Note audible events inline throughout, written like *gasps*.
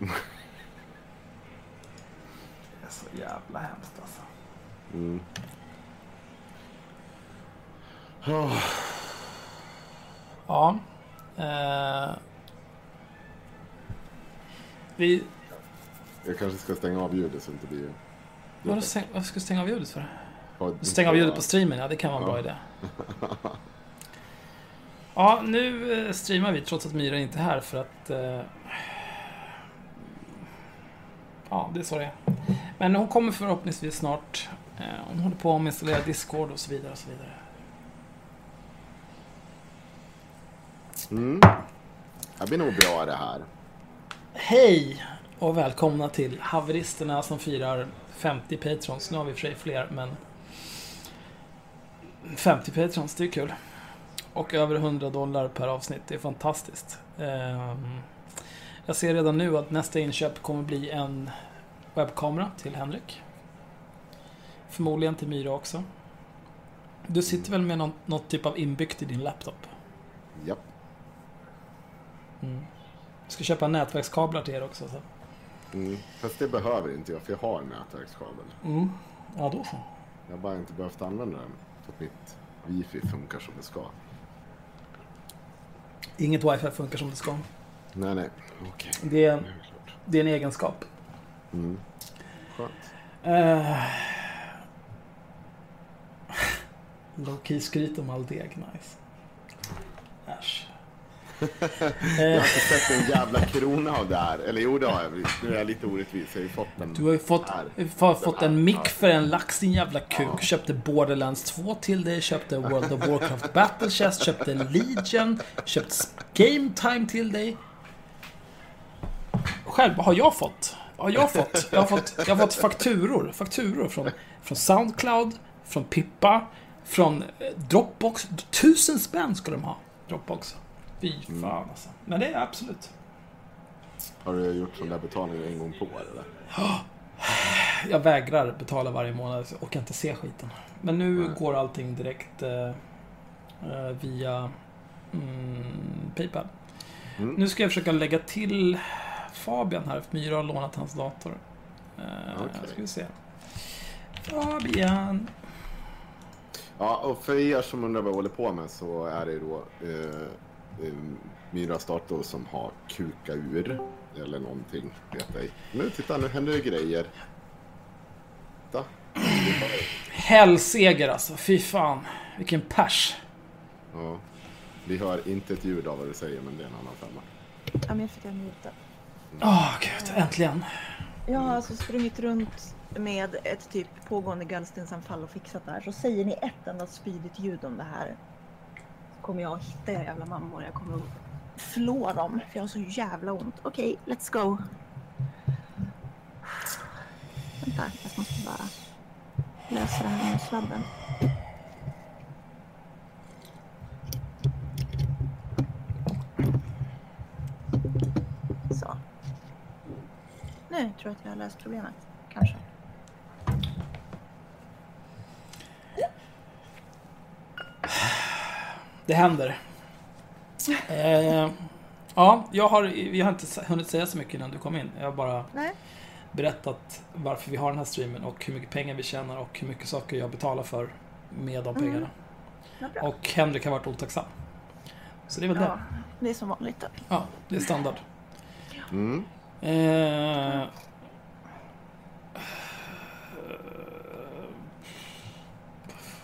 Det är så jävla hemskt alltså. Mm. Oh, Ja. Eh, vi... jag kanske ska stänga av ljudet så det inte blir... Varför stäng, varför ska du stänga av ljudet för? Stänga av ljudet på streamen, ja det kan vara en bra Ja. idé. *laughs* Ja, nu eh, streamar vi trots att Myra inte är här för att... Eh, ja, det är så det är. Men hon kommer förhoppningsvis snart. Eh, hon håller på att installera Discord och så vidare och så vidare. Mm. Det blir nog bra det här. Hej och välkomna till Haveristerna som firar 50 patrons. Nu har vi för sig fler, men 50 patrons, det är kul. Och över 100 dollar per avsnitt, det är fantastiskt. Ehm, Jag ser redan nu att nästa inköp kommer bli en webbkamera till Henrik. Förmodligen till Myra också. Du sitter väl med någon, något typ av inbyggt i din laptop? Japp. Mm. Jag ska köpa nätverkskablar till er också. Så. Mm. Fast det behöver inte jag för jag har en nätverkskabel. Mm. Ja, då så. Jag har bara inte behövt använda den. Så att mitt wifi funkar som det ska. Inget wifi funkar som det ska. Nej, nej. Okej. Det är, det är en egenskap. Mm. Skönt. *laughs* Uh, low key skryt om all deg, nice. Äsch. *laughs* Jag har inte sett en jävla krona av det här. Eller jo, det har jag. Nu är jag lite orättvis. Jag har ju fått den. du har ju fått, har fått en mick för en lax din jävla kuk. Köpte Borderlands 2 till dig, köpte World of Warcraft Battle Chest, köpte Legion, köpte Game Time till dig. Själv, har jag fått? Har jag fått? Jag har fått, jag har fått fakturor. Fakturor från, från Soundcloud, från Pippa, från eh, Dropbox. Tusen spänn ska de ha, Dropbox. Fy fan alltså. Men det är absolut. Har du gjort sån där betalning en gång på eller? *gasps* Jag vägrar betala varje månad, jag orkar inte se skiten. Men nu Nej. går allting direkt eh, eh, via mm, Paypal. Mm. Nu ska jag försöka lägga till Fabian här, för Myra har lånat hans dator. Eh, Okej. Ska vi se. Fabian. Ja, och för er som undrar vad jag håller på med så är det då eh, eh, Myras dator som har kukat ur. Eller någonting, vet ej. Nu, titta, nu händer det grejer. Titta. Hellseger alltså, fy fan. Vilken pers. Ja. Vi hör inte ett ljud av vad du säger, men det är en annan femma. Ja, men jag fick den muta. Åh gud, äntligen. Jag har alltså sprungit runt med ett typ pågående gallstensanfall och fixat det här. Så säger ni ett enda spydigt ljud om det här så kommer jag att hitta era jävla mammor. Jag kommer att flå dem för jag har så jävla ont. Okej, let's go. Vänta, jag måste bara lösa det här med sladden. Så. Nu tror jag att vi har löst problemet. Kanske. Det händer. Eh, ja, jag har, vi har inte hunnit säga så mycket innan du kom in. Jag har bara Nej. berättat varför vi har den här streamen och hur mycket pengar vi tjänar och hur mycket saker jag betalar för med de Mm. pengarna. Vad bra. Och Henrik har varit otacksam. Så det är väl Ja, det. det är som vanligt då. Ja, det är standard. Mm. Eh,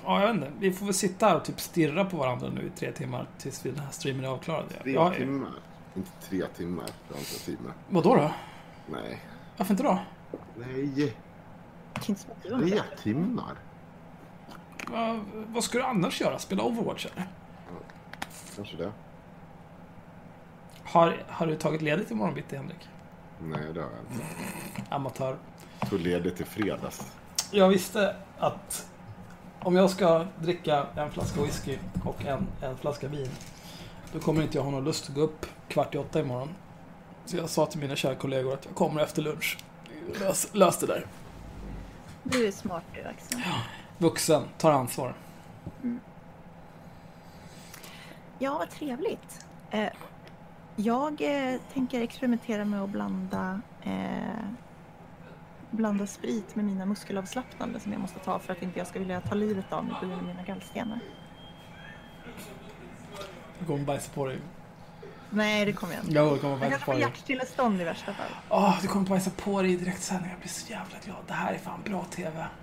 ja, jag vet inte. Vi får väl sitta här och typ stirra på varandra nu i tre timmar tills vi- den här streamen är avklarad. Tre Ja, timmar. Inte tre timmar. Jag tid med. Vadå då? Nej. Varför inte då? Nej. Tre timmar? Va, vad ska du annars göra? Spela Overwatch eller? Kanske det. Har, har du tagit ledigt imorgon bitti, Henrik? Nej, det har jag inte. Amatör. Jag tog ledigt i fredags. Jag visste att om jag ska dricka en flaska whisky och en, en flaska vin då kommer inte jag ha någon lust att gå upp kvart i åtta imorgon. Så jag sa till mina kära kollegor att jag kommer efter lunch. Lös, lös det där. Du är smart du Axel. Vuxen, tar ansvar. Ja, vad trevligt. Eh, Jag eh, tänker experimentera med att blanda, eh, blanda sprit med mina muskelavslappnande som jag måste ta för att inte jag ska vilja ta livet av mig på grund av mina gallstenar. Du kommer bajsa på dig. Nej, det kommer jag inte. Jo, du kommer Jag bajsa kanske på får hjärtstillestånd i värsta fall. Åh, du kommer bajsa på dig i direktsändning. Jag blir så jävla glad. Det här är fan bra TV. *laughs*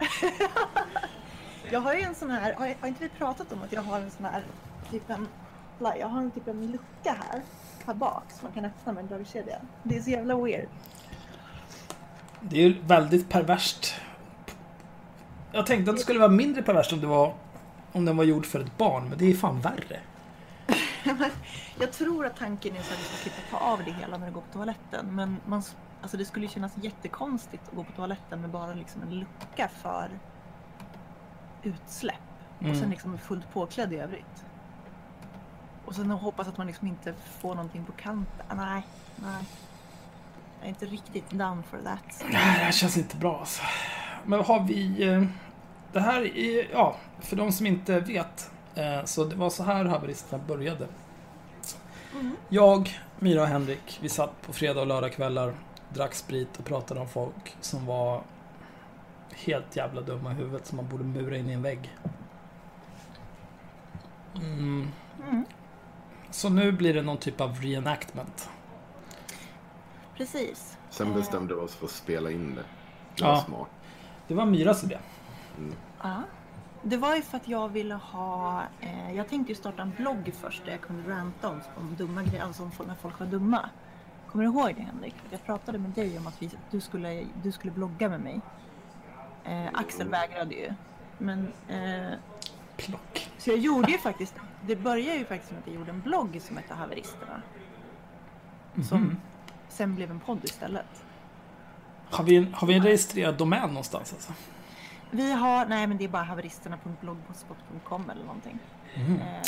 Jag har ju en sån här, har, har inte vi pratat om att jag har en sån här, typ en, jag har en typ en lucka här, här bak som man kan öppna med en dragkedja. Det är så jävla weird. Det är ju väldigt perverst. Jag tänkte att det skulle vara mindre perverst om det var om den var gjord för ett barn, men det är fan värre. *laughs* Jag tror att tanken är så att du ska slippa ta av det hela när du går på toaletten. Men man, alltså det skulle ju kännas jättekonstigt att gå på toaletten med bara liksom en lucka för utsläpp. Och sen Mm. liksom fullt påklädd i övrigt. Och sen hoppas att man liksom inte får någonting på kanten. Nej, nej. Jag är inte riktigt down for that. Nej, det här känns inte bra alltså. Men har vi... eh, Det här är... Ja, för de som inte vet. eh, Så det var så här haveristerna började. Mm. Jag, Mira och Henrik, vi satt på fredag och lördagskvällar, drack sprit och pratade om folk som var helt jävla dumma i huvudet som man borde mura in i en vägg. Mm. Mm. Så nu blir det någon typ av reenactment. Precis. Sen bestämde vi oss för att spela in det. Det Ja. var smart. Det var Myras idé. Ja. Det var ju för att jag ville ha... Eh, jag tänkte ju starta en blogg först där jag kunde ranta om, om dumma grejer, alltså om folk- när folk var dumma. Kommer du ihåg det Henrik? Jag pratade med dig om att vi, du, skulle, du skulle blogga med mig. Eh, Axel vägrade ju. Men, eh, Plock. så jag gjorde ju faktiskt, det började ju faktiskt med att jag gjorde en blogg som hette Haveristerna. Som Mhm. sen blev en podd istället. Har, vi en, har vi en registrerad domän någonstans alltså? Vi har, nej men det är bara haveristerna.blogspot.com eller någonting. Mhm. Eh,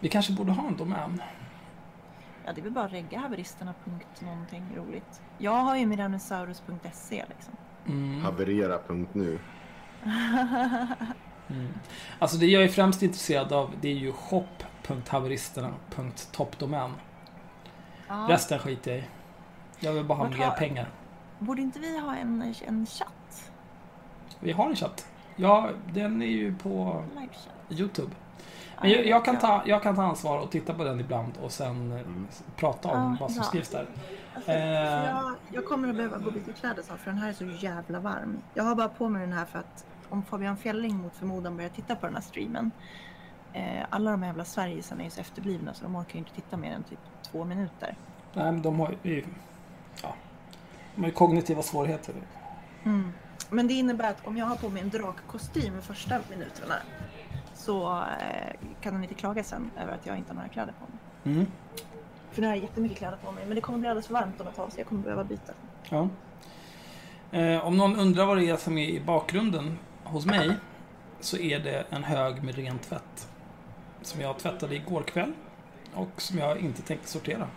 Vi kanske borde ha en domän. Ja, det är väl bara regga haveristerna. punkt någonting roligt. Jag har ju miranosaurus.se liksom. Mm. Haverera.nu. *laughs* Mm. Alltså det jag är främst intresserad av det är ju shop.haveristerna.toppdomän. Ja. Resten skiter jag i. Jag vill bara ha mer pengar. Borde inte vi ha en, en chatt? Vi har en chatt. Ja, den är ju på? Youtube. Ja, Men jag, jag, kan ta, jag kan ta ansvar och titta på den ibland och sen eh, Mm. prata om Ja, vad som bra. skrivs där. Alltså, Eh. jag, jag kommer att behöva gå och byta kläder snart för den här är så jävla varm. Jag har bara på mig den här för att om Fabian Fjelling mot förmodan börjar titta på den här streamen. Eh, alla de här jävla Sverigesarna är ju så efterblivna så de orkar ju inte titta mer än typ två minuter. Nej, men de har ju... Ja, de har ju kognitiva svårigheter. Mm. Men det innebär att om jag har på mig en drakkostym första minuterna så eh, kan de inte klaga sen över att jag inte har några kläder på mig. Mm. För nu har jag jättemycket kläder på mig men det kommer bli alldeles för varmt om ett tag så jag kommer behöva byta. Ja. Eh, om någon undrar vad det är som är i bakgrunden hos mig så är det en hög med ren tvätt. Som jag tvättade igår kväll och som jag inte tänkte sortera.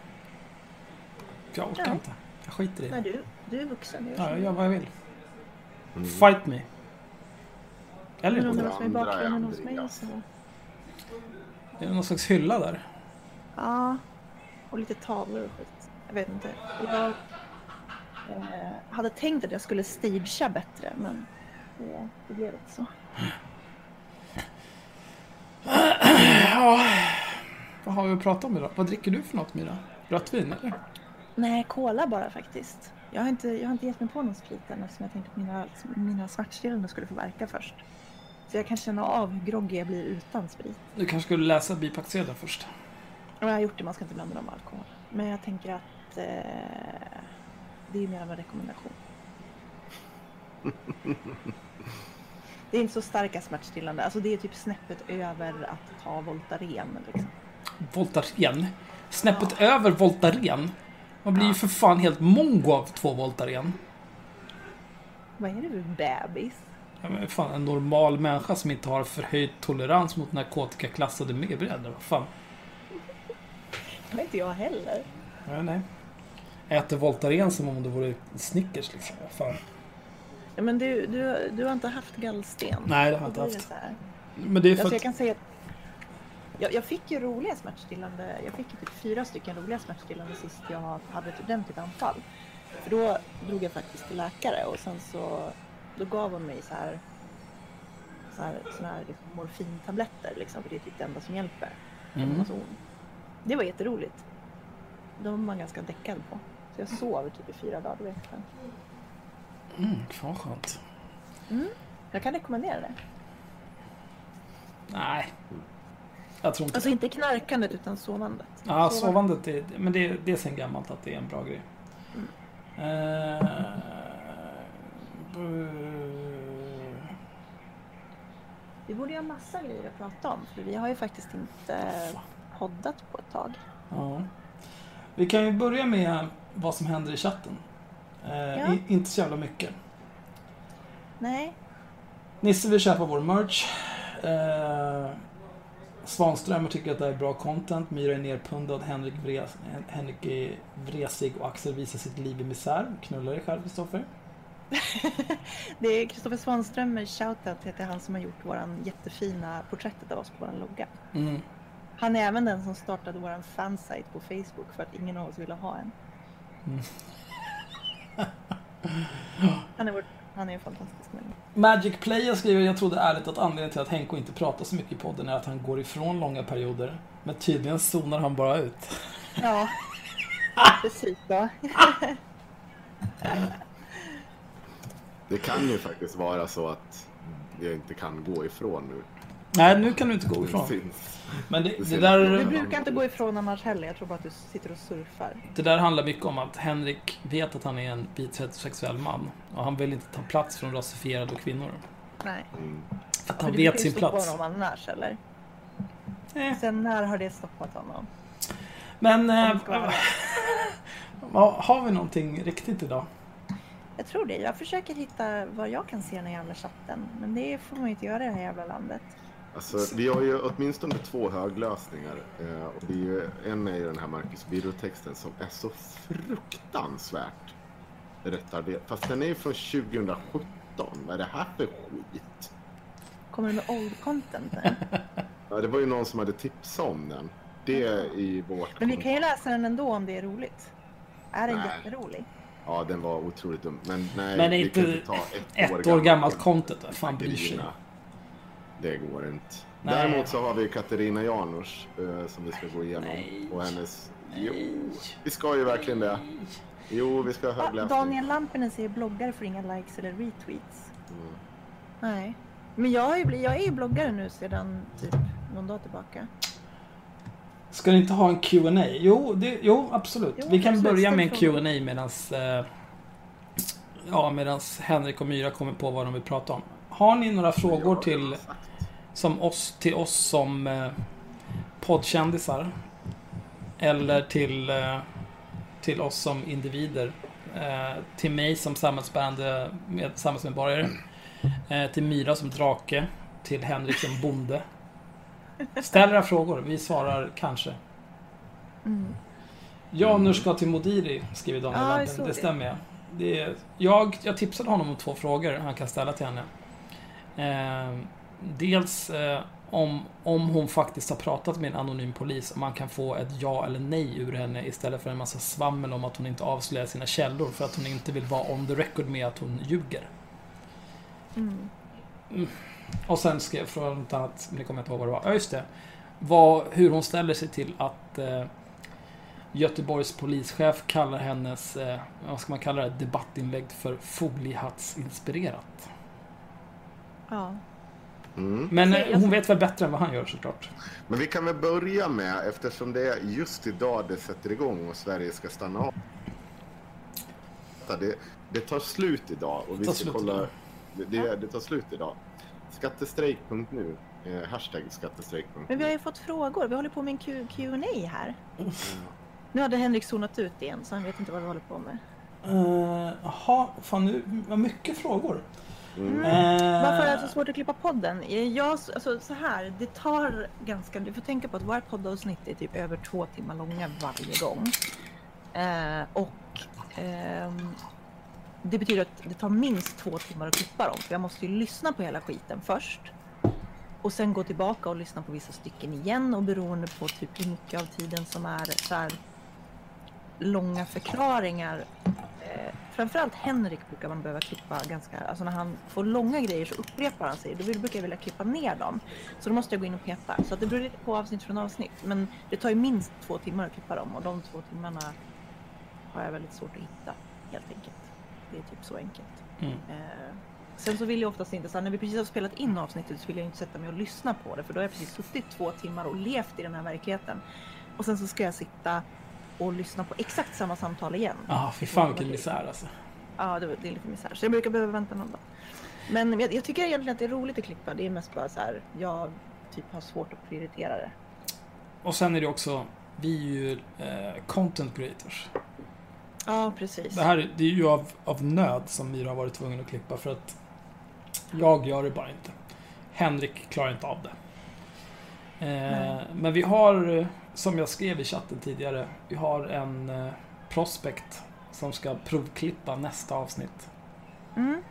För jag orkar Nej. inte. Jag skiter i Nej det. du, du är vuxen. Ja, jag gör vad jag vill. Mm. Fight me. Eller inte. undrar vad som är är bakgrunden hos mig så... Är det någon slags hylla där? Ja, och lite tavlor och skit. Jag vet inte. Jag eh, hade tänkt att jag skulle stagea bättre men det, det blev inte så. Ja. Vad har vi att prata om idag? Vad dricker du för något Mira? Rött vin eller? Nej, cola bara faktiskt. Jag har inte, jag har inte gett mig på någon sprit än eftersom jag tänkte att mina, mina svartstillande skulle få verka först. Så jag kan känna av hur groggy jag blir utan sprit. Du kanske skulle läsa bipacksedeln först? Jag har gjort det, man ska inte blanda dem med alkohol. Men jag tänker att eh, det är mer av en rekommendation. *laughs* Det är inte så starka smärtstillande. Alltså det är typ snäppet över att ta Voltaren. Liksom. Voltaren? Snäppet över Voltaren? Man blir ju för fan helt mongo av två Voltaren. Vad är det för bebis? Ja, men fan, en normal människa som inte har förhöjd tolerans mot narkotikaklassade medbröder. Vad fan? *laughs* Det inte jag heller. Nej, nej. Äter Voltaren som om det vore Snickers liksom. Fan. Ja, men du, du, du har inte haft gallsten? Nej, det har jag inte haft. Men det är för Alltså jag kan säga att jag, jag fick ju roliga smärtstillande. Jag fick ju typ fyra stycken roliga smärtstillande sist jag hade ett ordentligt anfall. För då drog jag faktiskt till läkare och sen så då gav hon mig så här så här, såna här liksom morfintabletter liksom, för det är typ det enda som hjälper. Mm. Mm. Det var jätteroligt. De var man ganska däckad på. Så jag sov typ i fyra dagar, det var. Mm, fan vad skönt. Mm. Jag kan rekommendera det. Nej. Jag tror inte Alltså inte knarkandet utan sovandet. Ja, Sova- sovandet, är, men det, det är sen gammalt att det är en bra grej. Mm. Bu- Vi borde ju ha massa grejer att prata om för vi har ju faktiskt inte poddat på ett tag. ja. Vi kan ju börja med vad som händer i chatten. Eh, Ja. i, inte så jävla mycket. Nej, Nisse vill köpa vår merch. Eh, Svanströmer tycker att det här är bra content. Myra är nerpundad. Henrik, vres, Henrik är vresig och Axel visar sitt liv i misär. Knulla dig själv, Kristoffer. *laughs* det är Kristoffer Svanströmer, shoutout till han som har gjort våran jättefina porträttet av oss på vår logga. Mm. Han är även den som startade våran fansite på Facebook för att ingen av oss ville ha en. Mm. Han är, vår, han är en fantastisk människa. Magic Player skriver Jag trodde ärligt att anledningen till att Henko inte pratar så mycket i podden är att han går ifrån långa perioder. Men tydligen zonar han bara ut. Ja, *laughs* precis då. Det kan ju faktiskt vara så att jag inte kan gå ifrån nu. Nej, nu kan du inte gå ifrån. Det. Men det, Det det, ser- Du där, brukar inte gå ifrån annars heller. Jag tror bara att du sitter och surfar. det där handlar mycket om att Henrik vet att han är en vit heterosexuell man. Och han vill inte ta plats från rasifierade kvinnor. Nej. För att För han det vet sin plats. honom annars eller? Eh. Sen när har det stoppat honom? Men, eh, *laughs* har vi någonting riktigt idag? Jag tror det. Jag försöker hitta vad jag kan se den här jävla chatten. Men det får man ju inte göra i det här jävla landet. Alltså, vi har ju åtminstone två höglösningar. Eh, och det är ju, en är ju den här Marcus Birro-texten som är så fruktansvärt retarderad. Fast den är ju från 2017. Vad är det här för skit? Kommer du med old content nu? *laughs* Ja, det var ju någon som hade tipsat om den. Det är i vårt... Men vi kan ju läsa den ändå om det är roligt. Är den Nej. jätterolig? Ja, den var otroligt dum. Men nej, Men vi inte kan inte ta ett, Ett år gammalt content, vem fan bryr sig? Det går inte. Nej. Däremot så har vi Katarina Janouch eh, som vi ska gå igenom. Nej. Och hennes... Jo, vi ska ju verkligen det. Jo, vi ska ha Ah, högläsning. Daniel Lampinen säger bloggar får inga likes eller retweets. Mm. Nej. Men jag, har ju blivit, jag är ju bloggare nu sedan typ någon dag tillbaka. Ska ni inte ha en Q&A? Jo, det, jo absolut. Jo, vi kan absolut. börja med en. Q&A medans eh, Ja, medans Henrik och Myra kommer på vad de vill prata om. Har ni några frågor till. Som oss, till oss som eh, poddkändisar? Eller till, eh, till oss som individer? Eh, till mig som samhällsbärande med, samhällsmedborgare? Eh, till Myra som drake? Till Henrik som bonde? Ställ era frågor, vi svarar kanske. Mm. Janus ska till Modiri, skriver Daniel jag Lampen. det. stämmer. ja. Det är, jag, jag tipsade honom om två frågor han kan ställa till henne. Eh, dels eh, om, om hon faktiskt har pratat med en anonym polis, om man kan få ett ja eller nej ur henne istället för en massa svammel om att hon inte avslöjar sina källor för att hon inte vill vara on the record med att hon ljuger. Mm. Och sen skrev jag frågan något annat, men det kommer jag inte ihåg vad det var. Ja, just det. Vad, hur hon ställer sig till att eh, Göteborgs polischef kallar hennes, eh, vad ska man kalla det, debattinlägg för foliehattsinspirerat. Ja. Mm. Men ser- eh, hon vet väl bättre än vad han gör såklart. Men vi kan väl börja med, eftersom det är just idag det sätter igång och Sverige ska stanna av. Det, det tar slut idag och vi ska kolla. Det, det, det tar slut idag. Skattestrejk.nu. Eh, hashtag skattestrejk.nu. Men vi har ju fått frågor. Vi håller på med en Q&A här. Nu hade Henrik zonat ut igen så han vet inte vad vi håller på med. Eh, Jaha, fan nu, vad mycket frågor. Mm. Eh, Varför är det så svårt att klippa podden? Jag, alltså, så här, det tar ganska... Du får tänka på att våra poddavsnitt är typ över två timmar långa varje gång. Eh, och ehm, det betyder att det tar minst två timmar att klippa dem. För jag måste ju lyssna på hela skiten först. och sen gå tillbaka och lyssna på vissa stycken igen och beroende på typ hur mycket av tiden som är så här långa förklaringar. Eh, framförallt Henrik brukar man behöva klippa ganska, alltså när han får långa grejer så upprepar han sig. Då brukar jag vilja klippa ner dem. Så då måste jag gå in och peta. Så det beror lite på avsnitt från avsnitt. Men det tar ju minst två timmar att klippa dem och de två timmarna har jag väldigt svårt att hitta helt enkelt. Det är typ så enkelt. Mm. Eh, sen så vill jag oftast inte, så här, när vi precis har spelat in avsnittet så vill jag inte sätta mig och lyssna på det för då har jag precis suttit två timmar och levt i den här verkligheten. Och sen så ska jag sitta och lyssna på exakt samma samtal igen. Ja, fy fan vilken misär alltså. Ja, det, det är lite misär. Så jag brukar behöva vänta någon dag. Men jag, jag tycker egentligen att det är roligt att klippa. Det är mest bara så här, jag typ har svårt att prioritera det. Och sen är det också, vi är ju eh, content creators. Ja, precis. Det här det är ju av, av nöd som Myra har varit tvungen att klippa för att jag gör det bara inte. Henrik klarar inte av det. Eh, men vi har, som jag skrev i chatten tidigare, vi har en eh, prospect som ska provklippa nästa avsnitt. Mm,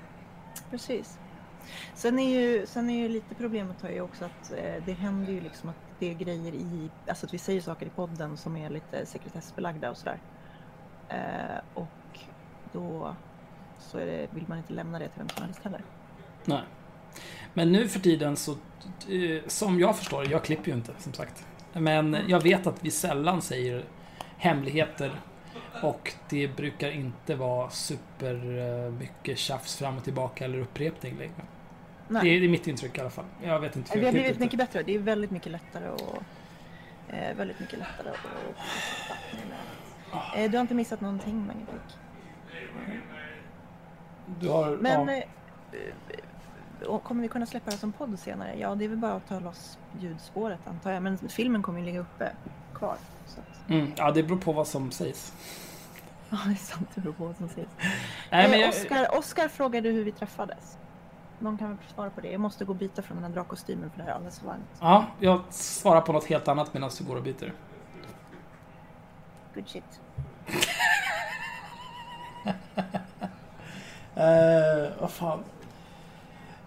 precis. Sen är ju, sen är ju lite problemet har ju också att eh, det händer ju liksom att det är grejer i, alltså att vi säger saker i podden som är lite sekretessbelagda och sådär. Eh, och då så det, vill man inte lämna det till vem som helst heller. Nej. Men nu för tiden så, eh, som jag förstår jag klipper ju inte som sagt. Men jag vet att vi sällan säger hemligheter och det brukar inte vara super eh, mycket tjafs fram och tillbaka eller upprepning längre. Nej. Det är, det är mitt intryck i alla fall. Jag vet inte. Vi har blivit mycket bättre. Det är väldigt mycket lättare och eh, väldigt mycket lättare att eh, Du har inte missat någonting Magnifik. Du har, Men ja, eh, och kommer vi kunna släppa det som podd senare? Ja, det är väl bara att ta loss ljudspåret antar jag. Men filmen kommer ju ligga uppe kvar. Mm, ja, det beror på vad som sägs. *laughs* ja, det är sant. Det beror på vad som sägs. Nej, men eh, jag, Oscar, Oscar frågade hur vi träffades. Någon kan väl svara på det? Jag måste gå och byta från den här drakkostymen för det här är alldeles för varmt. ja, jag svarar på något helt annat medan du går och byter. Good shit. *laughs* Eh, vad fan.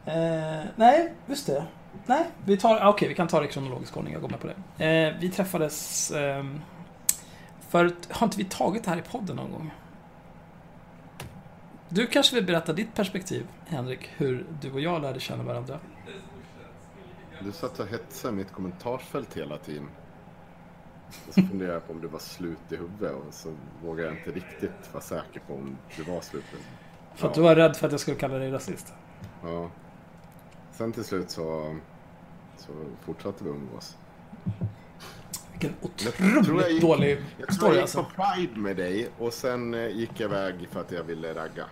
Eh, nej, just det. Nej, vi tar... ah, Okej, vi kan ta det i kronologisk ordning. Jag går med på det. Eh, vi träffades... ehm, för har inte vi tagit det här i podden någon gång? Du kanske vill berätta ditt perspektiv, Henrik, hur du och jag lärde känna varandra? Du satt och hetsade mitt kommentarsfält hela tiden. Och så funderade jag på om du var slut i huvudet och så vågade jag inte riktigt vara säker på om du var slut. För att Ja. du var rädd för att jag skulle kalla dig rasist. Ja. Sen till slut så, så fortsatte vi umgås. Vilken tror jag otroligt gick- dålig Jag story jag gick alltså. på Pride med dig och sen eh, gick jag iväg för att jag ville ragga.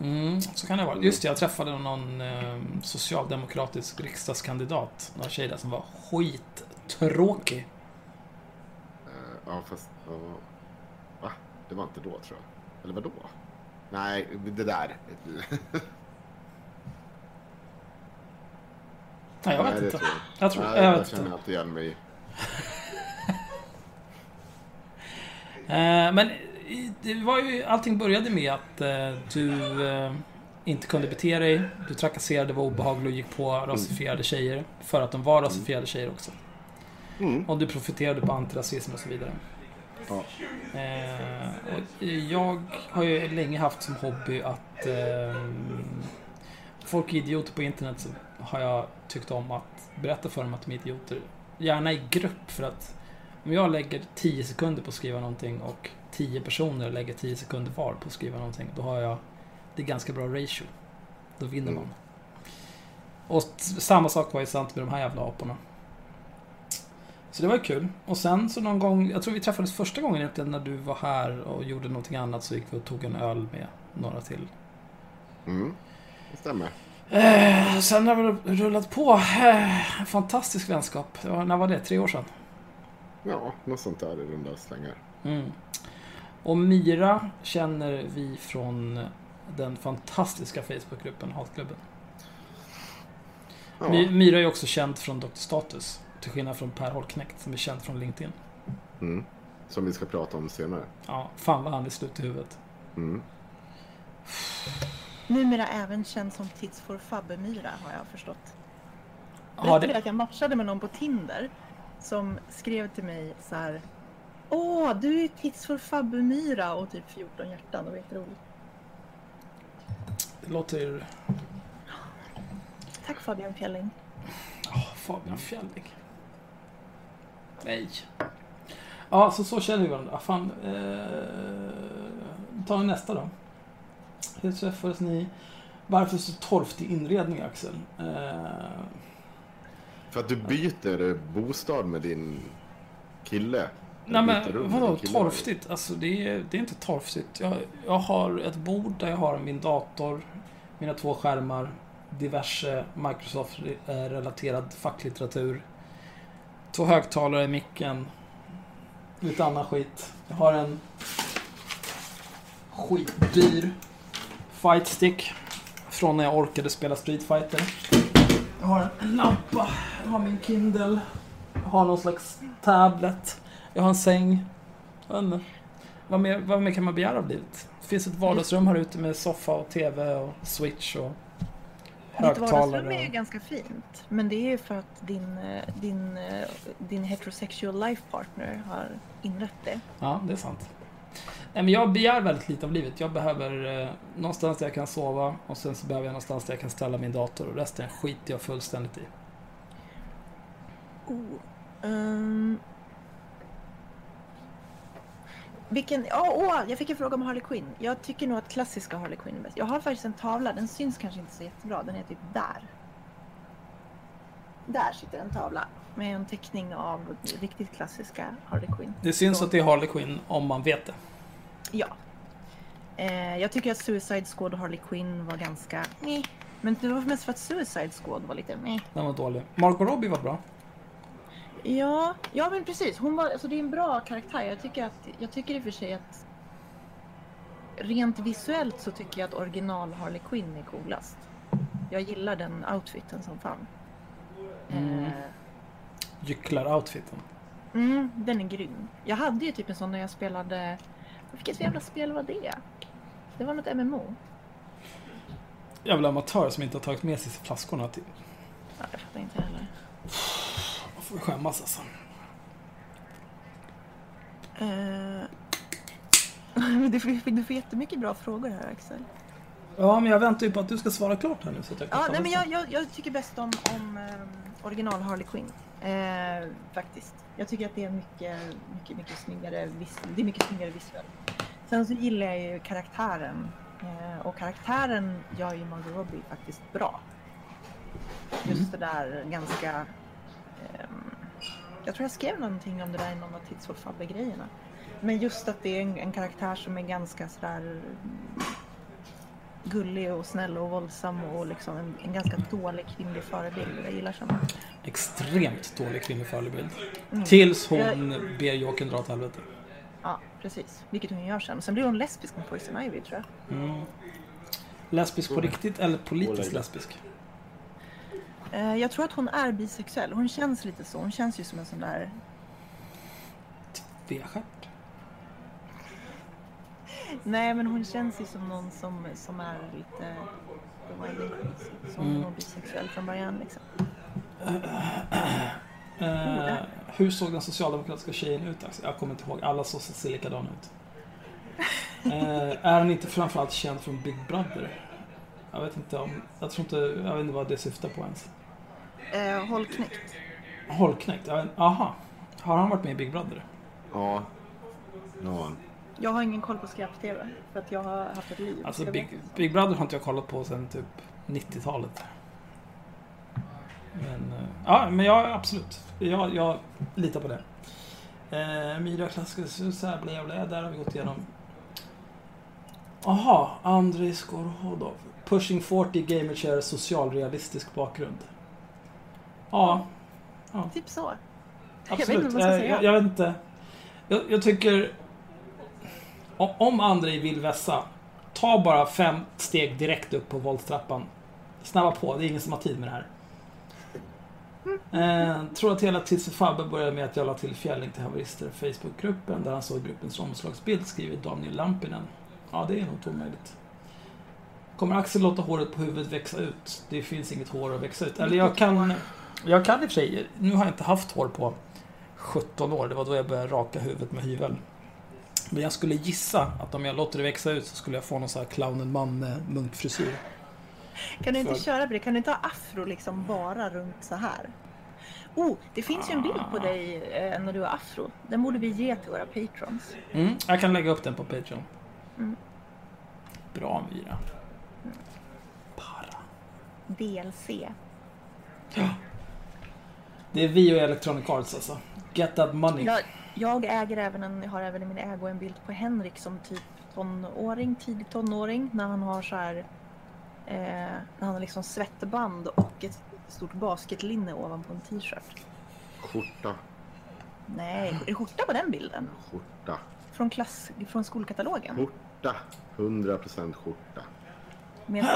Mm, så kan det vara. Just det, jag träffade någon eh, socialdemokratisk riksdagskandidat. Någon tjej där som var skittråkig. Eh, Ja, fast... Va? Det var inte då, tror jag. Eller vad då? Nej, det där. Nej, jag vet Nej, inte. tror Jag tror, Nej, jag jag vet känner inte. igen mig. *laughs* Eh, men det var ju, allting började med att eh, du eh, inte kunde bete dig. Du trakasserade, var obehaglig och gick på rasifierade tjejer. För att de var rasifierade tjejer också. Mm. Och du profiterade på antirasism och så vidare. Ja. Eh, jag har ju länge haft som hobby att eh, folk är idioter på internet så har jag tyckt om att berätta för dem att de är idioter. Gärna i grupp för att om jag lägger 10 sekunder på att skriva någonting och 10 personer lägger 10 sekunder var på att skriva någonting då har jag det är ganska bra ratio. Då vinner Mm. man. Och samma sak var ju sant med de här jävla aporna. Så det var ju kul. Och sen så någon gång, jag tror vi träffades första gången egentligen när du var här och gjorde någonting annat så gick vi och tog en öl med några till. Mm. Det stämmer. Eh, sen har det rullat på. Eh, fantastisk vänskap. Var, när var det? Tre år sedan? Ja, något sånt där i runda slängar. Mm. Och Mira känner vi från den fantastiska Facebookgruppen Hatklubben. Ja, Myra är också känd från Dr. Status. Till skillnad från Per Holknekt som är känd från LinkedIn. mm. Som vi ska prata om senare. Ja, fan vad han är slut i huvudet. Mm. Numera även känd som Tits for Fabbe-myra har jag förstått. Berättade det- att jag matchade med någon på Tinder som skrev till mig så här. Åh, du är tits för Fabbe Myra och typ 14 hjärtan. Det var jätteroligt. Det låter... Tack Fabian Fjelling. Åh, Fabian Fjelling. Nej. Ja, så så känner vi varandra. Fan. Eh, ta nästa då. Hur träffades ni? Varför så torftig inredning, Axel? Eh, För att du byter bostad med din kille. nej men vadå torftigt? Alltså det är, det är inte torftigt. Jag, jag har ett bord där jag har min dator, mina två skärmar, diverse Microsoft-relaterad facklitteratur, två högtalare i micken, lite annan skit. Jag har en skitdyr fightstick från när jag orkade spela Street Fighter. Jag har en lampa, jag har min Kindle, jag har någon slags tablet, jag har en säng. Jag vet inte. Vad mer, vad mer kan man begära av livet? Det finns ett vardagsrum här ute med soffa och TV och switch och Ditt vardagsrum högtalare. är ju ganska fint. Men det är ju för att din, eh, din, eh, din heterosexual life partner har inrett det. Ja, det är sant. Nej, men jag begär väldigt lite av livet. Jag behöver eh, någonstans där jag kan sova och sen så behöver jag någonstans där jag kan ställa min dator och resten skiter jag fullständigt i. Oh. ehm. Vilken, ja, åh, jag fick en fråga om Harley Quinn. Jag tycker nog att klassiska Harley Quinn är bäst. Jag har faktiskt en tavla, den syns kanske inte så jättebra. Den är typ där. Där sitter en tavla med en teckning av riktigt klassiska Harley Quinn. Det syns att det är Harley Quinn om man vet det. Ja. Eh, jag tycker att Suicide Squad och Harley Quinn var ganska meh. Men det var mest för att Suicide Squad var lite meh. Den var dålig. Margot Robbie var bra. Ja, ja men precis. Hon var, alltså det är en bra karaktär. Jag tycker, att, jag tycker i och för sig att rent visuellt så tycker jag att original Harley Quinn är coolast. Jag gillar den outfiten som fan. Mm. Eh, Gycklar-outfiten. mm, den är grym. Jag hade ju typ en sån när jag spelade... Vilket jävla spel var det? Det var något MMO. Jävla amatör som inte har tagit med sig flaskorna till. Ja, jag fattar inte heller. Man får skämmas alltså. Eh, *laughs* du, får, du får jättemycket bra frågor här Axel. Ja, men jag väntar ju på att du ska svara klart här nu så att jag kan Ja, nej, men jag, jag, jag tycker bäst om, om ehm, original Harley Quinn. Eh, faktiskt. Jag tycker att det är mycket, mycket, mycket snyggare, vis- det är mycket snyggare visuellt. Sen så gillar jag ju karaktären. Eh, och karaktären gör ju Margot Robbie faktiskt bra. Just det där ganska... ehm, jag tror jag skrev någonting om det där i någon av Tits for Fabbe-grejerna. Men just att det är en, en karaktär som är ganska sådär gullig och snäll och våldsam och liksom en, en ganska dålig kvinnlig förebild. Jag gillar sådana. Extremt dålig kvinnlig förebild. Mm. Tills hon ber Jokern dra åt helvete. Ja, precis. Vilket hon gör sen. Sen blir hon lesbisk med Poison Ivy tror jag. Mm. Lesbisk på riktigt eller politiskt lesbisk? Eh, jag tror att hon är bisexuell. Hon känns lite så. Hon känns ju som en sån där... Tvestjärt. Nej, men hon känns ju som någon som, som är lite wild and crazy. Som Mm. bisexuell från början liksom. *clears throat* Eh, hur såg den socialdemokratiska tjejen ut? Jag kommer inte ihåg. Alla såg ser likadana ut. *laughs* Eh, är han inte framförallt känd från Big Brother? Jag vet inte om... Jag tror inte... Jag vet inte vad det syftar på ens. Eh, håll knäckt. Hållknäckt? Vet- Aha. Har han varit med i Big Brother? Ja. Ja. Jag har ingen koll på skräp-tv. För att jag har haft ett liv. Alltså Jag Big. Big Brother har inte jag kollat på sedan typ 90-talet. Men, eh, ja, men jag absolut. Jag, jag litar på det. Eh, Myra klassiska susar, blä blä, där har vi gått igenom. Aha, Andrei Skorhodov. Pushing 40 Gamer Share socialrealistisk bakgrund. Ja, Typ så. absolut. Jag vet inte vad jag ska Eh, säga. jag, jag vet inte. Jag, jag tycker... o- Om Andrei vill vässa, ta bara fem steg direkt upp på våldstrappan. Snabba på, det är ingen som har tid med det här. Eh, tror att hela för Fabbe började med att jag la till Fjälling till haverister i Facebookgruppen där han såg gruppens omslagsbild, skriver Daniel Lampinen. Ja, det är nog inte omöjligt. Kommer Axel låta håret på huvudet växa ut? Det finns inget hår att växa ut. Eller jag kan... Jag kan i och för sig, nu har jag inte haft hår på 17 år. Det var då jag började raka huvudet med hyvel. Men jag skulle gissa att om jag låter det växa ut så skulle jag få någon sån här clownen man eh, munkfrisyr. Kan du inte För- köra på det? Kan du inte ha afro liksom bara runt så här? Oh, det finns ju en bild på dig eh, när du har afro. Den borde vi ge till våra patrons. Mm, jag kan lägga upp den på Patreon. Mm. Bra Myra. Para. DLC. *gasps* Det är vi och Electronic Arts alltså. Get that money. Jag, jag äger även en, jag har även i min ägo en bild på Henrik som typ tonåring, tidig tonåring. När han har så här, eh, när han har liksom svettband och ett stort basketlinne ovanpå en t-shirt. Skjorta, Nej, är det skjorta på den bilden? skjorta, Från, klass, från skolkatalogen? skjorta. 100% skjorta. Med.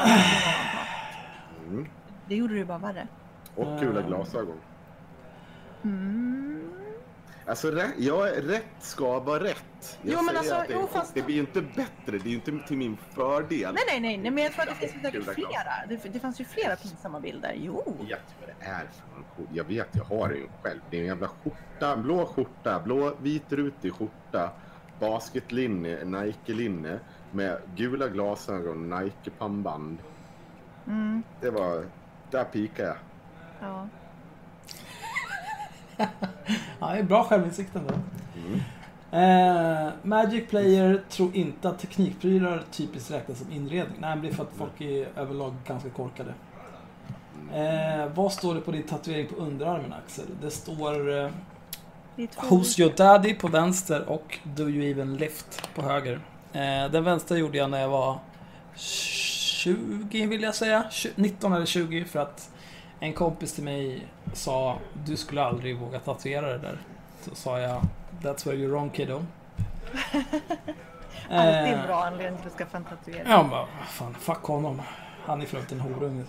Mm. Det gjorde det bara värre. Och gula Mm. glasögon. Mm. Alltså, rä- jag, rätt ska vara rätt. Jag Jo, men alltså, det, jo, fast- det blir ju inte bättre. Det är ju inte till min fördel. Nej, nej, nej, nej, men jag tror att det finns säkert flera. Det, det fanns ju flera pinsamma bilder. Jo. Jag vet vad det är för. Jag vet, jag har det ju själv. Det är en jävla skjorta. Blå skjorta, blå vitrutig skjorta. Basketlinne, Nike-linne. Med gula glasögon, Nike-pannband. Mm, Det var... Där pikade jag. ja. *laughs* Ja, det är bra självinsikt ändå. Mm. Eh, Magic Player tror inte att teknikprylar typiskt räknas som inredning. Nej, men det är för att folk är överlag ganska korkade. Eh, vad står det på din tatuering på underarmen Axel? Det står eh, Who's your daddy på vänster och Do you even lift på höger. Eh, den vänstra gjorde jag när jag var 20 vill jag säga. 20, 19 eller 20 för att en kompis till mig sa du skulle aldrig våga tatuera det där. Så sa jag That's where you're wrong kiddo. *laughs* Alltid Eh, en bra anledning till att skaffa en tatuering. Ja, men fan, fuck honom. Han är för övrigt en horunge.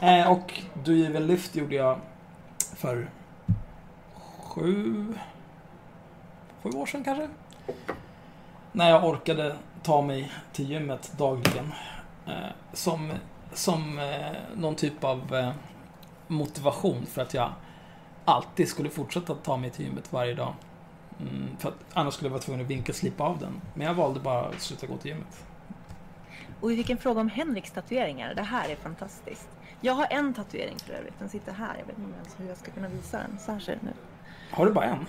Eh, och You Even Lift gjorde jag för sju, sju år sedan kanske. När jag orkade ta mig till gymmet dagligen. Eh, som som eh, någon typ av eh, motivation för att jag alltid skulle fortsätta ta mig till gymmet varje dag. Mm, för att annars skulle jag vara tvungen att vinkelslipa av den. Men jag valde bara att sluta gå till gymmet. Och vi fick en fråga om Henriks tatueringar. Det här är fantastiskt. Jag har en tatuering för övrigt. Den sitter här. Jag vet inte ens hur jag ska kunna visa den. Så här ser den ut. Har du bara en?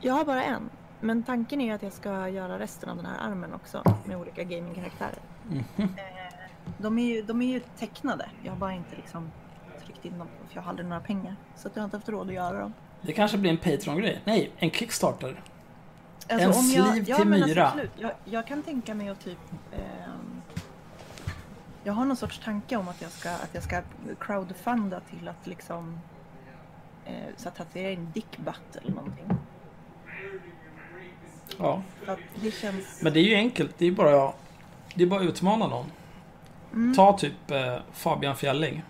Jag har bara en. Men tanken är ju att jag ska göra resten av den här armen också. Med olika gamingkaraktärer. Mhm. De är, ju, de är ju tecknade. Jag har bara inte liksom tryckt in dem. För jag har aldrig några pengar. Så att jag har inte haft råd att göra dem. Det kanske blir en Patreon-grej. Nej, en Kickstarter. Alltså, En om jag- sliv ja, till alltså, myra. absolut. jag, jag kan tänka mig att typ... ehm, jag har någon sorts tanke om att jag ska, att jag ska crowdfunda till att liksom... Eh, så att tatuera in Dick Butt eller någonting. Ja. Det känns... Men det är ju enkelt. Det är bara, det är bara att utmana någon. Mm, Ta typ eh, Fabian Fjälling.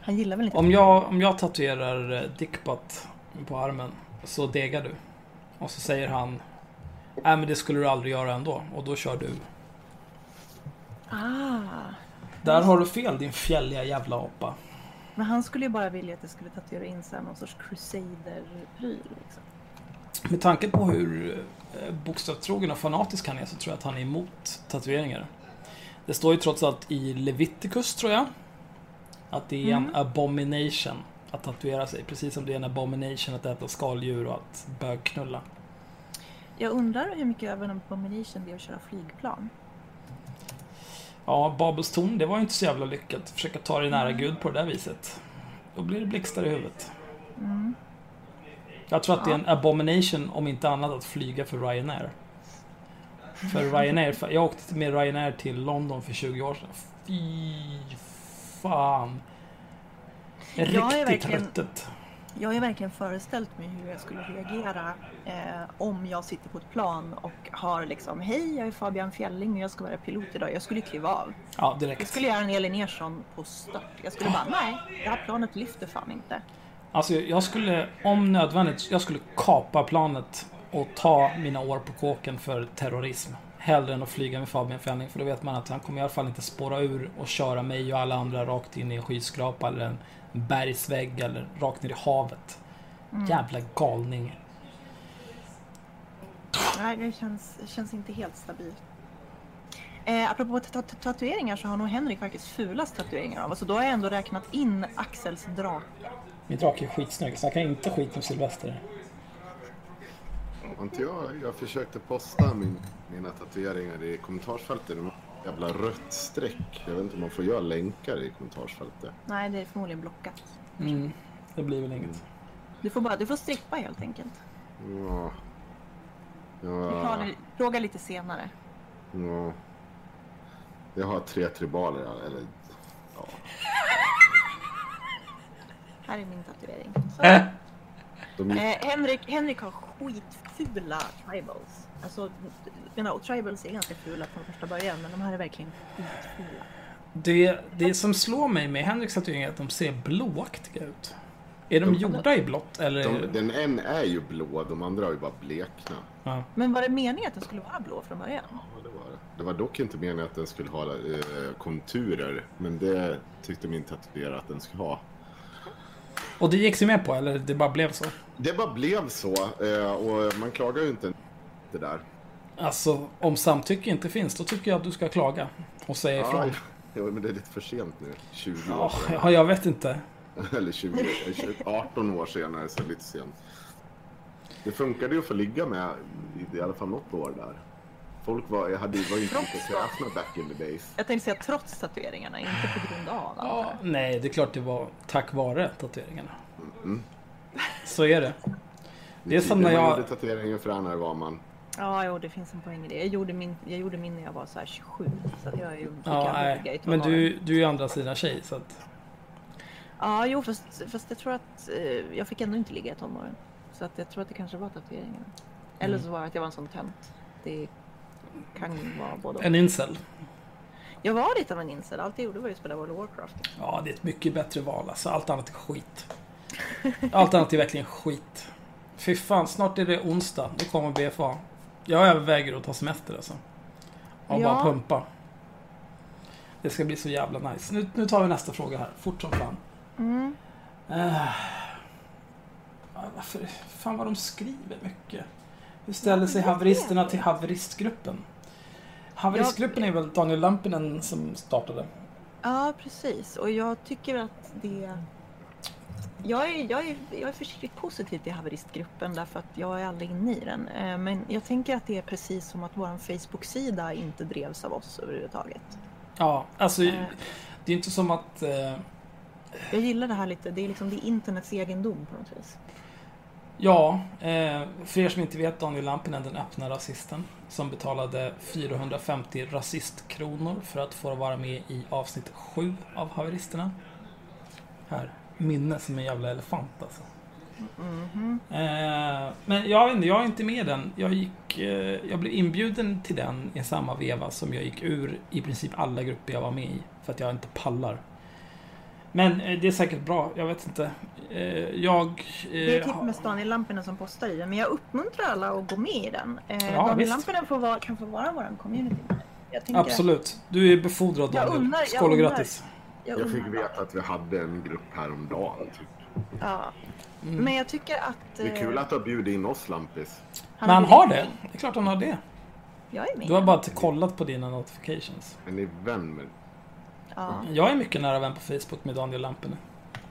han gillar väl inte... Om jag, om jag tatuerar eh, Dickbutt på armen så degar du. Och så säger han Nej men det skulle du aldrig göra ändå. Och då kör du. Ah! Där har du fel din fjälliga jävla apa. Men han skulle ju bara vilja att jag skulle tatuera in här någon sorts crusader-pryl. Liksom. Med tanke på hur eh, bokstavstrogen och fanatisk han är så tror jag att han är emot tatueringar. Det står ju trots allt i Leviticus tror jag. Att det är en Mm. abomination att tatuera sig. Precis som det är en abomination att äta skaldjur och att bögknulla. Jag undrar hur mycket av en abomination det är att köra flygplan. Ja, Babels torn, det var ju inte så jävla lyckat. Försöka ta dig nära Mm. Gud på det där viset. Då blir det blixtar i huvudet. Mm. Jag tror att det är en abomination, om inte annat, att flyga för Ryanair. För Ryanair, jag åkte med Ryanair till London för 20 år sedan. Fy fan. Jag Riktigt ruttet. Jag har verkligen föreställt mig hur jag skulle reagera eh, om jag sitter på ett plan och har liksom Hej, jag är Fabian Fjälling och jag ska vara pilot idag. Jag skulle kliva av. Ja, Jag direkt. skulle göra en Elin Ersson på stört. Jag skulle bara, nej, det här planet lyfter fan inte. Alltså, jag skulle, om nödvändigt, jag skulle kapa planet och ta mina år på kåken för terrorism. hellre än att flyga med Fabian Fälling. För då vet man att han kommer i alla fall inte spåra ur och köra mig och alla andra rakt in i en skyskrapa eller en bergsvägg eller rakt ner i havet. Mm. Jävla galning. Nej, det känns, känns inte helt stabilt. Eh, apropå ta- ta- tatueringar så har nog Henrik faktiskt fulast tatueringar av. Alltså då har jag ändå räknat in Axels drake. Min drake är skitsnygg, så jag kan inte skita om Silvester. Inte jag, jag försökte posta min, mina tatueringar i kommentarsfältet. Det jävla rött streck. Jag vet inte om man får göra länkar i kommentarsfältet. Nej, det är förmodligen blockat. Mm, det blir väl inget. Du får bara, du får strippa helt enkelt. Ja. Vi Ja. tar det- Fråga lite senare. ja. Jag har tre tribaler, eller ja. Här är min tatuering. Så. De Eh, Henrik, Henrik har skitfula tribals. Alltså, menar, och tribals är ganska fula från första början, men de här är verkligen skitfula. Det, det som slår mig med Henriks tatueringar är att de ser blåaktiga ut. Är de De- gjorda i blått eller? de, den en är ju blå, de andra har ju bara bleknat. Ja. Men var det meningen att den skulle vara blå från början? Ja, det var det. Det var dock inte meningen att den skulle ha eh, konturer, men det tyckte min tatuerare att den skulle ha. Och det gick sig med på eller det bara blev så? Det bara blev så, eh, och man klagar ju inte det där. Alltså, om samtycke inte finns, då tycker jag att du ska klaga och säga ifrån. ja, men det är lite för sent nu. 20 Ja, år senare. ja, jag vet inte. Eller 20, eh, 20, 18 år senare, så lite sent. Det funkade ju att få ligga med i alla fall något år där. Folk var, jag hade, var ju inte kräsna back in the days. Jag tänkte säga trots tatueringarna, inte på grund av. Ja, nej, det är klart det var tack vare tatueringarna. Mm. Så är det. Det är som när jag- gjorde tatueringen fränare var man. Ja, jo, det finns en poäng i det. Jag gjorde min, jag gjorde min när jag var så här 27. Så att jag är ju Ja, nej. Men du, du är ju andra sidan tjej, så att... Ja, jo, fast, fast jag tror att eh, jag fick ändå inte ligga i tonåren. Så att jag tror att det kanske var tatueringarna. Eller Mm. så var det att jag var en sån tönt. Det kan vara både. En incel. Jag var lite av en incel. Allt jag gjorde var ju att spela World of Warcraft. Ja, det är ett mycket bättre val. Alltså, allt annat är skit. Allt annat är verkligen skit. Fy fan, snart är det onsdag. Då kommer BFA. Jag överväger att ta semester alltså. Och Ja. bara pumpa. Det ska bli så jävla nice. Nu, nu tar vi nästa fråga här. Fort som fan. Mm. Uh, varför? Fan vad de skriver mycket. Hur ställer sig haveristerna till haveristgruppen? Haveristgruppen är väl Daniel Lampinen som startade? Ja, precis. Och jag tycker att det... Jag är, jag, är, jag är försiktigt positiv till haveristgruppen därför att jag är aldrig inne i den. Eh, Men jag tänker att det är precis som att vår Facebook-sida inte drevs av oss överhuvudtaget. Ja, alltså Eh. det är inte som att... eh, Jag gillar det här lite, det är liksom det är internets egendom på något vis. Ja, eh, för er som inte vet, Daniel Lampinen, den öppna rasisten, som betalade 450 rasistkronor för att få vara med i avsnitt 7 av Haveristerna. Här, minne som en jävla elefant alltså. Mhm. Eh, men jag vet inte, jag är inte med den. Jag, gick, eh, jag blev inbjuden till den i samma veva som jag gick ur i princip alla grupper jag var med i. För att jag inte pallar. Men eh, det är säkert bra, jag vet inte. Eh, jag... Det är eh, typ mest Daniel Lampinen som postar i den, men jag uppmuntrar alla att gå med i den. Eh, Ja, Daniel visst. Lampinen får vara, kan få vara vår community. Absolut. Du är befordrad Jag Daniel. undrar- jag Skål och undrar. grattis. Jag, Jag fick veta att vi hade en grupp häromdagen. Typ. Ja. Mm. Men jag tycker att... Det är eh, kul att du har bjudit in oss Lampis. Men han har det. Det är klart han har det. Jag är med. Du har bara inte kollat på dina notifications. Är ni vän med... Ja. Jag är mycket nära vän på Facebook med Daniel Lampinen.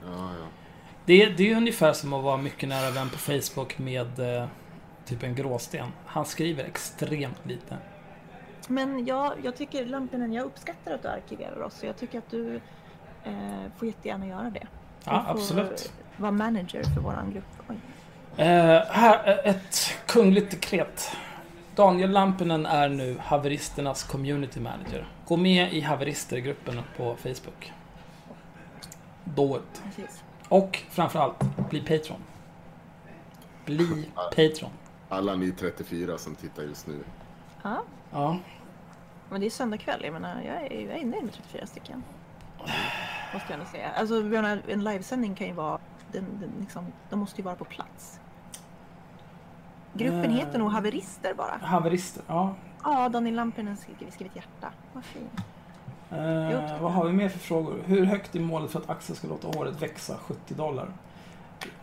Ja, ja. Det är, det är ungefär som att vara mycket nära vän på Facebook med eh, typ en gråsten. Han skriver extremt lite. Men jag, jag tycker Lampinen, jag uppskattar att du arkiverar oss. Så jag tycker att du eh, får jättegärna göra det. Ja, Du får absolut. vara manager för våran grupp. Oj. Eh, här, eh, ett kungligt dekret. Daniel Lampinen är nu haveristernas community manager. Gå med i haveristergruppen på Facebook. Do it. Precis. Och framförallt, bli Patreon. Bli Patreon. Alla ni 34 som tittar just nu. Ja, Ja, men det är söndag kväll. Jag menar, jag är, jag är nöjd med 34 stycken. Måste jag ändå säga. Alltså, en livesändning kan ju vara... Den, den, liksom, de måste ju vara på plats. Gruppen Eh. heter nog Haverister bara. Haverister, ja. Ja, Daniel Lampinen skriver skrivit hjärta. Vad fint. Eh, vad har vi mer för frågor? Hur högt är målet för att Axel ska låta håret växa 70 dollar?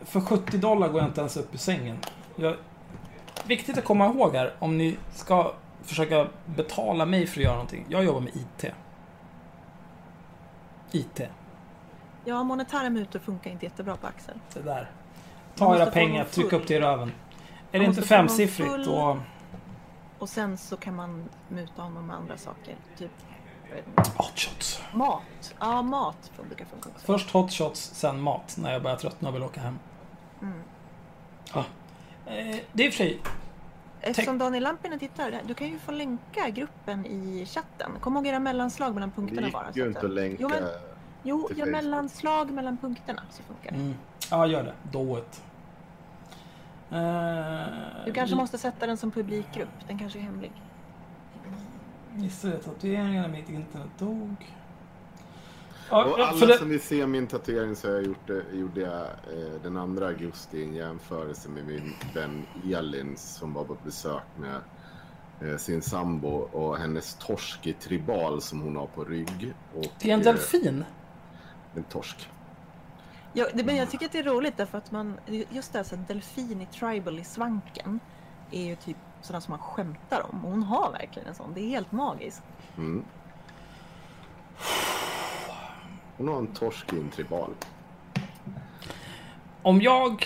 För 70 dollar går jag inte ens upp ur sängen. Jag, viktigt att komma ihåg här, om ni ska försöka betala mig för att göra någonting. Jag jobbar med IT. IT. Ja, monetära mutor funkar inte jättebra på Axel. Det där. Ta era pengar, tryck upp det i röven. Är det inte femsiffrigt full- då... Och sen så kan man muta honom med andra saker. Typ jag vet inte, Hot shots. mat. Ja, mat brukar funka också. Först hot shots, sen mat. När jag börjar tröttna och vill åka hem. Mm. Eh, det är i och för sig... Eftersom Daniel Lampinen tittar, du kan ju få länka gruppen i chatten. Kom ihåg era mellanslag mellan Det punkterna gick bara. så ju att- inte att länka. Jo, men- Jo, gör mellanslag mellan punkterna så funkar det. Mm. Ja, gör det. Do it. Eh, Du kanske vi- måste sätta den som publikgrupp. Den kanske är hemlig. Missade tatueringarna, mitt internet dog. Ja, Och alla för det, som vill se min tatuering så har jag gjort det, gjorde jag eh, den 2 augusti i en jämförelse med min vän Elin som var på besök med eh, sin sambo och hennes torsk i tribal som hon har på rygg. Och, det är en eh, delfin. en torsk. Ja, det, men jag tycker att det är roligt därför att man, just det här så att delfin i tribal i svanken är ju typ sådana som man skämtar om. Och hon har verkligen en sån. Det är helt magiskt. Mm. Hon har en torsk i en tribal. Om jag...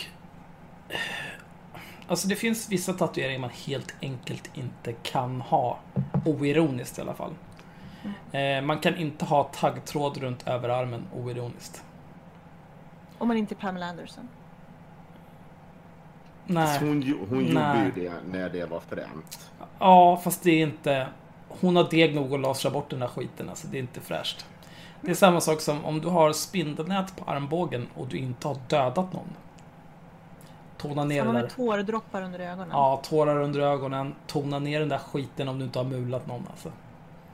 Alltså det finns vissa tatueringar man helt enkelt inte kan ha. Oironiskt i alla fall. Eh, man kan inte ha taggtråd runt överarmen oironiskt. Om man inte är Pamela Anderson. Nej. Hon hon gjorde Nej. ju det när det var fränt. Ja, fast det är inte... Hon har deg nog att lasra bort den där skiten, alltså det är inte fräscht. Det är samma sak som om du har spindelnät på armbågen och du inte har dödat någon. Tona ner Samma det där. med tårdroppar under ögonen. Ja, tårar under ögonen. Tona ner den där skiten om du inte har mulat någon alltså.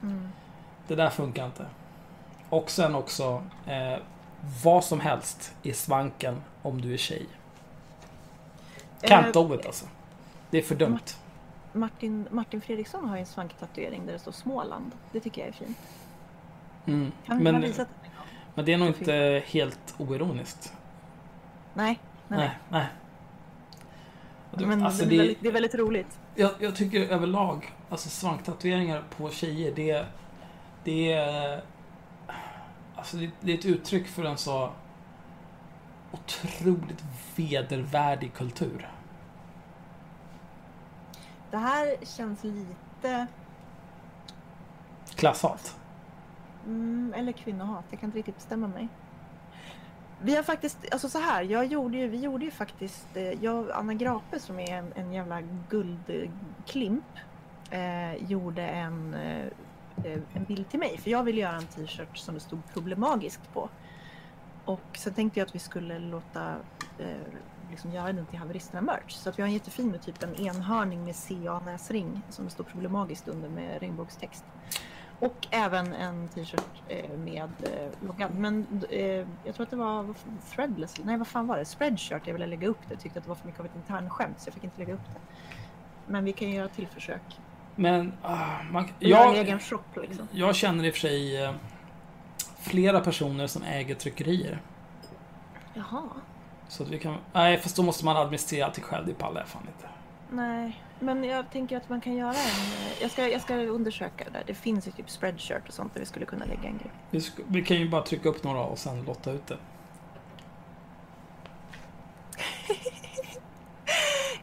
Mm. Det där funkar inte. Och sen också, eh, vad som helst i svanken om du är tjej. Can't Eh, do it alltså. Det är för dumt. Martin, Martin Fredriksson har ju en svanktatuering där det står Småland. Det tycker jag är fint. Mm. Kan Men, visa det? men det är nog inte helt oironiskt. Nej, nej, Nej, nej. det- Men alltså det, är väldigt, det är väldigt roligt. jag, jag tycker överlag, alltså svanktatueringar på tjejer, det, det är... Alltså det, det är ett uttryck för en så otroligt vedervärdig kultur. Det här känns lite... Klasshat. Mm, eller kvinnohat, jag kan inte riktigt bestämma mig. Vi har faktiskt, alltså så här, jag gjorde ju, vi gjorde ju faktiskt, eh, jag och Anna Grape som är en, en jävla guldklimp, eh, gjorde en, eh, eh, Eh, en bild till mig. För jag ville göra en t-shirt som det stod problemagiskt på. Och så tänkte jag att vi skulle låta eh, liksom göra den till haveristerna merch. Så att vi har en jättefin med typ en enhörning med CA-näsring som det står problemagiskt under med regnbågstext. Och även en t-shirt eh, med eh, loggan. Men eh, jag tror att det var threadless. Nej, vad fan var det? Spreadshirt. Jag ville lägga upp det. Tyckte att det var för mycket av ett internskämt så jag fick inte lägga upp det. Men vi kan ju göra till försök. Men ah, man, jag, egen shop liksom. jag känner i och för sig eh, flera personer som äger tryckerier. Jaha. Så att vi kan... Nej, fast då måste man administrera allting själv. Det pallar jag fan inte. Nej, men jag tänker att man kan göra en... eh, Jag ska, jag ska undersöka det där. Det finns ju typ spreadshirt och sånt där vi skulle kunna lägga en grej. Vi, sk- vi kan ju bara trycka upp några och sen lotta ut det. *laughs*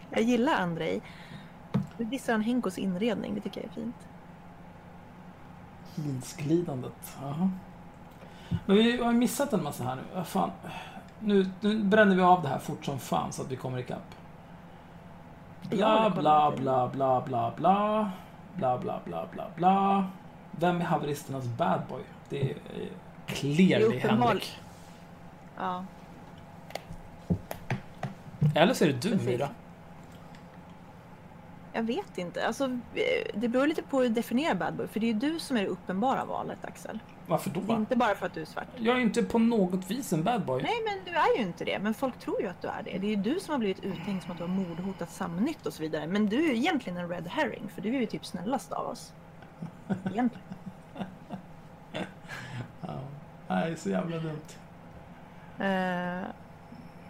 Jag gillar Andrei. Nu dissar han Henkos inredning. Det tycker jag är fint. Hinsglidandet. Jaha. Men vi har ju missat en massa här nu. Fan. Nu, nu bränner vi av det här fort som fan så att vi kommer ikapp. Bla, bla, bla, bla, bla, bla. Bla, bla, bla, bla, bla. Vem är haveristernas bad boy? Det är clearly Henrik. Ja. Eller så är det du. Myra. Jag vet inte. Alltså, eh, det beror lite på hur du definierar bad boy. För det är ju du som är det uppenbara valet, Axel. Varför då? Inte bara för att du är svart. Jag är inte på något vis en bad boy. Nej, men du är ju inte det. Men folk tror ju att du är det. Det är ju du som har blivit uthängd som att du har mordhotat Samnytt och så vidare. Men du är ju egentligen en red herring. För du är ju typ snällast av oss. Egentligen. *laughs* Ja. Nej, så jävla dumt. Eh,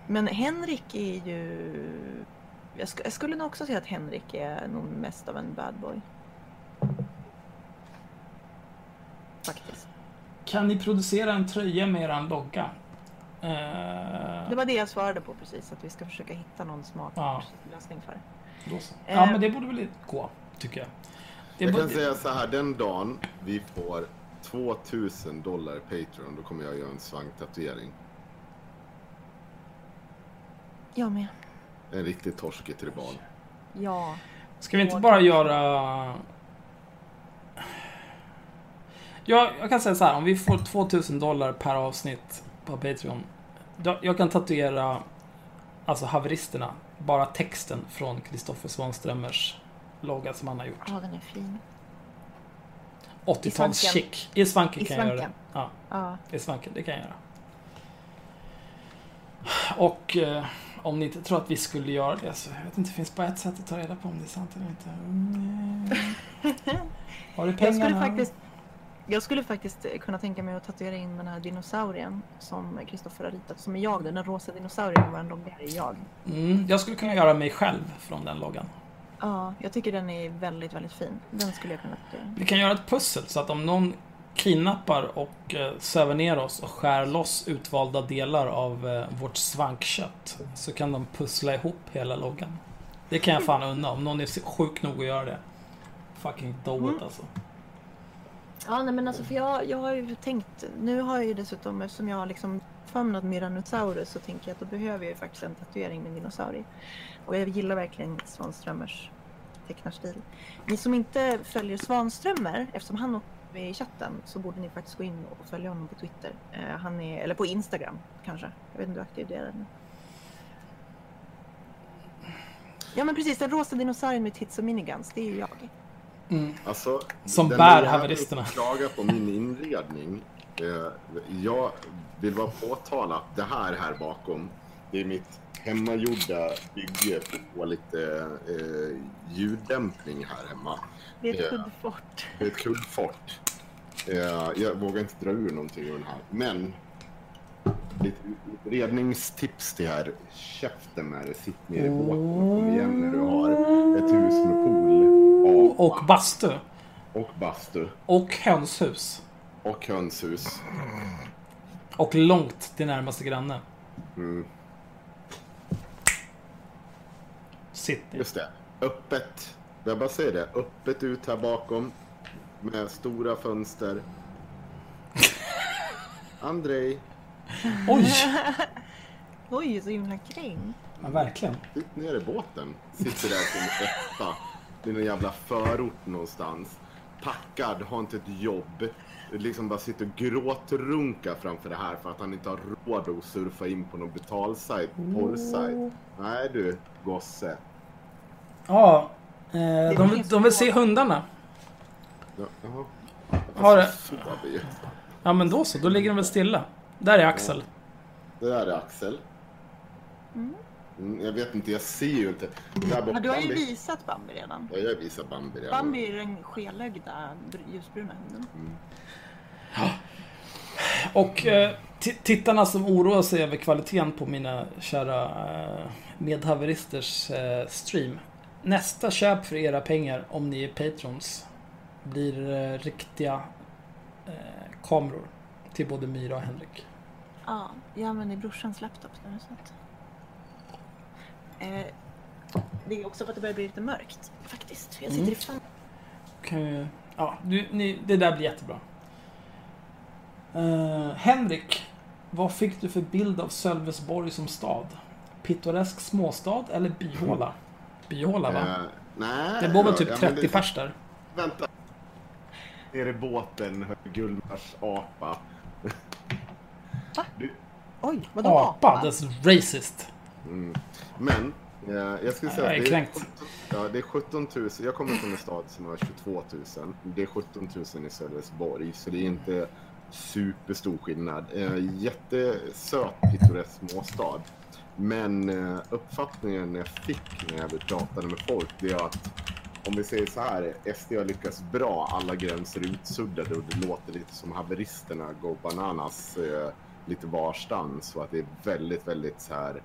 men Henrik är ju... Jag, sk- jag skulle nog också säga att Henrik är nog mest av en bad boy. Faktiskt. Kan ni producera en tröja med eran logga? Eh, Det var det jag svarade på precis. Att vi ska försöka hitta någon smart Ja. lösning för det. Ja, men det borde väl gå, tycker jag. Det Jag kan säga så här, den dagen vi får 2000 dollar Patreon, då kommer jag göra en svanktatuering. Jag med. En riktig torskig tribal. Ja. Ska vi inte bara göra... Jag, jag kan säga så här, om vi får 2000 dollar per avsnitt på Patreon. Jag kan tatuera, alltså haveristerna, bara texten från Kristoffer Svanströmers logga som han har gjort. Ja, den är fin. 80-tals svanken. chic. I svanken I kan jag göra det. svanken. Ja, Ja. i svanken, det kan jag göra. Och eh, om ni inte tror att vi skulle göra det så jag vet inte, det finns bara ett sätt att ta reda på om det är sant eller inte. Mm. Har du Jag pengarna? skulle, faktiskt, jag skulle faktiskt eh, kunna tänka mig att tatuera in den här dinosaurien som Kristoffer har ritat. Som är jag, den rosa dinosaurien med vår logga är jag. Mm, jag skulle kunna göra mig själv från den loggan. Ja, jag tycker den är väldigt, väldigt fin. Den skulle jag kunna tatuera. Vi kan göra ett pussel så att om någon kidnappar och eh, söver ner oss och skär loss utvalda delar av eh, vårt svankkött så kan de pussla ihop hela loggan. Det kan jag fan unna om någon är sjuk nog att göra det. Fucking do it Mm. alltså. Ja, nej men alltså för jag, jag har ju tänkt, nu har jag ju dessutom, eftersom jag har liksom famnat Myranosaurus så tänker jag att då behöver jag ju faktiskt en tatuering med dinosaurie. Och jag gillar verkligen Svanströmers tecknarstil. Ni som inte följer Svanströmer, eftersom han i chatten, så borde ni faktiskt gå in och följa honom på Twitter. Eh, han är, eller på Instagram kanske. Jag vet inte hur aktiv det är nu. Ja men precis, den rosa dinosaurien med tits och miniguns, det är ju jag. Mm. Alltså, Som den bär haveristerna. klagar på min inredning. Eh, jag vill bara påtala att det här här bakom, det är mitt hemmagjorda bygge få lite eh, ljuddämpning här hemma. Det är ett kuddfort. Det är ett kuddfort. Eh, jag vågar inte dra ur någonting ur den här. Men lite, redningstips till här. Käften med det. Sitt ner i båten och kom igen när du har ett hus med pool. apa Och bastu. och bastu. Och hönshus. Och hönshus. Och långt till närmaste granne. Mm, Sitt ner. just det. Öppet. Jag bara säger det. Öppet ut här bakom. Med stora fönster. *laughs* Andrei, Oj! *laughs* Oj, så himla kräng. Ja, verkligen. sitt ner i båten. Sitter där som etta. I någon jävla förort någonstans. Packad, har inte ett jobb. Liksom bara sitter och gråtrunkar framför det här för att han inte har råd att surfa in på någon betalsajt, porrsajt. Nej du, gosse. Ja, eh, de, de vill se hundarna. Ja, Jaha. Har det- ju. Ja, men då så. Då ligger de väl stilla. Där är Axel. Det där är Axel. Mm, jag vet inte, jag ser ju inte. Där borta, Ja, du har ju Bambi. visat Bambi redan. Ja, jag visar Bambi redan. Bambi är den skelögda br- ljusbruna hunden. Och eh, ti- tittarna som oroar sig över kvaliteten på mina kära eh, medhaveristers eh, stream. Nästa köp för era pengar, om ni är patrons, blir eh, riktiga eh, kameror till både Myra och Henrik. Ja, jag använder brorsans laptop nu. Så att... eh, det är också för att det börjar bli lite mörkt faktiskt. För jag sitter Mm. i fan... Ju, ja, du, ni, det där blir jättebra. Eh, Henrik, vad fick du för bild av Sölvesborg som stad? Pittoresk småstad eller byhåla? Byhåla va? Eh, nej. Det bor väl typ ja, 30 men det- pers där. Vänta. Ner i båten, Gullmars apa. Oj, vadå Apa, that's racist. Mm. Men Jag skulle säga Jag att det är, kränkt. 17, ja, det är 17 000. Jag kommer från en stad som har 22 000. Det är 17 000 i Sölvesborg, så det är inte superstor skillnad. Eh, Jättesöt, pittoresk småstad. Men eh, uppfattningen jag fick när jag pratade med folk, det är att om vi säger så här, SD har lyckats bra, alla gränser är utsuddade och det låter lite som haveristerna go bananas eh, lite varstans. Och att det är väldigt, väldigt så här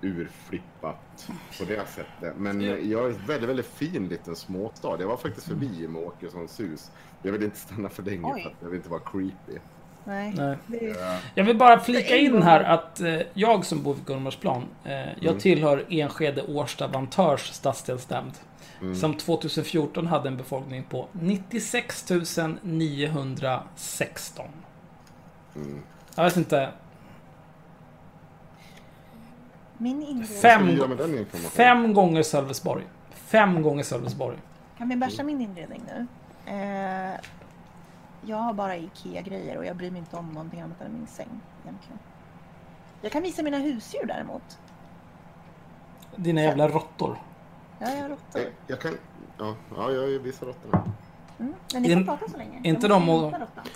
urflippat på det sättet. Men Ja. jag är en väldigt, väldigt fin liten småstad. Jag var faktiskt förbi med Åkessons hus. Jag vill inte stanna för länge Oj. för att jag vill inte vara creepy. Nej. Nej. Är... Jag vill bara flika in här att eh, jag som bor vid Gullmarsplan, eh, jag Mm. tillhör Enskede Årsta Vantörs stadsdelsnämnd. Mm. Som 2014 hade en befolkning på 96 916. Mm. Jag vet inte. Fem-? Fem gånger Sölvesborg. Fem gånger Sölvesborg. Kan vi bärsa min inredning nu? Eh, jag har bara IKEA-grejer och jag bryr mig inte om någonting annat än min säng egentligen. Jag kan visa mina husdjur däremot. Dina jävla råttor. Ja, jag har råttor. Eh, Jag kan... Ja, ja jag visar råttorna. Mm. Men ni får In- prata så länge. inte de och-.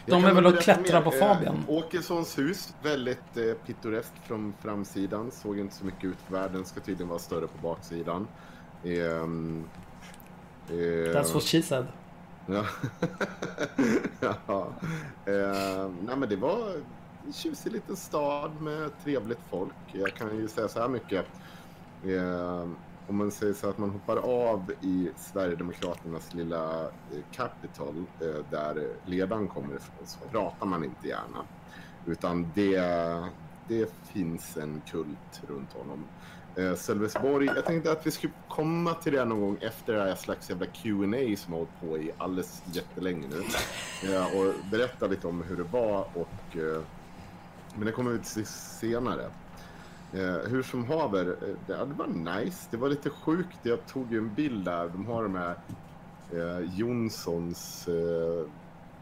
De är väl och mer. på Eh, Fabian. Åkessons hus, väldigt eh, pittoreskt från framsidan. Såg inte så mycket ut för världen. Ska tydligen vara större på baksidan. Ehm, eh, That's what she said. Ja. *laughs* ja. Eh, nej men det var en tjusig liten stad med trevligt folk. Jag kan ju säga så här mycket. Eh, om man säger så att man hoppar av i Sverigedemokraternas lilla eh, capital eh, där ledaren kommer ifrån så pratar man inte gärna. Utan det, det finns en kult runt honom. Eh, Sölvesborg, jag tänkte att vi skulle komma till det någon gång efter det här slags jävla Q&A som har hållit på i alldeles jättelänge nu. Eh, och berätta lite om hur det var och... Eh, men det kommer vi till senare. Eh, hur som haver, eh, det, det var nice. Det var lite sjukt. Jag tog ju en bild där. De har de här eh, Jonssons... Eh,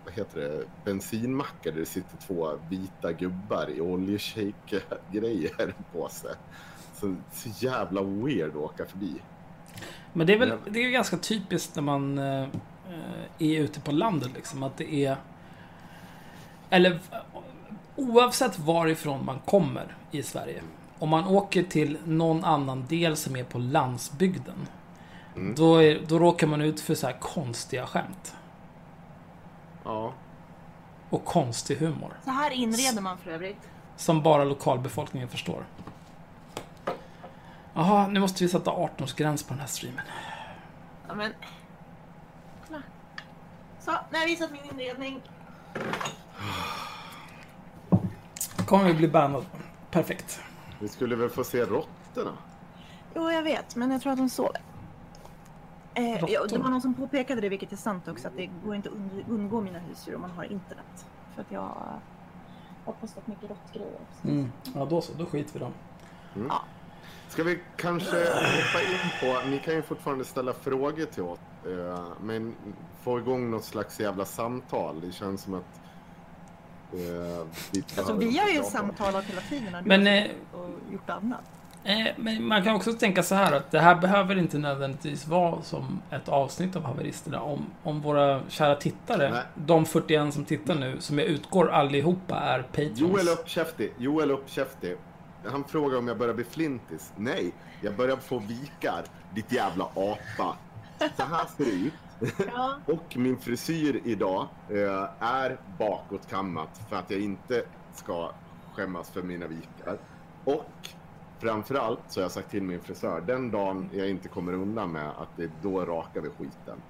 vad heter det? Bensinmackar där det sitter två vita gubbar i oljeshake-grejer på sig. Så, så jävla weird att åka förbi. Men det är väl det är ganska typiskt när man eh, är ute på landet liksom att det är... Eller oavsett varifrån man kommer i Sverige. Om man åker till någon annan del som är på landsbygden. Mm. Då, är, då råkar man ut för så här konstiga skämt. Ja. Och konstig humor. Så här inreder man för övrigt. Som bara lokalbefolkningen förstår. Jaha, nu måste vi sätta 18-årsgräns på den här streamen. Ja, men... Kolla. Så, nu har jag visat min inredning. Kommer vi bli bannad. Perfekt. Vi skulle väl få se råttorna? Jo, jag vet, men jag tror att de sover. Eh, ja, det var någon som påpekade det, vilket är sant också, att det går inte att und- undgå mina husdjur om man har internet. För att jag har postat mycket råttgrejer. också. Mm. Ja, då så. Då skiter vi i dem. Ska vi kanske hoppa in på, ni kan ju fortfarande ställa frågor till oss, eh, men få igång något slags jävla samtal. Det känns som att eh, vi, Alltså, vi har ju samtalat hela tiden Men, eh, och gjort annat. Eh, men man kan också tänka så här att det här behöver inte nödvändigtvis vara som ett avsnitt av Haveristerna. Om, om våra kära tittare, Nej. de 41 som tittar nu, som jag utgår allihopa är patrons. Joel uppkäftig, Joel uppkäftig. Han frågar om jag börjar bli flintis. Nej, jag börjar få vikar. Ditt jävla apa. Så här ser det ut. *laughs* Ja. Och min frisyr idag eh, är bakåtkammat för att jag inte ska skämmas för mina vikar. Och framförallt så har jag sagt till min frisör, den dagen jag inte kommer undan med att det är då rakar vi skiten.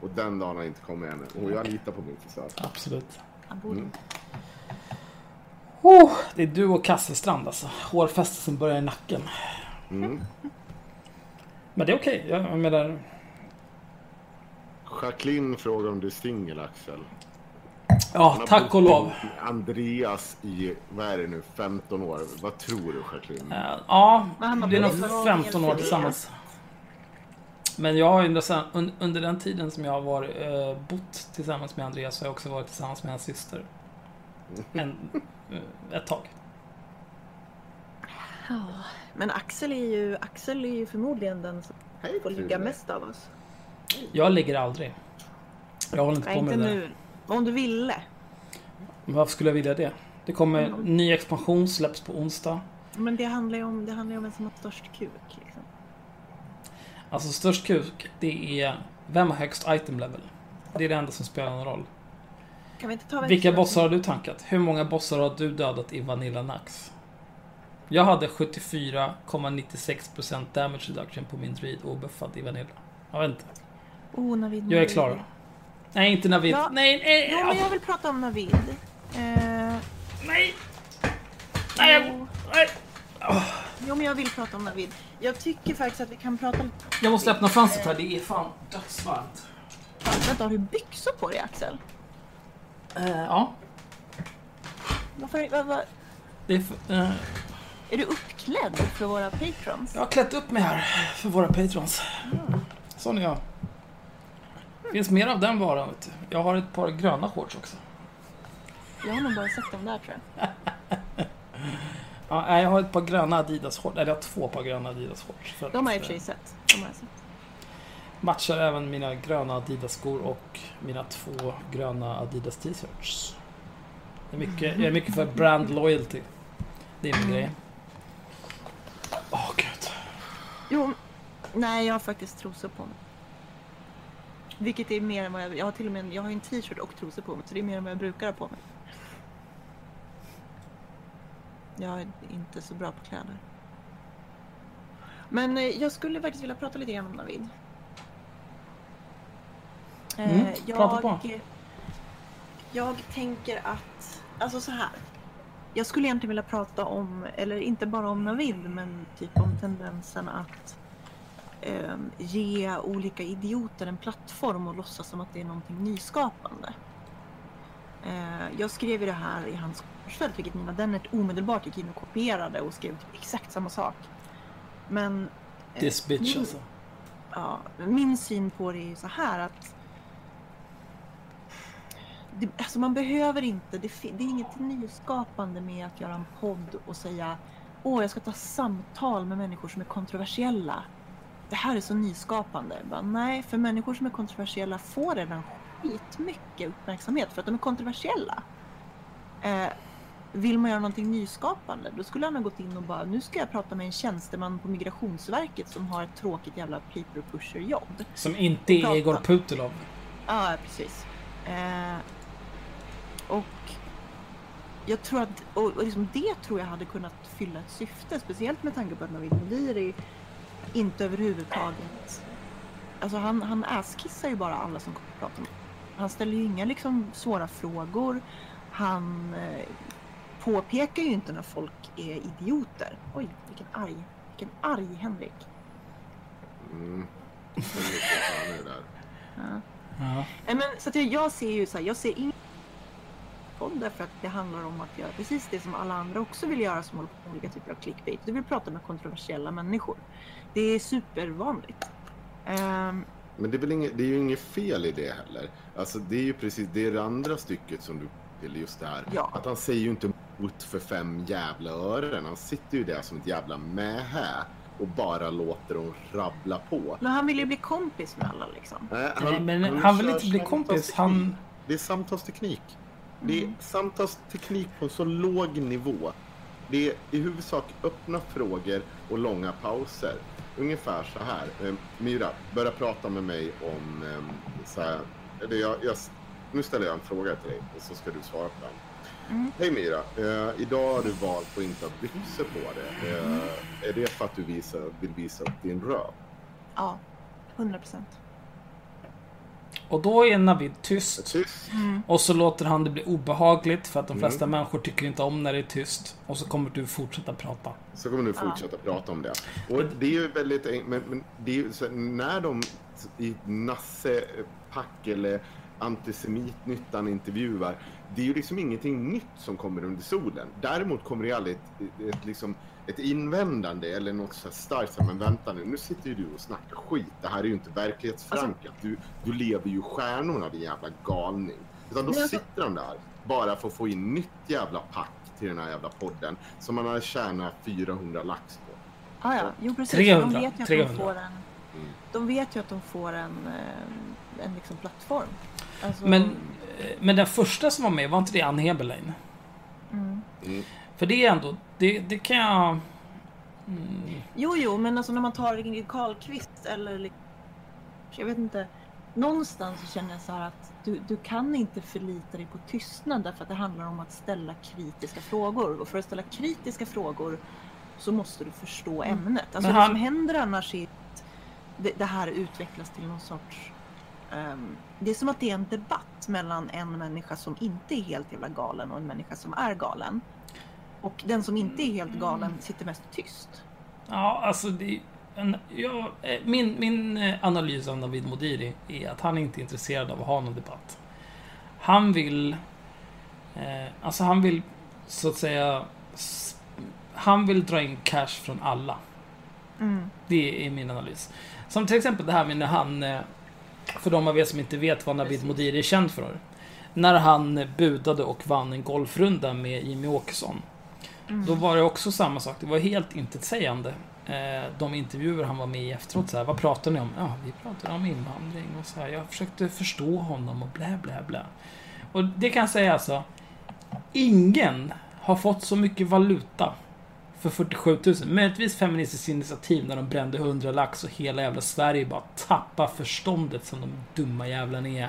Och den dagen har jag inte kommit ännu. Och jag litar på min frisör. Absolut. Mm. Oh, det är du och Kasselstrand alltså. Hårfästelsen börjar i nacken. Mm. Men det är okej. Jag, jag menar, Jacqueline frågar om du är singel, Axel. ja, tack och lov. Andreas i, vad är det nu, 15 år. Vad tror du, Jacqueline? Eh, Ja, Men han har det är nog blivit 15 år tillsammans. Men jag har ju under, under den tiden som jag har varit, eh, bott tillsammans med Andreas så har jag också varit tillsammans med hans syster. *laughs* En, ett tag. Ja, men Axel är ju, Axel är ju förmodligen den som Hej får ligga mest av oss. Jag ligger aldrig. Jag håller inte Nej, på inte med det där. nu. Om du ville. Men Varför skulle jag vilja det? Det kommer Mm. ny expansion, släpps på onsdag. Men det handlar ju om, det handlar ju om vem som har störst kuk. Liksom. Alltså störst kuk, det är vem har högst item level? Det är det enda som spelar någon roll. Kan vi inte ta Vilka bossar har du tankat? Hur många bossar har du dödat i Vanilla Nax? Jag hade 74,96% damage reduction på min druid obuffad i Vanilla. Jag vet inte. Oh, Navid. Jag är klar. Nej, inte Navid. Ja. Nej, nej, Jo, men jag vill prata om Navid. Eh, nej. Nej, jo. nej. jo, men jag vill prata om Navid. Jag tycker faktiskt att vi kan prata lite... Jag måste öppna fönstret här. Det är fan dödsvarmt. Vänta, har du byxor på dig Axel? Eh, ja, Varför, vad, vad, det är eh, är du uppklädd för våra patrons? Jag har klätt upp mig här för våra patrons. Sån är jag. Finns mer av den varan. Vet du. Jag har ett par gröna shorts också. Jag har nog bara sett dem där tror jag. Ja, jag har ett par gröna Adidas shorts. Eller jag har två par gröna Adidas shorts. De har jag i och för eh, sig sett. De har jag sett matchar även mina gröna Adidas skor och mina två gröna Adidas t-shirts. Jag är mycket, jag är mycket för brand loyalty. Det är min grej. Åh gud. Jo, nej jag har faktiskt trosor på mig. Vilket är mer än vad jag... Jag har till och med en, jag har en t-shirt och trosor på mig. Så det är mer än vad jag brukar ha på mig. Jag är inte så bra på kläder. Men eh, jag skulle faktiskt vilja prata lite grann om Navid. Eh, Mm, på. jag, jag tänker att, alltså så här. Jag skulle egentligen vilja prata om, eller inte bara om Navid, men typ om tendensen att eh, ge olika idioter en plattform och låtsas som att det är någonting nyskapande. Eh, jag skrev ju det här i hans korsfält, vilket Nina Dennert omedelbart gick in och kopierade och skrev typ exakt samma sak. Men eh, This bitch min- alltså. Ja, min syn på det är ju så här att det, alltså man behöver inte, det, det är inget nyskapande med att göra en podd och säga Åh, jag ska ta samtal med människor som är kontroversiella. Det här är så nyskapande. Bara, nej, för människor som är kontroversiella får redan skitmycket uppmärksamhet för att de är kontroversiella. Eh, vill man göra någonting nyskapande, då skulle han ha gått in och bara, nu ska jag prata med en tjänsteman på Migrationsverket som har ett tråkigt jävla paper pusher jobb. Som inte är. Egor Putilov. Ja, precis. Eh, och jag tror att, och, liksom det tror jag hade kunnat fylla ett syfte, speciellt med tanke på att Navid Modiri inte överhuvudtaget, alltså han, han asskissar ju bara alla som kommer att prata med. Han ställer ju inga liksom svåra frågor. Han eh, påpekar ju inte när folk är idioter. Oj, vilken arg, vilken arg Henrik. Mm. *laughs* Det är där. Ja. Ja. Men, så att jag, jag ser ju så här, jag ser ingen podd därför att det handlar om att göra precis det som alla andra också vill göra som håller på med olika typer av clickbait. Du vill prata med kontroversiella människor. Det är supervanligt. Ehm, Men det är, väl inget, det är ju inget fel i det heller. Alltså det är ju precis det, är det andra stycket som du till just det här. Ja. Att han säger ju inte mot för fem jävla ören. Han sitter ju där som ett jävla mähä och bara låter dem rabbla på. men han vill ju bli kompis med alla liksom. Nej, Nej, men han vill kör inte bli kompis. Han... Det är samtalsteknik. Det är Mm. samtalsteknik på så låg nivå. Det är i huvudsak öppna frågor och långa pauser. Ungefär så här. Eh, Myra, börja prata med mig om... Eh, så här, jag, jag, nu ställer jag en fråga till dig och så ska du svara på den. Mm. Hej Myra, eh, idag har du valt att inte ha byxor på dig. Eh, är det för att du visar, vill visa upp din röv? Ja, 100 procent. Och då är Navid tyst. Tyst. Och så låter han det bli obehagligt för att de flesta Mm. människor tycker inte om när det är tyst. Och så kommer du fortsätta prata. Så kommer du fortsätta prata om det. Och det är ju väldigt en- men, men det är ju så, när de i Nasse Pack eller Antisemitnyttan intervjuar, det är ju liksom ingenting nytt som kommer under solen. Däremot kommer det aldrig ett, ett, liksom, ett invändande eller något så här starkt som men vänta nu, nu sitter ju du och snackar skit. Det här är ju inte verklighetsförankrat. Du, du lever ju stjärnorna din jävla galning. Utan då alltså- sitter de där bara för att få in nytt jävla pack till den här jävla podden som man har tjänat 400 lax på. Ah, ja, jo precis. 300, De vet ju att 300. de får en, Mm. de vet ju att de får en, eh, en liksom plattform. Alltså, Men, men den första som var med, var inte det Ann Heberlein? Mm. Mm. För det är ändå, det, det kan jag... Mm, Jo, jo, men alltså när man tar Ingrid Carlqvist eller jag vet inte. Någonstans så känner jag så här att du, du kan inte förlita dig på tystnad därför att det handlar om att ställa kritiska frågor. Och för att ställa kritiska frågor så måste du förstå ämnet. Alltså Men det han- som händer annars är att det, det här utvecklas till någon sorts... ehm, det är som att det är en debatt mellan en människa som inte är helt jävla galen och en människa som är galen. Och den som inte är helt galen sitter mest tyst. ja, alltså det... En, ja, eh, min, min eh, analys av Navid Modiri är att han inte är intresserad av att ha någon debatt. Han vill... Eh, alltså han vill, så att säga... Han vill dra in cash från alla. Mm. Det är min analys. Som till exempel det här med när han, eh, för de av er som inte vet vad Navid. Modiri är känd för. När han budade och vann en golfrunda med Jimmy Åkesson. Mm. Då var det också samma sak. Det var helt intetsägande. Eh, De intervjuer han var med i efteråt. Så här, vad pratade ni om? Ja, vi pratade om invandring och så här. Jag försökte förstå honom och blä, blä, blä. Och det kan jag säga alltså. Ingen har fått så mycket valuta för 47 000. Möjligtvis Feministiskt initiativ när de brände 100 lax och hela jävla Sverige bara tappar förståndet som de dumma jävlarna är.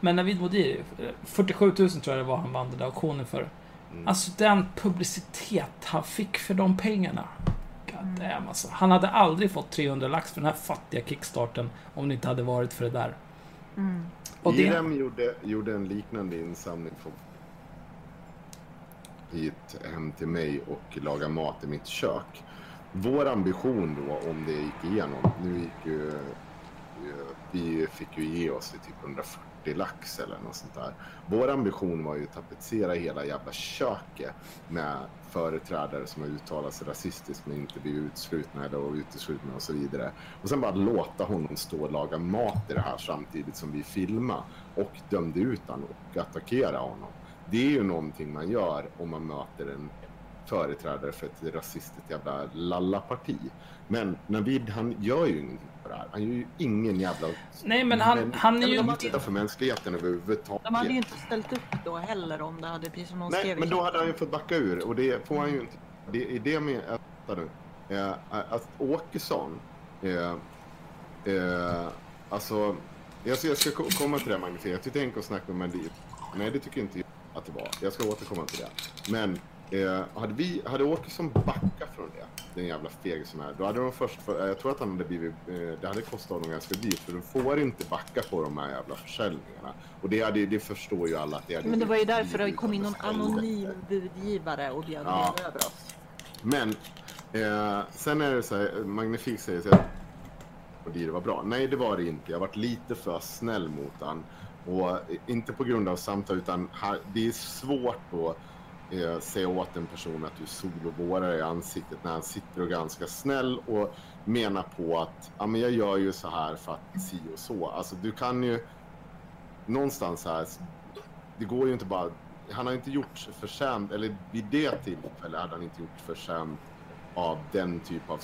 Men Navid Modiri, 47 000 tror jag det var han vann den där auktionen för. Mm. Alltså den publicitet han fick för de pengarna. God damn, alltså. Han hade aldrig fått 300 lax för den här fattiga kickstarten om det inte hade varit för det där. Mm. Och det, gjorde, gjorde en liknande insamling för hit hem till mig och laga mat i mitt kök. Vår ambition då, om det gick igenom, nu gick ju, vi fick ju ge oss i typ 140 lax eller något sånt där. Vår ambition var ju att tapetsera hela jävla köket med företrädare som har uttalat sig rasistiskt men inte blivit utslutna eller uteslutna och så vidare. Och sen bara låta honom stå och laga mat i det här samtidigt som vi filmade och dömde ut honom och attackera honom. Det är ju någonting man gör om man möter en företrädare för ett rasistiskt jävla lallaparti. Men Navid, han gör ju ingenting på det här. Han gör ju ingen jävla... nej men han, han är men ju... de Inte för mänskligheten överhuvudtaget. De hade ju inte ställt upp då heller om det hade, precis som någon Nej, men då hade han ju fått backa ur och det får han ju inte. Det är det med att, vänta nu, eh, att Åkesson, eh, eh, alltså, jag ska, jag ska ko- komma till det Magnus, jag tyckte tänka och snacka med Mandip. Nej, det tycker inte jag att det var. Jag ska återkomma till det. Men eh, hade, vi, hade Åkesson backat från det, den jävla feg som är, då hade de först, för, jag tror att han hade blivit, eh, det hade kostat honom ganska dyrt, för de får inte backa på de här jävla försäljningarna. Och det, hade, det förstår ju alla att det hade Men det var ju därför det kom in om någon anonym budgivare och bjöd Ja. över oss. Men eh, sen är det så här, Magnifik säger så här, och det var bra. Nej, det var det inte. Jag varit lite för snäll mot han. Och eh, inte på grund av samtal, utan här, det är svårt att eh, säga åt en person att du solovårar i ansiktet när han sitter och är ganska snäll och menar på att ja, men jag gör ju så här för att si och så. Alltså du kan ju någonstans här, det går ju inte bara han har inte gjort förtjänt, eller vid det tillfället hade han inte gjort förtjänt av den typ av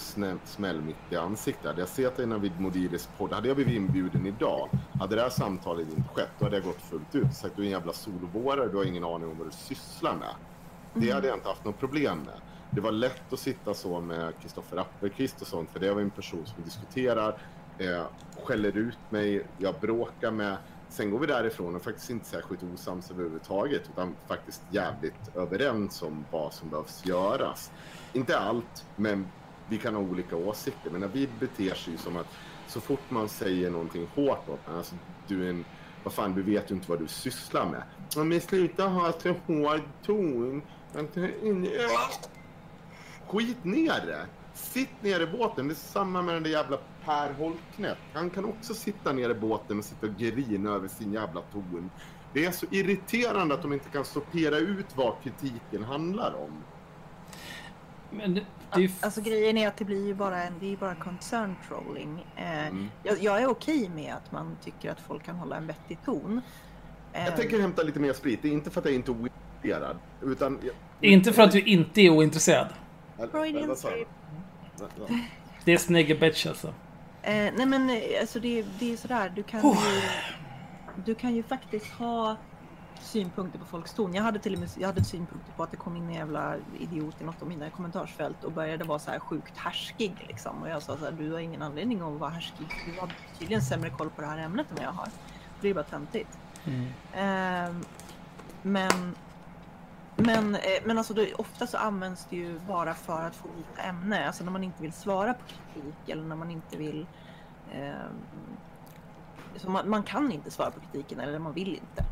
smäll mitt i ansiktet. Hade jag sett det Navid Modiris podd, hade jag blivit inbjuden idag, hade det här samtalet inte skett, då hade jag gått fullt ut sagt du är en jävla solovårare, du har ingen aning om vad du sysslar med. Det hade jag inte haft något problem med. Det var lätt att sitta så med Kristoffer Appelqvist och sånt, för det var en person som diskuterar, eh, skäller ut mig, jag bråkar med. Sen går vi därifrån och faktiskt inte särskilt osams överhuvudtaget, utan faktiskt jävligt överens om vad som behövs göras. Inte allt, men vi kan ha olika åsikter. Men Navid beter sig som att så fort man säger någonting hårt åt honom, alltså du är en, vad fan, du vet ju inte vad du sysslar med. Ja, men sluta ha så hård ton. Skit ner det. Sitt ner i båten. Det är samma med den där jävla Per Holknekt. Han kan också sitta ner i båten och sitta och grina över sin jävla ton. Det är så irriterande att de inte kan sortera ut vad kritiken handlar om. Men det, det. Alltså grejen är att det blir ju bara en, det är bara concern trolling. Eh, Mm. jag, jag är okej med att man tycker att folk kan hålla en vettig ton. Jag Eh, tänker hämta lite mer sprit. Det är inte för att jag inte är ointresserad. Utan... jag- Inte för att du inte är ointresserad. Freudian jag? slip. Det är snygga bitch alltså. Eh, nej men eh, alltså det, det är sådär, du kan ju... Du kan ju faktiskt ha synpunkter på folks ton. Jag hade till och med jag hade synpunkter på att det kom in en jävla idiot i något av mina kommentarsfält och började vara så här sjukt härskig liksom. Och jag sa så här, du har ingen anledning att vara härskig. Du har tydligen sämre koll på det här ämnet än vad jag har. Det är bara töntigt. Mm. Ehm, men men, eh, men alltså det, ofta så används det ju bara för att få byta ämne. Alltså när man inte vill svara på kritik eller när man inte vill... Eh, så man, man kan inte svara på kritiken eller man vill inte.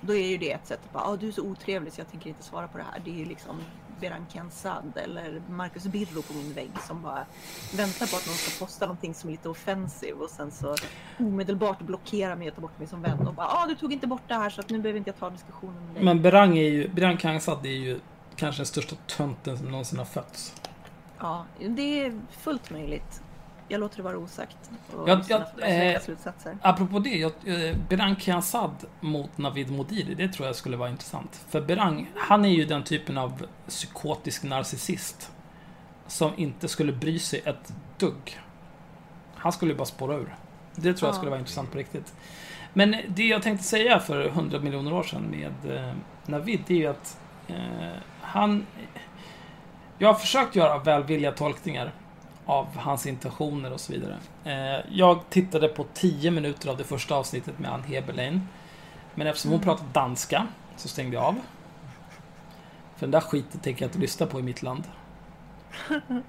Då är ju det ett sätt att bara, ah, du är så otrevlig så jag tänker inte svara på det här. Det är ju liksom Beran Kensad eller Marcus Birro på min vägg som bara väntar på att någon ska posta någonting som är lite offensiv och sen så omedelbart blockera mig och ta bort mig som vän och bara ah, du tog inte bort det här så att nu behöver inte jag ta diskussionen med dig. Men Berang är ju, Berang Kangsad är ju kanske den största tönten som någonsin har fötts. Ja, det är fullt möjligt. Jag låter det vara osagt. Och Jag- jag- eh, slutsatser. Apropå det, jag, eh, Berang Kansad mot Navid Modiri, det tror jag skulle vara intressant. För Berang, han är ju den typen av psykotisk narcissist som inte skulle bry sig ett dugg. Han skulle ju bara spåra ur. Det tror jag Ja. skulle vara intressant på riktigt. Men det jag tänkte säga för 100 miljoner år sedan med eh, Navid, det är ju att eh, han... Jag har försökt göra välvilliga tolkningar av hans intentioner och så vidare. Eh, jag tittade på 10 minuter av det första avsnittet med Ann Heberlein. Men eftersom hon Mm. pratade danska så stängde jag av. För den där skiten tänker jag inte lyssna på i mitt land. *laughs*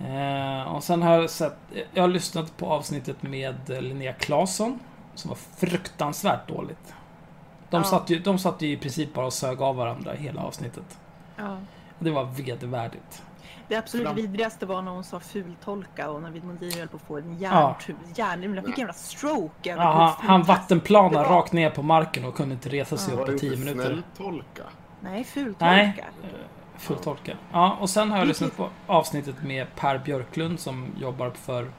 Eh, och sen har jag sett, jag har lyssnat på avsnittet med eh, Linnea Claesson som var fruktansvärt dåligt. De, Ja. satt ju, de satt ju i princip bara och sög av varandra hela avsnittet. Ja. Och det var vedervärdigt. Det absolut Fram- vidrigaste var när hon sa fultolka och när Modiri höll på att få en hjärntur. Hjärn, jag fick en jävla stroke. över Ja, han, vattenplanade var. rakt ner på marken och kunde inte resa sig Ja. upp på 10 inte minuter. snälltolka? Nej, fultolka. Nej. Fulltolka. Ja, och sen har jag lyssnat på avsnittet med Per Björklund som jobbar för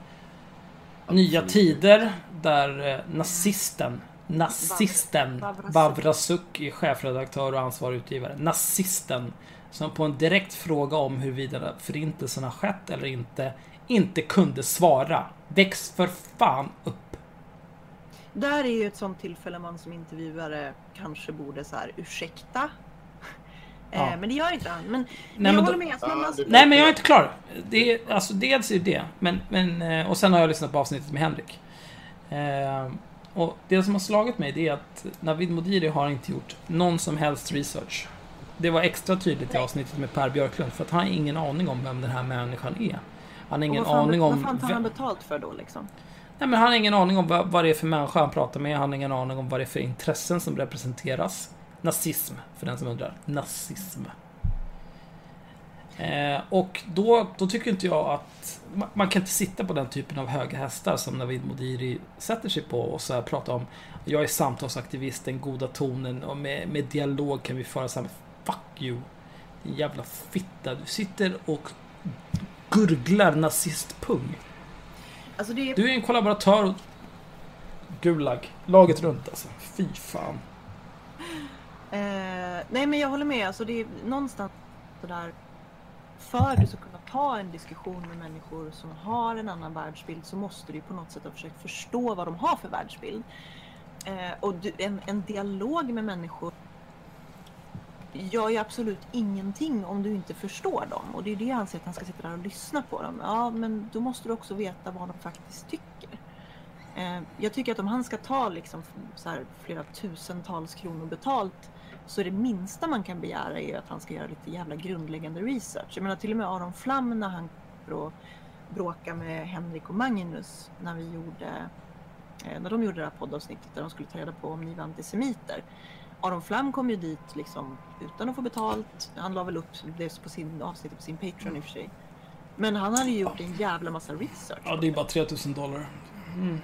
Nya Absolut. Tider där eh, nazisten, nazisten Vavrasuk. Vavrasuk är chefredaktör och ansvarig utgivare. Nazisten som på en direkt fråga om huruvida förintelsen har skett eller inte inte kunde svara. Väx för fan upp. Där är ju ett sånt tillfälle man som intervjuare kanske borde så här ursäkta. Ja. Eh, men det gör inte han. Men, men Nej, jag men håller då- med. Alltså, Ja, man, Nej, men jag är inte klar. Det är, alltså, dels är det, men, men, eh, och sen har jag lyssnat på avsnittet med Henrik. Eh, och det som har slagit mig det är att Navid Modiri har inte gjort någon som helst research. Det var extra tydligt i avsnittet med Per Björklund, för att han har ingen aning om vem den här människan är. Han har och ingen vad fan, aning vad om... fan tar han betalt för då liksom? Nej, men han har ingen aning om vad, vad det är för människa han pratar med. Han har ingen aning om vad det är för intressen som representeras. Nazism, för den som undrar. Nazism. Eh, och då, då tycker inte jag att... Man, man kan inte sitta på den typen av höga hästar som Navid Modiri sätter sig på och så här prata om jag är samtalsaktivist, den goda tonen och med, med dialog kan vi föra samman. You! Din jävla fitta. Du sitter och gurglar nazistpung. Alltså det Du är en kollaboratör och Gulag. Laget runt alltså. Fy fan. Eh, nej men jag håller med, alltså det är någonstans sådär för att du ska kunna ta en diskussion med människor som har en annan världsbild så måste du på något sätt ha försökt förstå vad de har för världsbild. Eh, och du, en, en dialog med människor gör ju absolut ingenting om du inte förstår dem. Och det är det jag anser att han ska sitta där och lyssna på dem. Ja, men då måste du också veta vad de faktiskt tycker. Eh, jag tycker att om han ska ta liksom så här flera tusentals kronor betalt så är det minsta man kan begära är att han ska göra lite jävla grundläggande research. Jag menar till och med Aron Flam när han bråkade med Henrik och Magnus när vi gjorde eh, när de gjorde det här poddavsnittet där de skulle ta reda på om ni var antisemiter. Aron Flam kom ju dit liksom utan att få betalt. Han la väl upp det på sin avsnitt på sin Patreon i och för sig. Men han hade ju gjort en jävla massa research. Ja, det är bara 3000 dollar. Mm. Men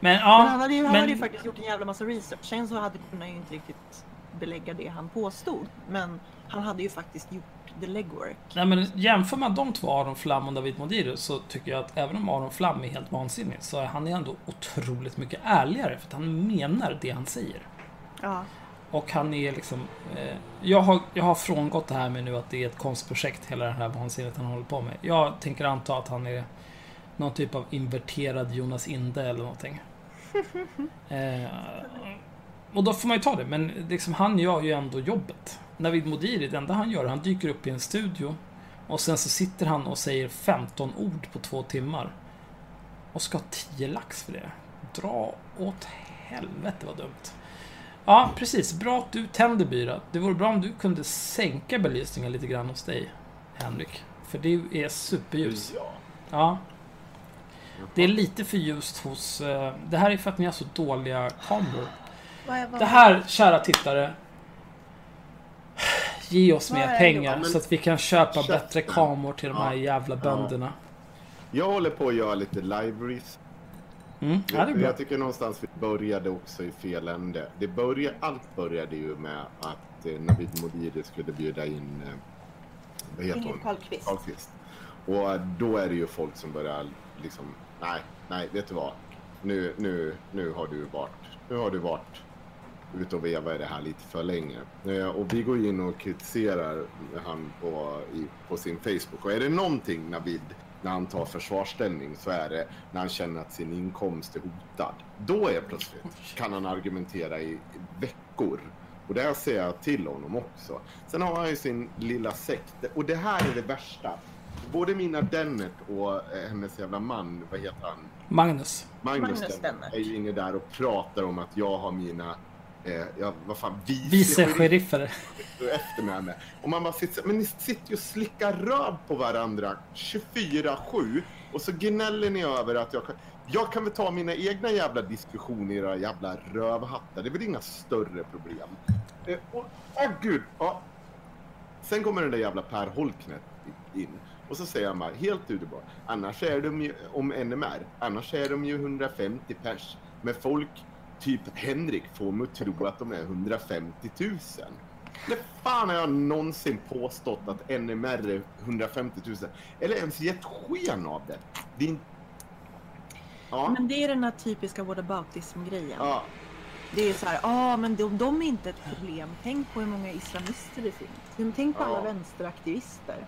Men ja, han hade, ju, han men- hade ju faktiskt gjort en jävla massa research. Sen så hade han ju inte riktigt belägga det han påstod. Men han hade ju faktiskt gjort the legwork. Nej, men jämför man de två, Aron Flam och David Modiri, så tycker jag att även om Aron Flam är helt vansinnig så är han ändå otroligt mycket ärligare för att han menar det han säger. Ja. Och han är liksom... Eh, jag, har, jag har frångått det här med nu att det är ett konstprojekt, hela det här vansinnet han håller på med. Jag tänker anta att han är någon typ av inverterad Jonas Inde eller någonting. *laughs* Eh, och då får man ju ta det, men liksom, han gör ju ändå jobbet. Navid Modiri, det enda han gör, han dyker upp i en studio och sen så sitter han och säger 15 ord på två timmar. Och ska ha 10 lax för det. Dra åt helvete vad dumt. Ja, precis. Bra att du tänder Byra. Det vore bra om du kunde sänka belysningen lite grann hos dig, Henrik. För det är superljus. Ja. Ja. Det är lite för ljust hos... eh, Det här är för att ni har så dåliga kameror. Det här, kära tittare. Ge oss mer pengar så att vi kan köpa bättre kameror till de här jävla bönderna. Jag håller på att göra lite libraries. Mm, ja, det är bra. Jag tycker någonstans vi började också i fel ände. Det började, allt började ju med att eh, Navid Modiri skulle bjuda in, eh, vad heter Ingrid hon? Carlqvist. Carlqvist. Och då är det ju folk som börjar liksom, nej, nej, vet du vad? Nu, nu, nu har du varit, nu har du varit ute och vevat i det här lite för länge. Eh, Och vi går in och kritiserar han på, i, på sin Facebook. Och är det någonting Navid, när han tar försvarsställning, så är det när han känner att sin inkomst är hotad. Då är plötsligt kan han argumentera i veckor. Och det här ser jag till honom också. Sen har han ju sin lilla sekt. Och det här är det värsta. Både mina Dennert och eh, hennes jävla man, vad heter han? Magnus. Magnus, Magnus Dennert. är ju inne där och pratar om att jag har mina, eh, ja, vad fan, vice, Vice sheriffer. efter med mig. Och man bara sitter men ni sitter ju och slickar röv på varandra 24-7 och så gnäller ni över att jag kan, jag kan väl ta mina egna jävla diskussioner i era jävla rövhattar. Det är väl inga större problem. Eh, och, åh gud! Ja. Sen kommer den där jävla Per Holknet in. Och så säger han bara, helt underbart. Annars är de ju, om NMR, annars är de ju 150 pers. Men folk, typ Henrik, får mig att tro att de är 150 000. När fan har jag någonsin påstått att NMR är 150 000? Eller ens gett sken av det? Din... Ja, Men det är den här typiska whataboutism-grejen. ja. Det är så här, ja men de, de är inte ett problem. Tänk på hur många islamister det finns. Tänk på alla Ja. vänsteraktivister.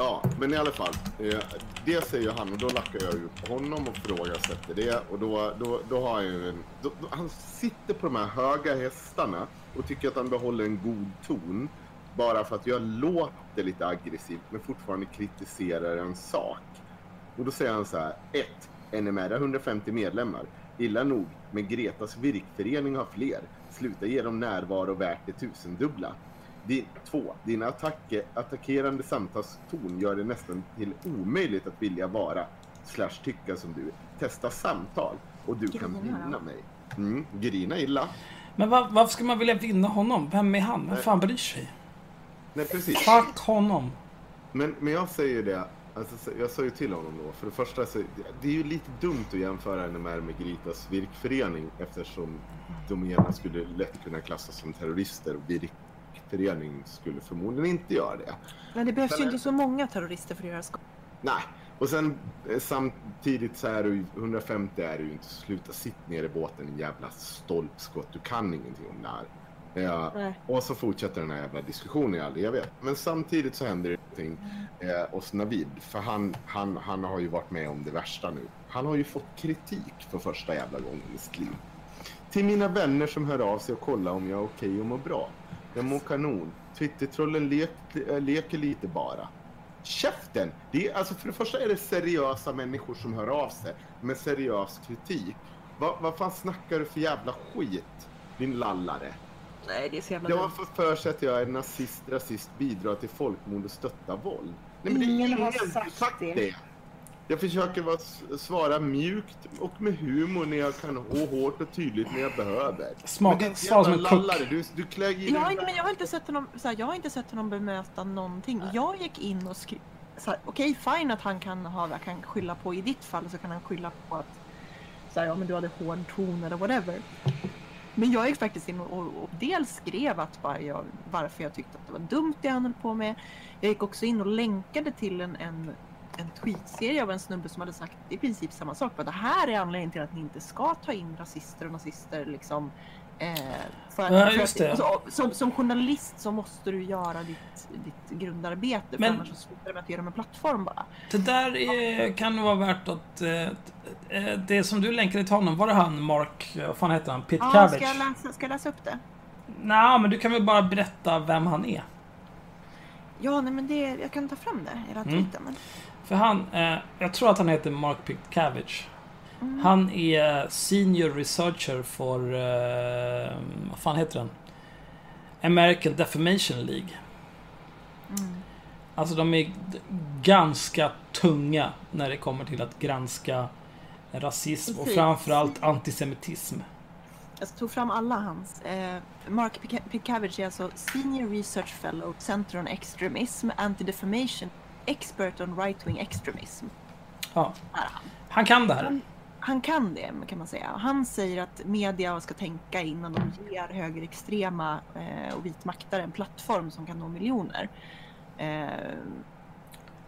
Ja, men i alla fall. Eh, det säger han och då lackar jag ju på honom och frågasätter det. Och då, då, då har han ju en... Då, då, han sitter på de här höga hästarna och tycker att han behåller en god ton. Bara för att jag låter lite aggressivt men fortfarande kritiserar en sak. Och då säger han så här. 1. NMR har 150 medlemmar. Illa nog, men Gretas virkförening har fler. Sluta ge dem närvaro värt det tusendubbla. Din, två, din attacke, attackerande samtalston gör det nästan till omöjligt att vilja vara slash tycka som du. Testa samtal och du kan Grina, vinna ja. mig. Mm, grina illa. Men va- varför ska man vilja vinna honom? Vem är han? Vem fan bryr sig? Nej, precis. Fuck honom. Men, men jag säger det, alltså, så- jag sa ju till honom då, för det första så det är ju lite dumt att jämföra NMR med Gritas virkförening eftersom de ena skulle lätt kunna klassas som terrorister och virkförening skulle förmodligen inte göra det. Men det behövs Sen ju inte så många terrorister för att göra skada. Nej, och sen eh, samtidigt så är du 150 är du ju inte. Sluta sitt ner i båten en jävla stolpskott. Du kan ingenting om det här. Nej. och så fortsätter den här jävla diskussionen i all evighet. Men samtidigt så händer det någonting eh, hos Navid. För han, han, han har ju varit med om det värsta nu. Han har ju fått kritik för första jävla gången i sitt liv. Till mina vänner som hör av sig och kollar om jag är okej och mår bra. Jag mår kanon. Twittertrollen lek, äh, leker lite bara. Käften! Det är, alltså för det första är det seriösa människor som hör av sig med seriös kritik. Va, vad fan snackar du för jävla skit? Din lallare. Nej, det är så jävla Jag har fått för sig att jag är nazist, rasist, bidrar till folkmord och stöttar våld. Nej, men Ingen det är har ingen sagt sagt det. det. Jag försöker vara, svara mjukt och med humor när jag kan och hårt och tydligt när jag behöver. Smaka- Men det är ett svar som en kuck. lallare. Du, du i Jag inte, men jag har inte sett honom, så här, jag har inte sett honom bemöta någonting. Jag gick in och skrev, okej fine att han kan, ha, kan skylla på, i ditt fall så kan han skylla på att så här, ja, men du hade hård ton eller whatever. Men jag gick faktiskt in och, och, och dels skrev att bara jag, varför jag tyckte att det var dumt det han höll på med. Jag gick också in och länkade till en, en, en tweetserie av en snubbe som hade sagt i princip samma sak. Att det här är anledningen till att ni inte ska ta in rasister och nazister liksom. Eh, för att, Ja, just det. så, som, som journalist så måste du göra ditt, ditt grundarbete. Men- För annars så slutar med att ge dem en plattform bara. Det där är, kan vara värt att... Eh, eh, det som du länkade till honom, var det han Mark... eh, Vad fan heter han? Pete Ja, Cabbage? ska, jag läsa, ska jag läsa upp det? Nej, men du kan väl bara berätta vem han är? Ja, nej men det, jag kan ta fram det, hela Mm. tweeten. Men, För han, eh, jag tror att han heter Mark Pickavage. Mm. Han är Senior Researcher för, eh, vad fan heter den? American Defamation League. mm. Alltså de är ganska tunga när det kommer till att granska rasism och Precis. framförallt antisemitism. Jag tog fram alla hans. Eh, Mark Pickavage är alltså Senior Research Fellow Center on Extremism, Anti-Defamation, Expert on Right-Wing Extremism. Ja, han. kan det här. Han, han kan det kan man säga. Han säger att media ska tänka innan de ger högerextrema eh, och vitmaktare en plattform som kan nå miljoner. Eh,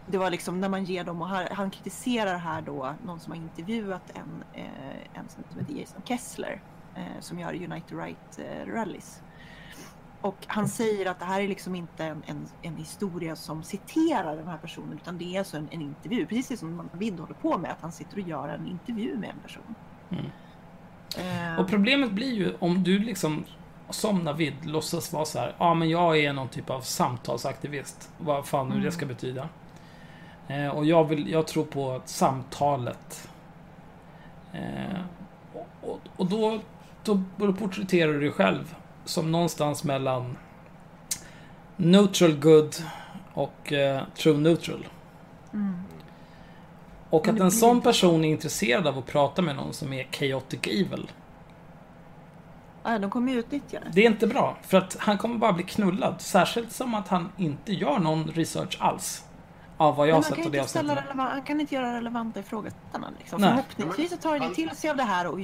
det var liksom när man ger dem och här, han kritiserar här då någon som har intervjuat en, eh, en som heter Jason Kessler eh, som gör United Right eh, rallies. Och han säger att det här är liksom inte en, en, en historia som citerar den här personen utan det är alltså en, en intervju. Precis som Vid håller på med, att han sitter och gör en intervju med en person. Mm. Eh, Och problemet blir ju om du liksom som Navid låtsas vara så här. Ja, men jag är någon typ av samtalsaktivist. Vad fan nu det ska betyda. Eh, och jag, vill, jag tror på samtalet. Eh, och, och, och då, då, då porträtterar du dig själv som någonstans mellan neutral good och eh, true neutral. mm. Och att en sån person är intresserad av att prata med någon som är chaotic evil. ja, de kommer utnyttja det. Det är inte bra, för att han kommer bara bli knullad. Särskilt som att han inte gör någon research alls. Av vad jag har sett och det jag sett. han kan inte göra relevanta ifrågasättanden. Liksom. Förhoppningsvis så tar det till sig av det här och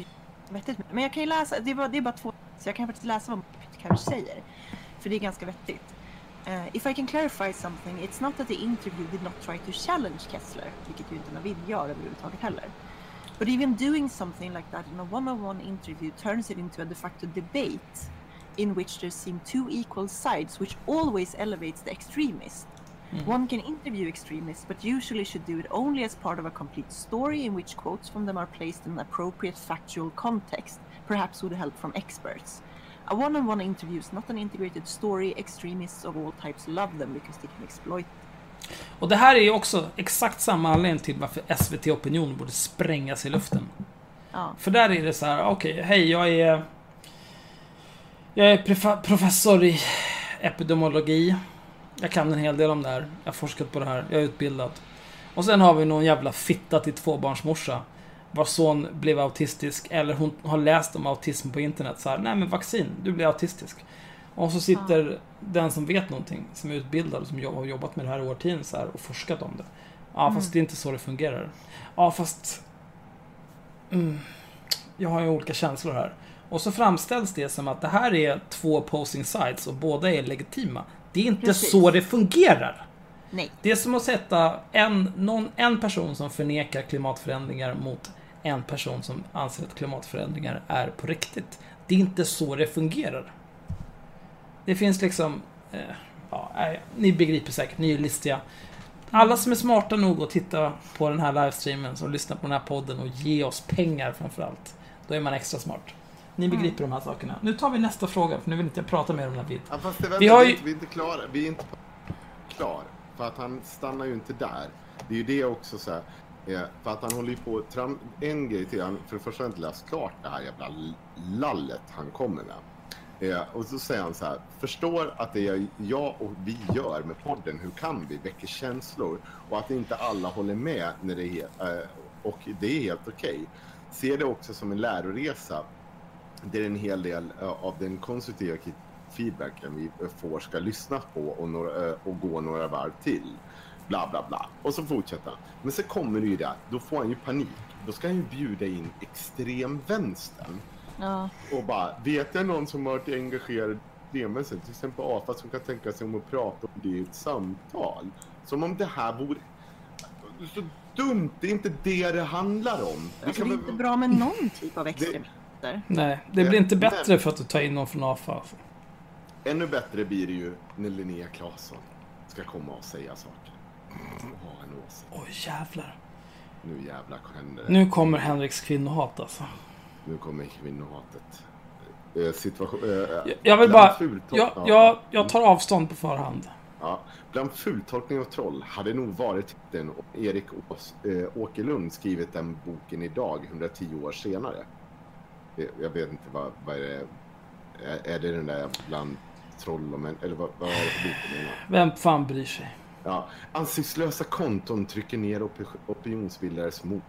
vettigt. Men jag kan ju läsa, det är bara, det är bara två, så jag kan faktiskt läsa vad säger. För det är ganska vettigt. Uh, if I can clarify something, it's not that the interview did not try to challenge Kessler, vilket ju inte Navid gör överhuvudtaget heller. But even doing something like that in a one-on-one interview turns it into a de facto debate in which there seem two equal sides, which always elevates the extremist. One can interview extremists, but usually should do it only as part of a complete story in which quotes from them are placed in an appropriate factual context, perhaps with help from experts. A one on one interview is not an integrated story. Extremists of all types love them because they can exploit. Och det här är ju också exakt samma anledning till varför SVT Opinion borde sprängas i luften. Ja, För där är det så här, okej, hej, jag är... Jag är professor i epidemiologi. Jag kan en hel del om det här. Jag har forskat på det här. Jag är utbildad. Och sen har vi någon jävla fitta till tvåbarnsmorsa. Vars son blev autistisk. Eller hon har läst om autism på internet. Så här, nej men vaccin, du blir autistisk. Och så sitter den som vet någonting, som är utbildad, som jobb- har jobbat med det här i årtionden så här, och forskat om det. Ja, fast det är inte så det fungerar. Ja, fast... Mm, jag har ju olika känslor här. Och så framställs det som att det här är två opposing sides och båda är legitima. Det är inte Precis. så det fungerar. nej. Det är som att sätta en, någon, en person som förnekar klimatförändringar mot en person som anser att klimatförändringar är på riktigt. Det är inte så det fungerar. Det finns liksom... Eh, ja, ni begriper säkert, ni är listiga. Alla som är smarta nog att titta på den här livestreamen och lyssna på den här podden och ge oss pengar framförallt. Då är man extra smart. Ni begriper de här sakerna. Nu tar vi nästa fråga, för nu vill inte jag prata mer om den här biten. Ja, fast det, vänta, Vi har är ju- inte, vi är inte klara. Vi är inte klar. För att han stannar ju inte där. Det är ju det också så här eh, För att han håller ju på tram, En grej till. Han, för det första har jag inte läst klart det här jävla lallet han kommer med. Eh, och så säger han så här. Förstår att det jag, jag och vi gör med podden, hur kan vi, väcker känslor. Och att inte alla håller med när det är, he- eh, och det är helt okej. Ser det också som en läroresa det är en hel del eh, av den konstruktiva feedbacken vi får ska lyssnas på och, några, eh, och gå några varv till. Bla, bla, bla. Och så fortsätter han. Men så kommer det ju där, då får han ju panik. Då ska han ju bjuda in extremvänstern Ja. Och bara, vet jag någon som har varit engagerad idémässigt, till exempel AFA, som kan tänka sig om att prata om det i ett samtal? Som om det här vore så dumt, det är inte det det handlar om. Vi Alltså, det är inte bra med någon typ av extremister. Nej, det blir inte bättre för att du tar in någon från AFA. Alltså. Ännu bättre blir det ju när Linnea Claesson ska komma och säga saker. Oj, jävlar. Nu jävlar händer det. Nu kommer Henriks kvinnohat alltså. Nu kommer kvinnohatet. Eh, situation, eh, Jag- Jag vill bara... fultol- Jag, ja. jag, jag tar avstånd på förhand. Ja, bland fultolkning och troll hade nog varit titeln om Erik Ås, äh, Åkerlund skrivit den boken idag, 110 år senare. Eh, Jag vet inte vad, vad är det är, är det den där bland troll och män, eller vad, vad är det för bok? Vem fan bryr sig? Ja, ansiktslösa konton trycker ner op opinionsbildares mod.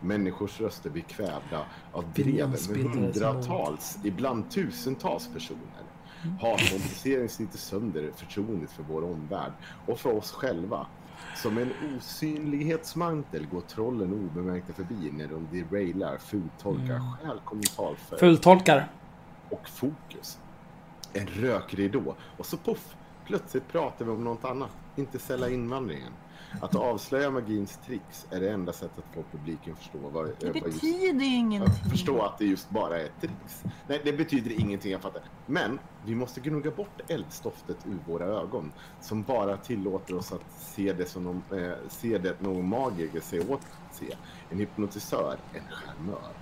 Människors röster blir kvävda av dreven med hundratals, ibland tusentals personer. Hatmobilisering sliter sönder förtroendet för vår omvärld och för oss själva. Som en osynlighetsmantel går trollen obemärkta förbi när de derailar, fultolkar, stjäl kommentarfält Fultolkar. och fokus. En rökridå och så poff, plötsligt pratar vi om något annat. Inte sälja invandringen. Att avslöja magins tricks är det enda sättet att få publiken förstå vad, Det just betyder ju ingenting. förstå att det just bara är tricks. Nej, det betyder ingenting, jag fattar. Men vi måste gnugga bort eldstoftet ur våra ögon som bara tillåter oss att se det som någon, eh, se det någon magiker ser åt att se. En hypnotisör, en charmör.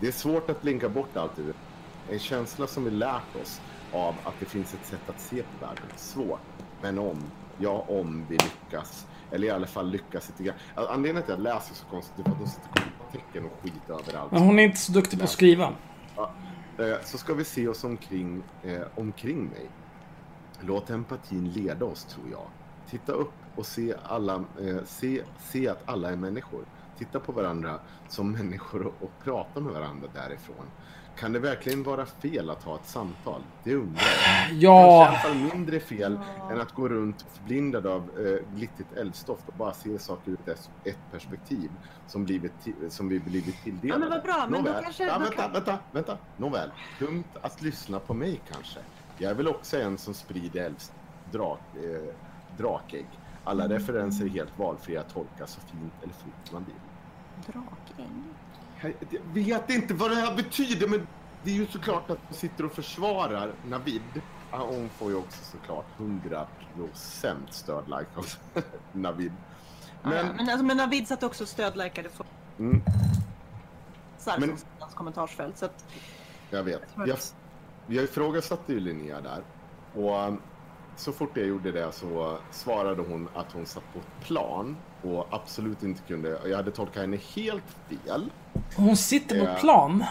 Det är svårt att blinka bort allt det. En känsla som vi lärt oss av att det finns ett sätt att se på världen. Svårt, men om, ja om vi lyckas. Eller i alla fall lyckas lite grann. Alltså, Anledningen till att jag läser så konstigt är för att de sätter tecken och skit överallt. Men hon är inte så duktig på att skriva. Ja, eh, så ska vi se oss omkring, eh, omkring mig. Låt empatin leda oss, tror jag. Titta upp och se, alla, eh, se, se att alla är människor. Titta på varandra som människor och, och prata med varandra därifrån. Kan det verkligen vara fel att ha ett samtal? Det undrar jag. Kanske i Ja, alla fall mindre fel än att gå runt förblindad av eh, glittrigt eldstoff och bara se saker ur ett, ett perspektiv som, blivit som vi blivit tilldelade. Ja, men vad bra, men då kanske- Ja, vänta, kan- vänta, vänta. Nåväl. Dumt att lyssna på mig kanske. Jag är väl också en som sprider elds, drak, eh, drakägg. Alla Mm. referenser är helt valfria att tolka så fint eller fort man vill. Drakägg. Jag vet inte vad det här betyder, men det är ju såklart att de sitter och försvarar Navid. Hon får ju också såklart 100% stöd-like av *laughs* Navid. Men, ja, men, alltså, men Navid satt också stödlikade för mm, Sarfons kommentarsfält. Så att, jag vet. Jag, jag ifrågasatte ju Linnea där. Och um, så fort jag gjorde det så svarade hon att hon satt på ett plan och absolut inte kunde... Jag hade tolkat henne helt fel. hon sitter på ett plan.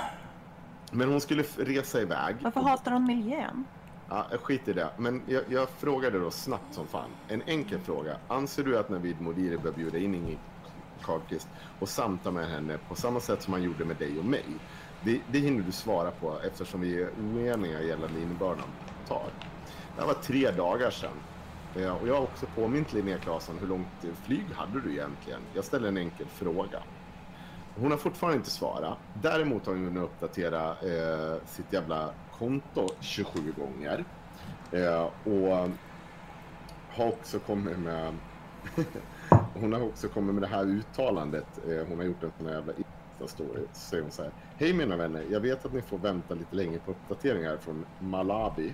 Men hon skulle resa iväg. varför hatar hon miljön? Ja, skiter i det. Men jag, jag frågade då snabbt som fan. En enkel fråga. Anser du att Navid Modiri bör bjuda in Ingrid Carlqvist och samtala med henne på samma sätt som han gjorde med dig och mig? Det, det hinner du svara på eftersom vi är oeniga gällande innebörden tar. Det här var tre dagar sedan. Eh, Och jag har också påmint Linnea Claesson hur långt flyg hade du egentligen? Jag ställde en enkel fråga. Hon har fortfarande inte svarat. Däremot har hon hunnit uppdatera eh, sitt jävla konto 27 gånger. Eh, och har också kommit med... *laughs* hon har också kommit med det här uttalandet. Eh, hon har gjort en sån här jävla Insta-story. Så säger hon så här. Hej mina vänner, jag vet att ni får vänta lite länge på uppdateringar från Malawi.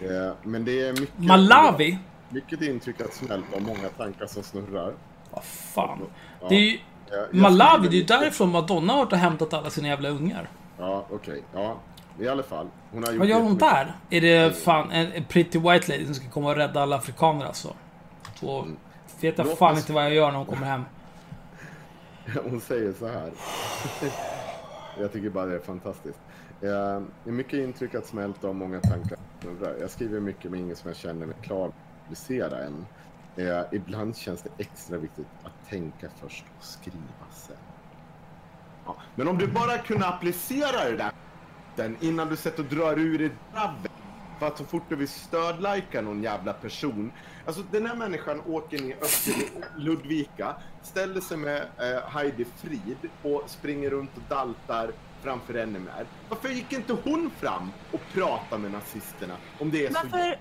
Eh, men det är mycket... Malawi? Mycket intryck att smälta och många tankar som snurrar. Vad fan. Ja. Det är ju... Malawi, det är ju därifrån Madonna har hämtat alla sina jävla ungar. Ja, okej. Ja, i alla fall. Hon har gjort Vad gör hon där? Är det fan en, pretty white lady som ska komma och rädda alla afrikaner alltså? Och vet jag fan inte vad jag gör när hon kommer hem. *laughs* Hon säger så här. *laughs* Jag tycker bara det är fantastiskt. Det är mycket intryck att smälta och många tankar snurrar. Jag skriver mycket med ingen som jag känner mig klar att publicera än. Eh, Ibland känns det extra viktigt att tänka först och skriva sen. Ja. Men om du bara kunde applicera det där den innan du sätter och drar ur dig dravet. För att så fort du vill stödlajka någon jävla person. Alltså den här människan åker ner upp till Ludvika, ställer sig med eh, Heidi Frid och springer runt och daltar framför NMR. Varför gick inte hon fram och pratade med nazisterna? Om det är så Varför?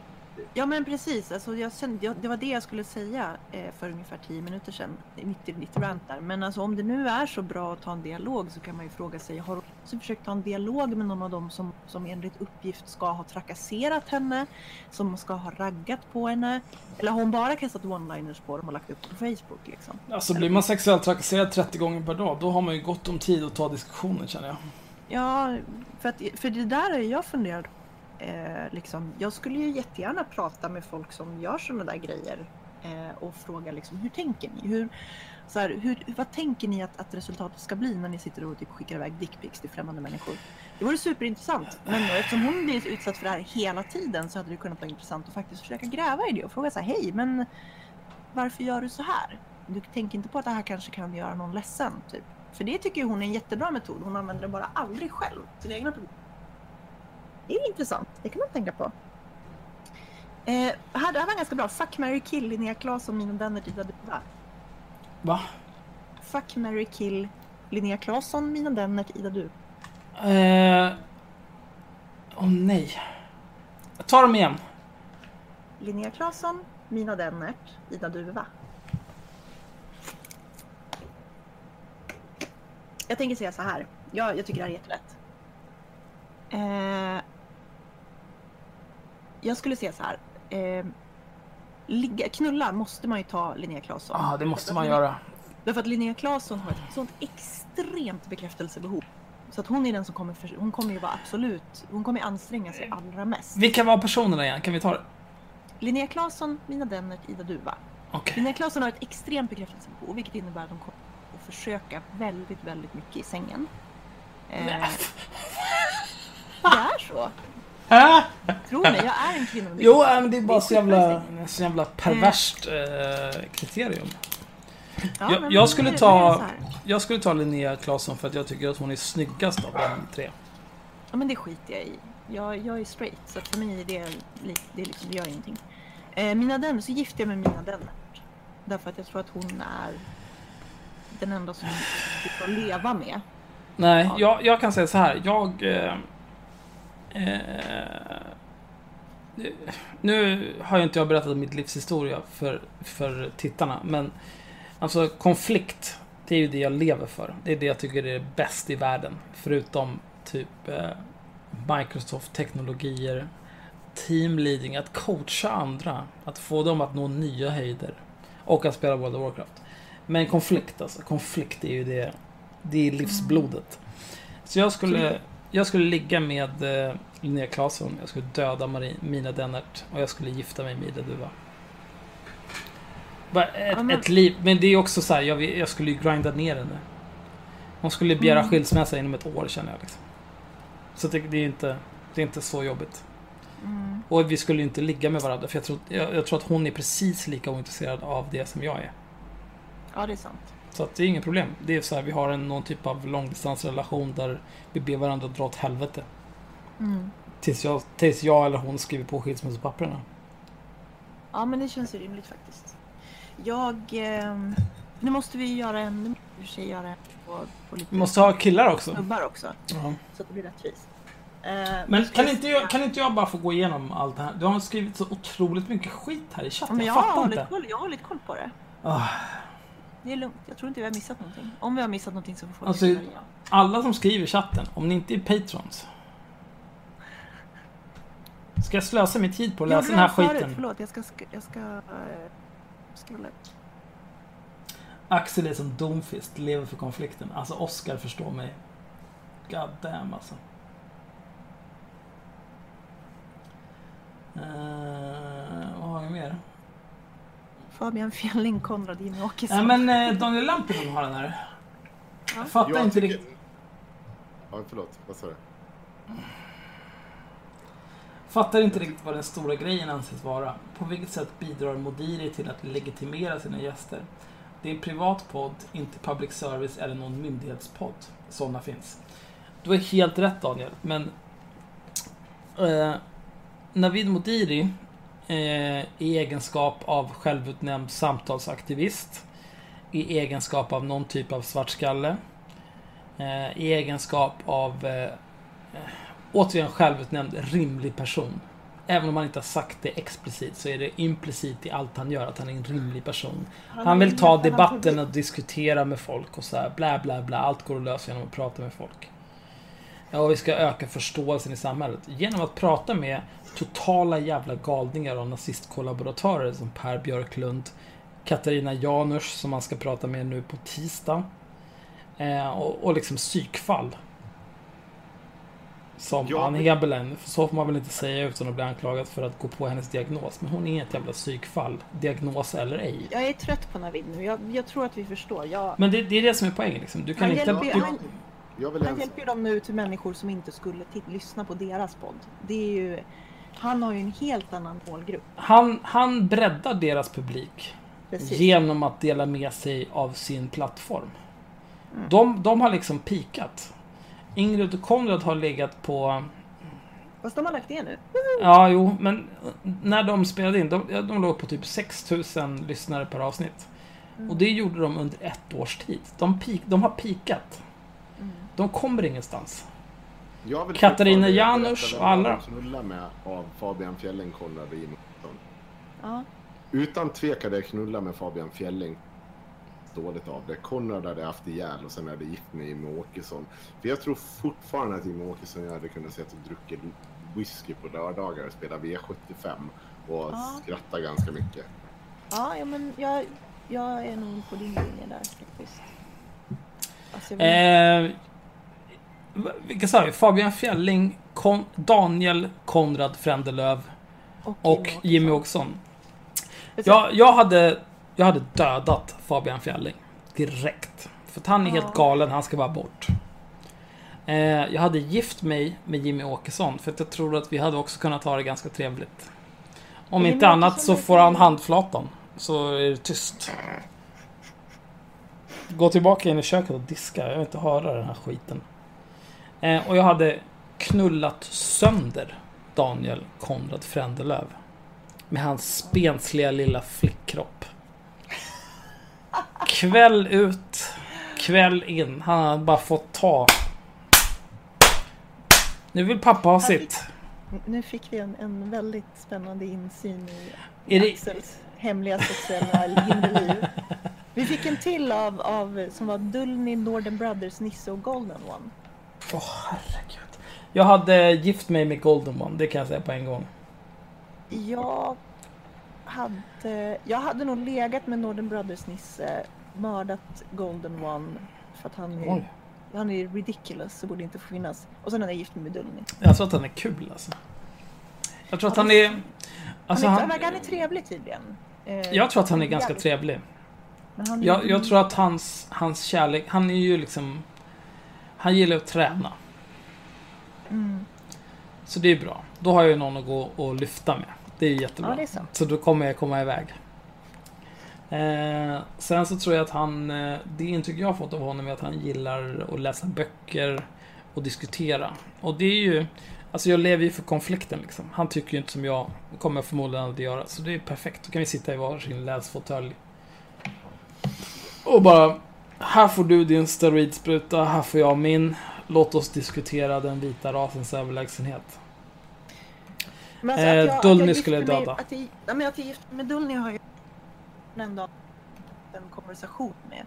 Ja men precis, alltså jag kände, jag, det var det jag skulle säga eh, för ungefär 10 minuter sedan, mitt i ditt rant där. Men alltså om det nu är så bra att ta en dialog så kan man ju fråga sig, har hon också försökt ta en dialog med någon av dem som, som enligt uppgift ska ha trakasserat henne, som ska ha raggat på henne? Eller har hon bara kastat one-liners på dem och lagt upp på Facebook liksom? Alltså blir man sexuellt trakasserad 30 gånger per dag, då har man ju gott om tid att ta diskussionen känner jag. Ja, för, att, för det där är jag funderat eh, liksom, jag skulle ju jättegärna prata med folk som gör sådana där grejer eh, och fråga liksom, hur tänker ni? Hur, så här, hur, vad tänker ni att, att resultatet ska bli när ni sitter och typ skickar iväg dickpics till främmande människor? Det vore superintressant. Men då, eftersom hon blir utsatt för det här hela tiden så hade det kunnat vara intressant att faktiskt försöka gräva i det och fråga så här, hej, men varför gör du så här? Du tänker inte på att det här kanske kan göra någon ledsen, typ. För det tycker hon är en jättebra metod. Hon använder den bara aldrig själv, sina egna produkter. Det är intressant. Det kan man tänka på. Eh, här, det här var ganska bra. Fuck, marry, kill, Linnea Claesson, Mina Denner, Ida Duva. Va? Fuck, marry, kill, Linnea Claesson, Mina Denner, Ida Duva. Eh... Åh nej. Ta dem igen. Linnea Claesson, Mina Dennert, Ida Duva. Jag tänker säga så här. Jag, jag tycker det här är jättelätt. Eh, jag skulle säga så här. Eh, ligga, knulla måste man ju ta Linnea Claesson. Ja, ah, det måste man göra. Därför att Linnea Claesson har ett sånt extremt bekräftelsebehov. Så att hon är den som kommer, för, hon kommer ju vara absolut, hon kommer anstränga sig allra mest. Vilka var personerna igen? Kan vi ta det? Linnea Claesson, Mina Dennert, Ida Duva. Okej. Linnea Claesson har ett extremt bekräftelsebehov vilket innebär att de kommer att försöka väldigt, väldigt mycket i sängen. Eh, *laughs* det är så. Tro mig, jag är en kvinna Jo, äh, men det är bara så jävla, så jävla perverst eh, kriterium. Ja, jag, jag, skulle det- ta, jag skulle ta Linnea Claesson för att jag tycker att hon är snyggast av de tre. Ja men det skiter jag i. Jag, jag är straight så för mig är det, det, är liksom, det gör ingenting. Eh, mina Denner, så gifte jag mig med Mina Dennert. Därför att jag tror att hon är den enda som vi får leva med. Nej, Ja. jag, jag kan säga så här. Jag... Eh, eh, nu har ju inte jag berättat mitt livs historia för, för tittarna, men alltså konflikt, det är ju det jag lever för. Det är det jag tycker är bäst i världen. Förutom typ eh, Microsoft-teknologier, teamleading, att coacha andra, att få dem att nå nya höjder och att spela World of Warcraft. Men konflikt alltså, konflikt är ju det, det är livsblodet. Så jag skulle, jag skulle ligga med eh, Linnea Claesson, jag skulle döda Marie, Mina Dennert och jag skulle gifta mig med Ida Duva. Bara ett, Ja, men- ett liv, men det är också så här, jag, jag skulle ju grinda ner henne. Hon skulle begära Mm. skilsmässa inom ett år känner jag liksom. Så det, det är inte, det är inte så jobbigt. Mm. Och vi skulle ju inte ligga med varandra för jag tror, jag, jag tror att hon är precis lika ointresserad av det som jag är. Ja det är sant. Så att det är inget problem. Det är så här, vi har en, någon typ av långdistansrelation där vi ber varandra dra åt helvete. Mm. Tills jag, tills jag eller hon skriver på skilsmässopapperna. Ja men det känns ju rimligt faktiskt. Jag... ehm, nu måste vi göra en... Nu sig göra en på, på lite Vi måste ha killar också. snubbar också. Ja. Så att det blir rättvist. Eh, Men ska kan inte, jag, kan inte jag bara få gå igenom allt det här? Du har skrivit så otroligt mycket skit här i chatten. men Jag jag, har fattar hållit inte. koll, jag har hållit koll på det. Ah, Det är lugnt. Jag tror inte vi har missat någonting. Om vi har missat någonting så får folk Alltså, skriva igen. alla som skriver i chatten, om ni inte är patrons. Ska jag slösa min tid på att läsa den här förut, skiten? Förlåt, jag ska... sk- Jag ska uh, scrolla. Axel är som Domfist, lever för konflikten. Alltså Oscar förstår mig. God damn alltså. Uh, vad har vi mer? Fabian Fjelling, Konrad Jimmy Åkesson. Nej men eh, Daniel Lampinen har den här. Ja. Jag fattar Jag inte tycker- riktigt. Ja, förlåt. Vad sa du? Fattar inte riktigt vad den stora grejen anses vara. På vilket sätt bidrar Modiri till att legitimera sina gäster? Det är en privat podd, inte public service eller någon myndighetspodd. Sådana finns. Du har helt rätt Daniel, men eh, Navid Modiri i egenskap av självutnämnd samtalsaktivist, i egenskap av någon typ av svartskalle, Eh, I egenskap av, eh, eh, återigen självutnämnd rimlig person. Även om han inte har sagt det explicit så är det implicit i allt han gör att han är en rimlig person. Han vill ta debatten och diskutera med folk och så här bla bla bla. Allt går att lösa genom att prata med folk. Ja, och vi ska öka förståelsen i samhället. Genom att prata med totala jävla galningar och nazistkollaboratörer som Per Björklund, Katarina Janouch som man ska prata med nu på tisdag. Eh, och, och liksom psykfall. Som Ja, Ann men- Hebelen, för så får man väl inte säga utan att bli anklagad för att gå på hennes diagnos. Men hon är ett jävla psykfall, diagnos eller ej. Jag är trött på Navid nu. Jag, jag tror att vi förstår. Jag, Men det, det är det som är poängen liksom. Du kan Han inte... hjälper Du, han- Jag vill han ens... hjälper ju dem nu till människor som inte skulle lyssna på deras podd. Det är ju, han har ju en helt annan målgrupp. han, han breddar deras publik. Precis. Genom att dela med sig av sin plattform. Mm. De, de har liksom pikat. Ingrid och Konrad har legat på... Fast de har lagt det nu. Ja, jo, men när de spelade in, de, de låg på typ 6000 lyssnare per avsnitt. Mm. Och det gjorde de under ett års tid. De, peak, de har pikat. Mm. De kommer ingenstans. Jag vill Katarina Janouch och alla. jag med av Fabian och Jimmy Åkesson. Ja. Utan tvekan är knulla med Fabian Fjälling dåligt av det. Konrad hade haft ihjäl och sen hade gift med Jimmy Åkesson. För jag tror fortfarande att Jimmy Åkesson hade kunnat sett och druckit whisky på lördagar och spela V75 och Ja. skratta ganska mycket. Ja, ja, men jag, jag är nog på din linje där faktiskt. Alltså, jag vill- Eh, vilka sa vi? Fabian Fjälling, Kon, Daniel Konrad Frändelöv och Jimmy Åkesson. Jag, jag, hade, jag hade dödat Fabian Fjälling direkt. För att han är Ja. helt galen, han ska bara bort. Eh, jag hade gift mig med Jimmy Åkesson för att jag tror att vi hade också kunnat ha det ganska trevligt. Om Jimmy inte annat så får han handflatan. Så är det tyst. Gå tillbaka in i köket och diska. Jag vill inte höra den här skiten. Eh, och jag hade knullat sönder Daniel Konrad Frändelöv. Med hans spensliga lilla flickkropp. Kväll ut, kväll in. Han hade bara fått ta. Nu vill pappa ha sitt. Nu fick vi en, en väldigt spännande insyn i Är det, Axels hemliga sexuella liv. *laughs* Vi fick en till av, av som var Dullny, Northern Brothers, Nisse och Golden One. Åh herregud. Jag hade gift mig med Golden One, det kan jag säga på en gång. Jag hade, jag hade nog legat med Northern Brothers Nisse, mördat Golden One för att han är, han är ridiculous och borde inte få finnas. Och sen hade jag gift mig med Dullny. Jag tror att han är kul alltså. Jag tror att han är... Han, Alltså är, han, han, han är trevlig tydligen. Eh, jag tror att han är ganska trevlig. han Jag, jag tror att hans, hans kärlek, han är ju liksom... Han gillar att träna. Mm. Så det är bra. Då har jag ju någon att gå och lyfta med. Det är ju jättebra. Ja, det är sant. Så då kommer jag komma iväg. Eh, sen så tror jag att han, eh, det intryck jag har fått av honom är att han gillar att läsa böcker och diskutera. Och det är ju, alltså jag lever ju för konflikten liksom. Han tycker ju inte som jag, kommer jag förmodligen aldrig göra. Så det är perfekt, då kan vi sitta i varsin läsfåtölj. Och bara, här får du din steroidspruta, här får jag min. Låt oss diskutera den vita rasens överlägsenhet. Men Eh, att jag- gifte skulle jag mig- döda. Att jag, ja, men att jag gifte mig med Dullny har jag ändå en konversation med.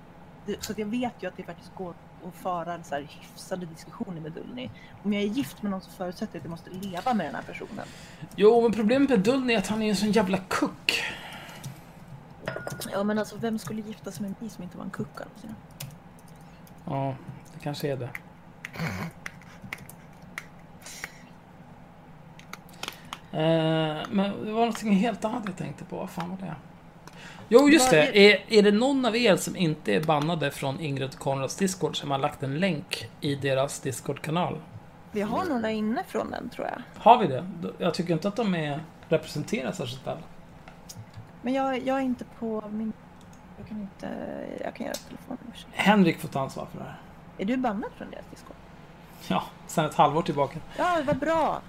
Så jag vet ju att det faktiskt går att föra så här hyfsade diskussioner med Dullny. Om jag är gift med någon så förutsätter jag att jag måste leva med den här personen. Jo, men problemet med Dullny är att han är en sån jävla kuck. Ja men alltså vem skulle gifta sig med mig som inte var en kuck alltså? Ja, det kanske är det. Eh, men det var någonting helt annat jag tänkte på. Vad fan var det? Jo, just det. Är, är det någon av er som inte är bannade från Ingrid och Konrads Discord som har lagt en länk i deras Discord-kanal? Vi har några inne från den tror jag. Har vi det? Jag tycker inte att de är representerar särskilt väl. Men jag, jag är inte på min... Jag kan inte... Jag kan göra telefon. Henrik får ta ansvar för det här. Är du bannad från deras Discord? Ja, sen ett halvår tillbaka. Ja, vad bra!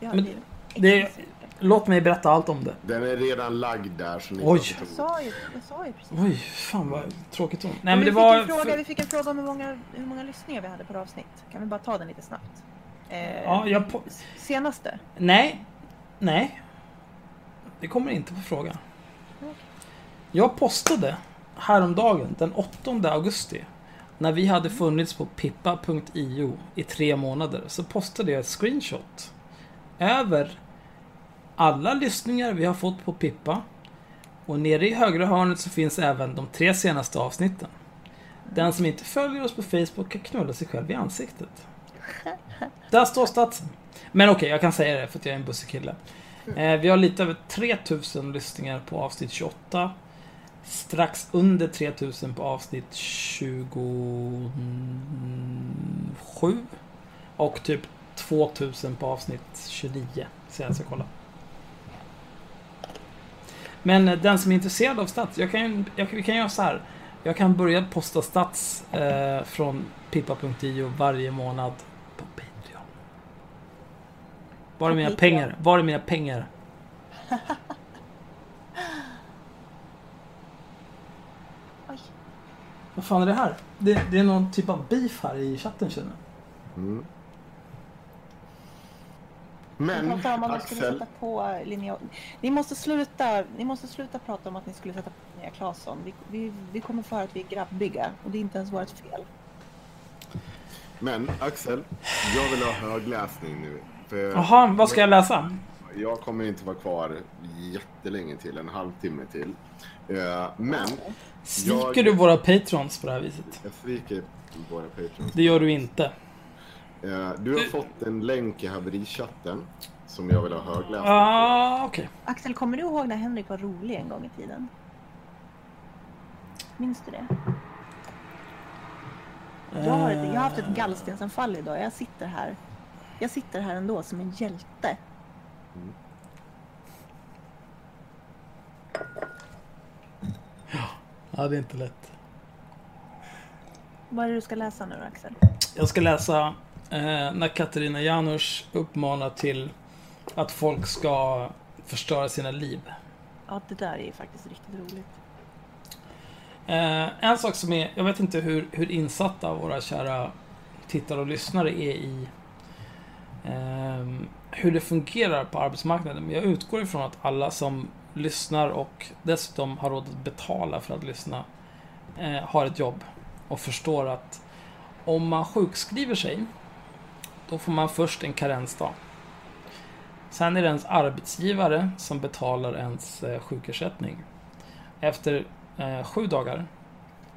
Ja, Men- det, Det, låt mig berätta allt om det. Den är redan lagd där. Så ni Oj. Jag sa ju, jag sa ju precis. Oj, fan vad tråkigt hon. Nej Men det vi, var... fick en fråga, vi fick en fråga om hur många, hur många lyssningar vi hade per avsnitt. Kan vi bara ta den lite snabbt? Eh, Ja, jag s- Senaste? Nej. Nej. Det kommer inte på fråga. Jag postade häromdagen, den 8 augusti, när vi hade funnits på pippa.io i tre månader, så postade jag ett screenshot över alla lyssningar vi har fått på Pippa. Och nere i högra hörnet så finns även de tre senaste avsnitten. Den som inte följer oss på Facebook kan knulla sig själv i ansiktet. Där står statsen. Men okej, jag kan säga det för att jag är en bussig kille. Eh, vi har lite över 3000 lyssningar på avsnitt 28. Strax under 3000 på avsnitt 27. Och typ 2000 på avsnitt 29. Så jag ska kolla. Men eh, den som är intresserad av stats, jag kan, ju- jag, vi kan göra så här. Jag kan börja posta stats eh, från pippa.io varje månad. Var är mina pengar? Var är mina pengar? *laughs* Oj. Vad fan är det här? Det, det är någon typ av beef här i chatten känner jag. Mm. Men pratar om att skulle Axel, sätta på linje... Ni måste sluta, ni måste sluta prata om att ni skulle sätta på Linnea Claesson. Vi, vi, vi kommer för att vi är grabbiga och det är inte ens vårt fel. men Axel, jag vill ha högläsning nu. Jaha, vad ska jag läsa? Jag kommer inte vara kvar jättelänge till, en halvtimme till. Eh, Men Sviker Jag- du våra patrons på det här viset? jag sviker våra patrons. Det gör du inte. Eh, Du har fått en länk i haverichatten som jag vill ha högläsning. Ah, okej. Axel, kommer du ihåg när Henrik var rolig en gång i tiden? Minns du det? Jag har, ett, jag har haft ett gallstensanfall idag. Jag sitter här. Jag sitter här ändå som en hjälte. Ja, det är inte lätt. Vad är det du ska läsa nu Axel? Jag ska läsa eh, när Katarina Janouch uppmanar till att folk ska förstöra sina liv. Ja, det där är ju faktiskt riktigt roligt. Eh, en sak som är, jag vet inte hur, hur insatta våra kära tittare och lyssnare är i Ehm, hur det fungerar på arbetsmarknaden. Men jag utgår ifrån att alla som lyssnar och dessutom har råd att betala för att lyssna eh, har ett jobb och förstår att om man sjukskriver sig då får man först en karensdag. Sen är det ens arbetsgivare som betalar ens eh, sjukersättning. Efter eh, sju dagar,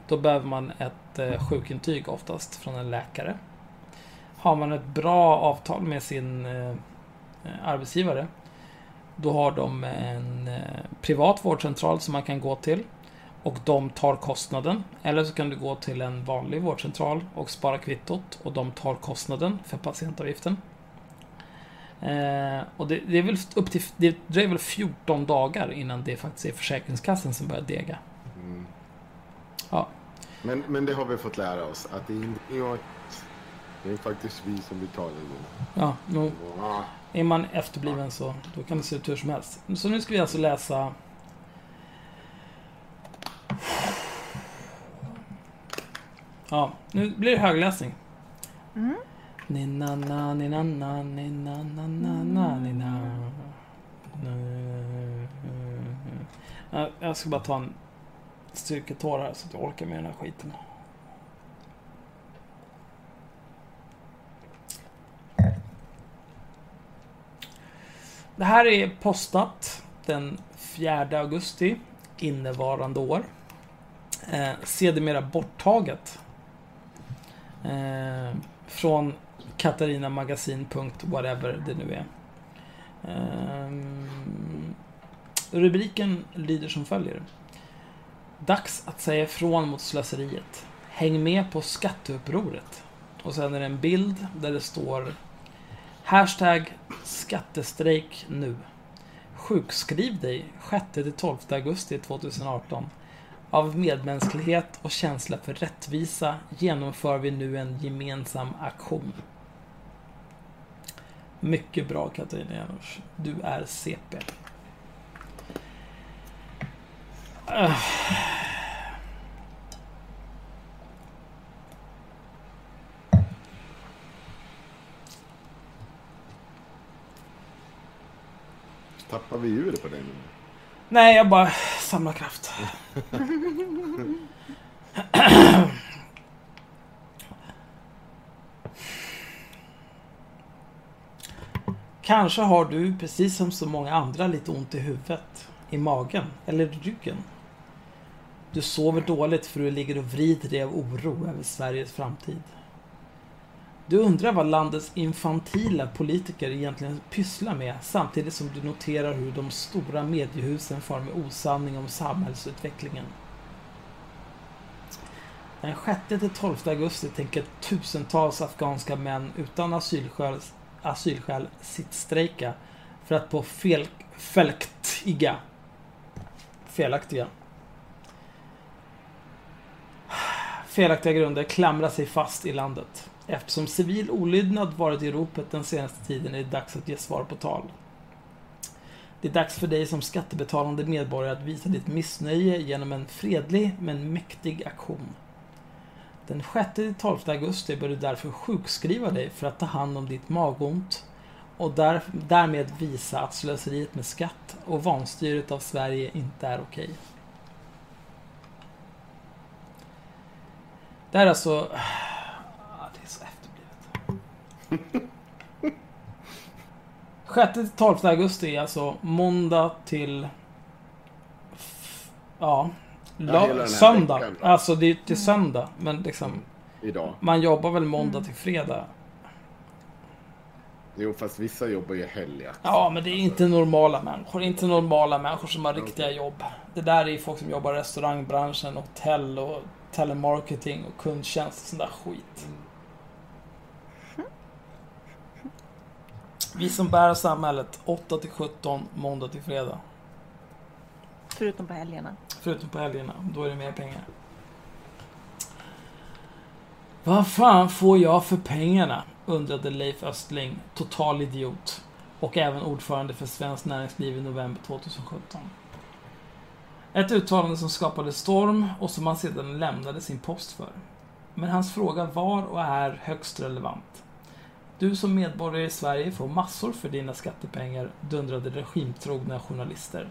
då behöver man ett eh, sjukintyg oftast från en läkare. Har man ett bra avtal med sin eh, eh, arbetsgivare, då har de en eh, privat vårdcentral som man kan gå till och de tar kostnaden. Eller så kan du gå till en vanlig vårdcentral och spara kvittot och de tar kostnaden för patientavgiften. Eh, och det, det är väl upp till, det dröjer väl 14 dagar innan det faktiskt är Försäkringskassan som börjar dega. Mm. Ja. Men, men det har vi fått lära oss att det är, inte, ja, det är faktiskt vi som betalar det. Ja, nu är man efterbliven så då kan det se ut hur som helst. Så nu ska vi alltså läsa Ja, nu blir det högläsning. Mm. Ninna-na, ninna-na, ninna-na-na-na, ninna. Ja, Jag ska bara ta en styrketår här så att jag orkar med den här skiten. Det här är postat den 4 augusti innevarande år. Eh, sedermera borttaget. Eh, från katarinamagasin.whatever det nu är. Ehm, rubriken lyder som följer. Dags att säga ifrån mot slöseriet. Häng med på skatteupproret. Och sen är det en bild där det står Hashtag skattestrejk nu. Sjukskriv dig 6-12 augusti 2018. Av medmänsklighet och känsla för rättvisa genomför vi nu en gemensam aktion. Mycket bra Katarina Janouch. Du är CP. Uh. Ah. Tappar vi ur på dig nu? Nej, jag bara samlar kraft. Kanske har du, precis som så många andra, lite ont i huvudet, i magen eller i ryggen. Du sover dåligt för du ligger och vrider dig av oro över Sveriges framtid. Du undrar vad landets infantila politiker egentligen pysslar med samtidigt som du noterar hur de stora mediehusen far med osanning om samhällsutvecklingen. Den 6-12 augusti tänker tusentals afghanska män utan asylskäl, asylskäl sittstrejka för att på fel, felaktiga, felaktiga felaktiga grunder klamra sig fast i landet. Eftersom civil olydnad varit i ropet den senaste tiden är det dags att ge svar på tal. Det är dags för dig som skattebetalande medborgare att visa ditt missnöje genom en fredlig men mäktig aktion. Den 6-12 augusti bör du därför sjukskriva dig för att ta hand om ditt magont och där, därmed visa att slöseriet med skatt och vanstyret av Sverige inte är okej. Det här är alltså... Ah, det är så efterblivet. 6-12 augusti är alltså måndag till... Ja. La- söndag. veckan. Alltså det är till söndag. Men liksom, Idag. man jobbar väl måndag till fredag. Jo, fast vissa jobbar ju helg. Ja, men det är inte normala människor. Inte normala människor som har riktiga jobb. Det där är folk som jobbar i restaurangbranschen, hotell och telemarketing och kundtjänst och sån där skit. Vi som bär samhället 8 till 17, måndag till fredag. Förutom på helgerna. Förutom på helgerna, då är det mer pengar. Vad fan får jag för pengarna? Undrade Leif Östling, total idiot. Och även ordförande för Svenskt Näringsliv i november 2017. Ett uttalande som skapade storm och som han sedan lämnade sin post för. Men hans fråga var och är högst relevant. Du som medborgare i Sverige får massor för dina skattepengar, dundrade regimtrogna journalister.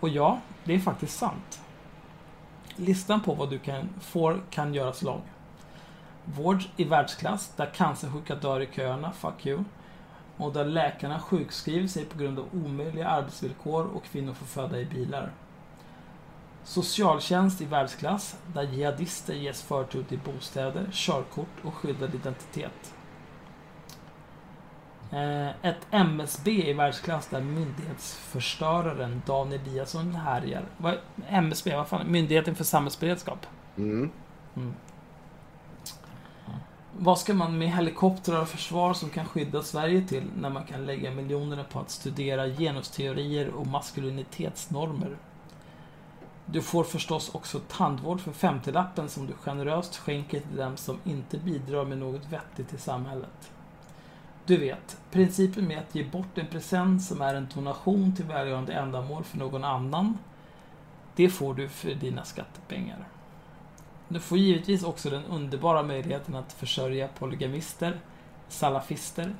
Och ja, det är faktiskt sant. Listan på vad du kan, får kan göras lång. Vård i världsklass, där cancersjuka dör i köerna, fuck you. Och där läkarna sjukskriver sig på grund av omöjliga arbetsvillkor och kvinnor får föda i bilar. Socialtjänst i världsklass, där jihadister ges förtur till bostäder, körkort och skyddad identitet. Eh, Ett MSB i världsklass där myndighetsförstöraren Dan Eliasson härjar. Vad, MSB, vad fan? Myndigheten för samhällsberedskap. Mm. Vad ska man med helikoptrar och försvar som kan skydda Sverige till när man kan lägga miljonerna på att studera genusteorier och maskulinitetsnormer? Du får förstås också tandvård för 50-lappen som du generöst skänker till dem som inte bidrar med något vettigt till samhället. Du vet, principen med att ge bort en present som är en donation till välgörande ändamål för någon annan, det får du för dina skattepengar. Du får givetvis också den underbara möjligheten att försörja polygamister, salafister,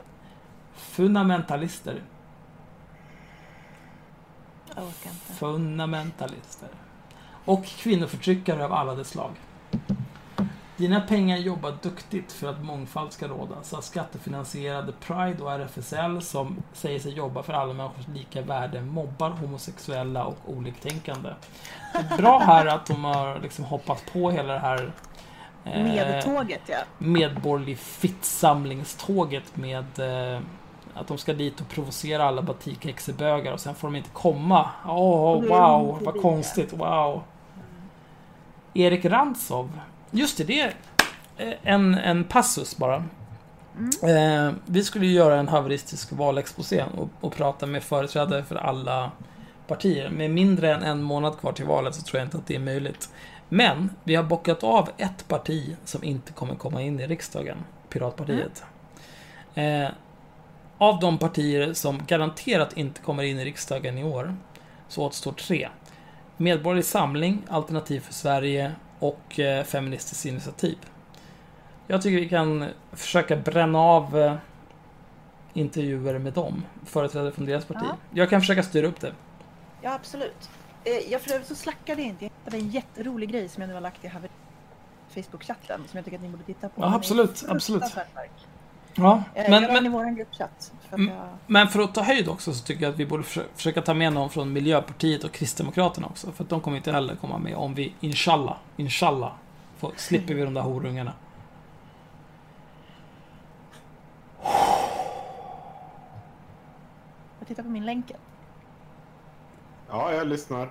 fundamentalister, Jag orkar inte. fundamentalister och kvinnoförtryckare av alla dess slag. Dina pengar jobbar duktigt för att mångfald ska råda, så att skattefinansierade Pride och RFSL som säger sig jobba för alla människors lika värde mobbar homosexuella och oliktänkande. Det är bra här att de har liksom hoppat på hela det här eh, Medtåget ja. medborgerlig fittsamlingståget med eh, att de ska dit och provocera alla batikhäxebögar och sen får de inte komma. Åh, de wow, vad konstigt, wow. Erik Rantzov. Just det, det är eh, en, en passus bara. Mm. Eh, vi skulle ju göra en haveristisk valexposé och, och prata med företrädare för alla partier. Med mindre än en månad kvar till valet så tror jag inte att det är möjligt. Men vi har bockat av ett parti som inte kommer komma in i riksdagen. Piratpartiet. Eh, av de partier som garanterat inte kommer in i riksdagen i år så återstår tre. Medborgerlig Samling, Alternativ för Sverige och eh, Feministiskt initiativ. Jag tycker vi kan försöka bränna av eh, intervjuer med dem, företrädare från deras parti. Ja. Jag kan försöka styra upp det. Ja, absolut. Eh, jag för övrigt så slackade jag inte. Jag hittade en jätterolig grej som jag nu har lagt i Facebook-chatten som jag tycker att ni borde titta på. Ja, absolut, absolut. Ja, men, jag den i men, vår gruppchatt. För Mm. jag... men för att ta höjd också så tycker jag att vi borde försö- försöka ta med någon från Miljöpartiet och Kristdemokraterna också. För att de kommer inte heller komma med om vi, inshallah, inshallah, får, slipper vi de där horungarna. jag tittar på min länken. Ja, jag lyssnar.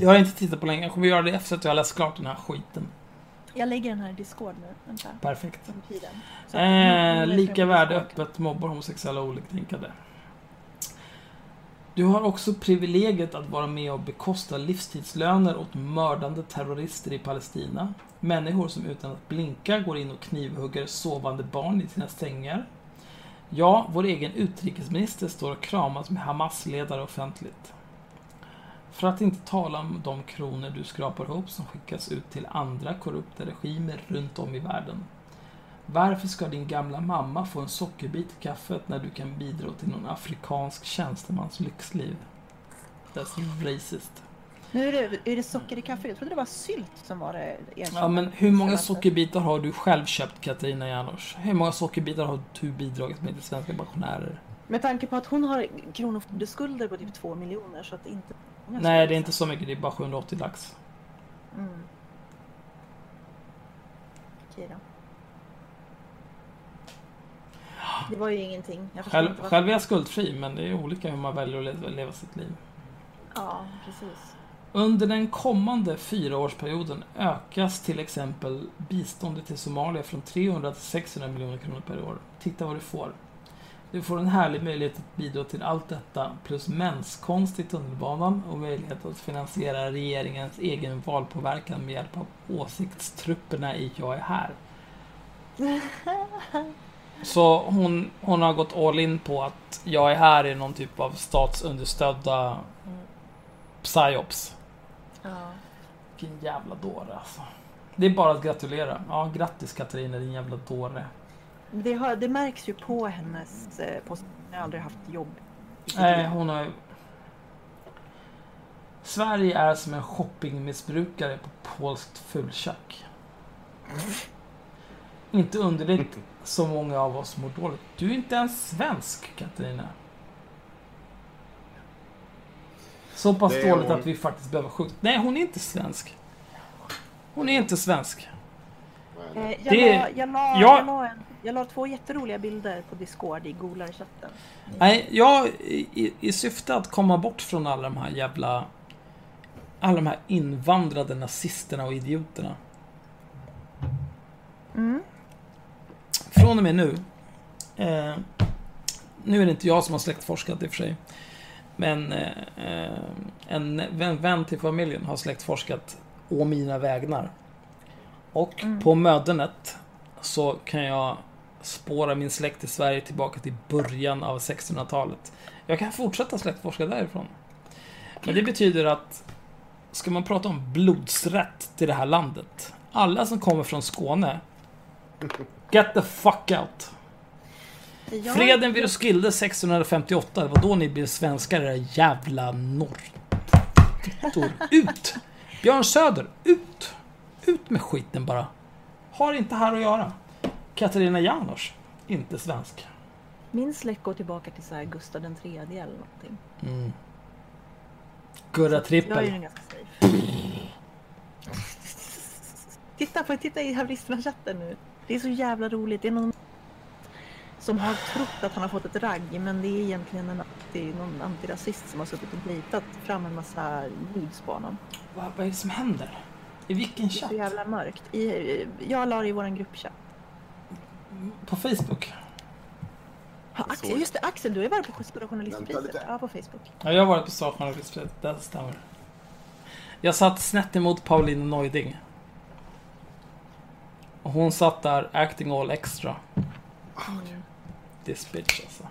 Jag har inte tittat på länge, jag kommer göra det efter att jag har läst klart den här skiten. Jag lägger den här i Discord nu. Vänta. Perfekt. Eh, lika värde öppet mobbar homosexuella och oliktänkande. Du har också privilegiet att vara med och bekosta livstidslöner åt mördande terrorister i Palestina. Människor som utan att blinka går in och knivhugger sovande barn i sina sängar. Ja, vår egen utrikesminister står och kramas med Hamas-ledare offentligt. För att inte tala om de kronor du skrapar ihop som skickas ut till andra korrupta regimer runt om i världen. Varför ska din gamla mamma få en sockerbit i kaffet när du kan bidra till någon afrikansk tjänstemans lyxliv? That's racist. Nu är det, är det socker i kaffet. Jag trodde det var sylt som var det erkända. Ja, men hur många sockerbitar har du själv köpt, Katarina Janouch? Hur många sockerbitar har du bidragit med till svenska pensionärer? Med tanke på att hon har kronofogdeskulder på typ två miljoner så att det inte... Nej, det är inte så mycket. Det är bara 780 lax. Mm. Okej då. Det var ju ingenting. Jag Själv, själv är jag skuldfri, men det är olika hur man väljer att leva, leva sitt liv. Ja, precis. Under den kommande fyraårsperioden ökas till exempel biståndet till Somalia från 300 till 600 miljoner kronor per år. Titta vad du får. Du får en härlig möjlighet att bidra till allt detta plus menskonst i tunnelbanan och möjlighet att finansiera regeringens egen valpåverkan med hjälp av åsiktstrupperna i Jag är här. *laughs* Så hon, hon har gått all in på att Jag är här är någon typ av statsunderstödda psyops. Ja. Vilken jävla dåre alltså. Det är bara att gratulera. Ja, grattis Katarina din jävla dåre. Det, har, det märks ju på hennes... eh, På, hon har aldrig haft jobb. Nej, hon har ju... Sverige är som en shoppingmissbrukare på polskt fulkök. Inte underligt så många av oss mår dåligt. Du är inte ens svensk, Katarina. Så pass Det dåligt hon. att vi faktiskt behöver sjukt. Nej, hon är inte svensk. Hon är inte svensk. Eh, jag, Det- la, jag, la, Ja. jag, la en, jag la två jätteroliga bilder på Discord i Golar-chatten. Nej, jag i, i- syfte att komma bort från alla de här jävla... Alla de här invandrade nazisterna och idioterna. Mm. Från och med nu. Eh, nu är det inte jag som har släktforskat i och för sig. Men eh, en vän, vän till familjen har släktforskat å mina vägnar. Och Mm. på mödernet så kan jag spåra min släkt i Sverige tillbaka till början av 1600-talet. Jag kan fortsätta släktforska därifrån. Men det betyder att ska man prata om blodsrätt till det här landet. Alla som kommer från Skåne Get the fuck out. Jag- Freden vid Roskilde 1658, det var då ni blev svenskar era jävla norrtor. Ut! Björn Söder, ut! Ut med skiten bara. Har inte här att göra. Katarina Janouch, inte svensk. Min släkt går tillbaka till så här Gustav den tredje eller någonting. Mm. Gurra Jag är trippel. ju ganska safe. *laughs* titta, på, titta i haveristerna-chatten nu. Det är så jävla roligt. Det är någon som har trott att han har fått ett ragg men det är egentligen en anti, någon antirasist som har suttit och plitat fram en massa nudes på honom. Vad, vad är det som händer? I vilken Det är chatt? så jävla mörkt. I, jag la det i våran gruppchatt. På Facebook? Jag Axel, just det, Axel, du är väl på Stora Journalistpriset? Ja, på Facebook. Ja, jag har varit på Sakjournalistpriset, det stämmer. Jag satt snett emot Pauline Neuding. Och hon satt där, acting all extra. Mm. this bitch alltså.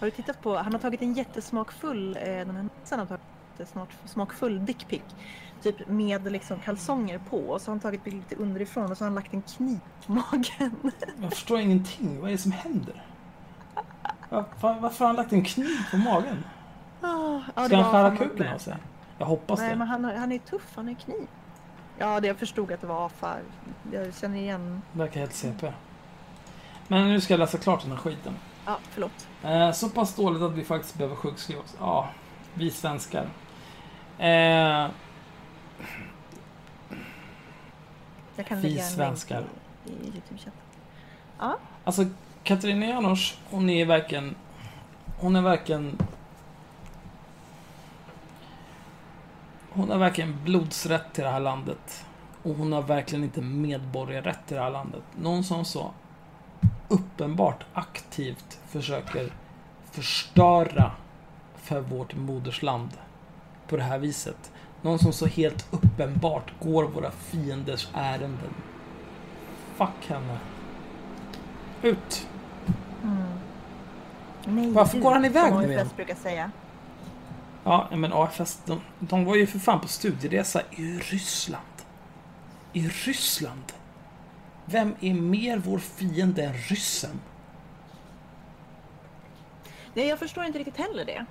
Har du tittat på, han har tagit en jättesmakfull, eh, den här näsan har tagit en smakfull dickpic. Typ med liksom kalsonger på och så har han tagit bild lite underifrån och så har han lagt en kniv på magen. Jag förstår ingenting. Vad är det som händer? Varför, varför har han lagt en kniv på magen? Ah, ja, Ska han skära kuken av sig? Jag hoppas Nej det. men han, han är tuff, han är kniv. Ja, det jag förstod att det var AFA. Jag känner igen. Verkar helt CP. Men nu ska jag läsa klart den här skiten. Ja, förlåt. Eh, så pass dåligt att vi faktiskt behöver sjukskriva oss. Ja, vi svenskar. Eh, Jag kan Vi svenskar. i, i Youtube-chatten. alltså, Katarina Janouch, hon är verkligen... Hon är verkligen... Hon har verkligen blodsrätt till det här landet. Och hon har verkligen inte medborgarrätt till det här landet. Någon som så uppenbart aktivt försöker förstöra för vårt modersland på det här viset. Någon som så helt uppenbart går våra fienders ärenden. Fuck henne. Ut! Mm. Nej, Varför går han iväg nu igen? brukar säga. Ja, men AFS, de, de var ju för fan på studieresa i Ryssland. I Ryssland? Vem är mer vår fiende än ryssen? Nej, jag förstår inte riktigt heller det.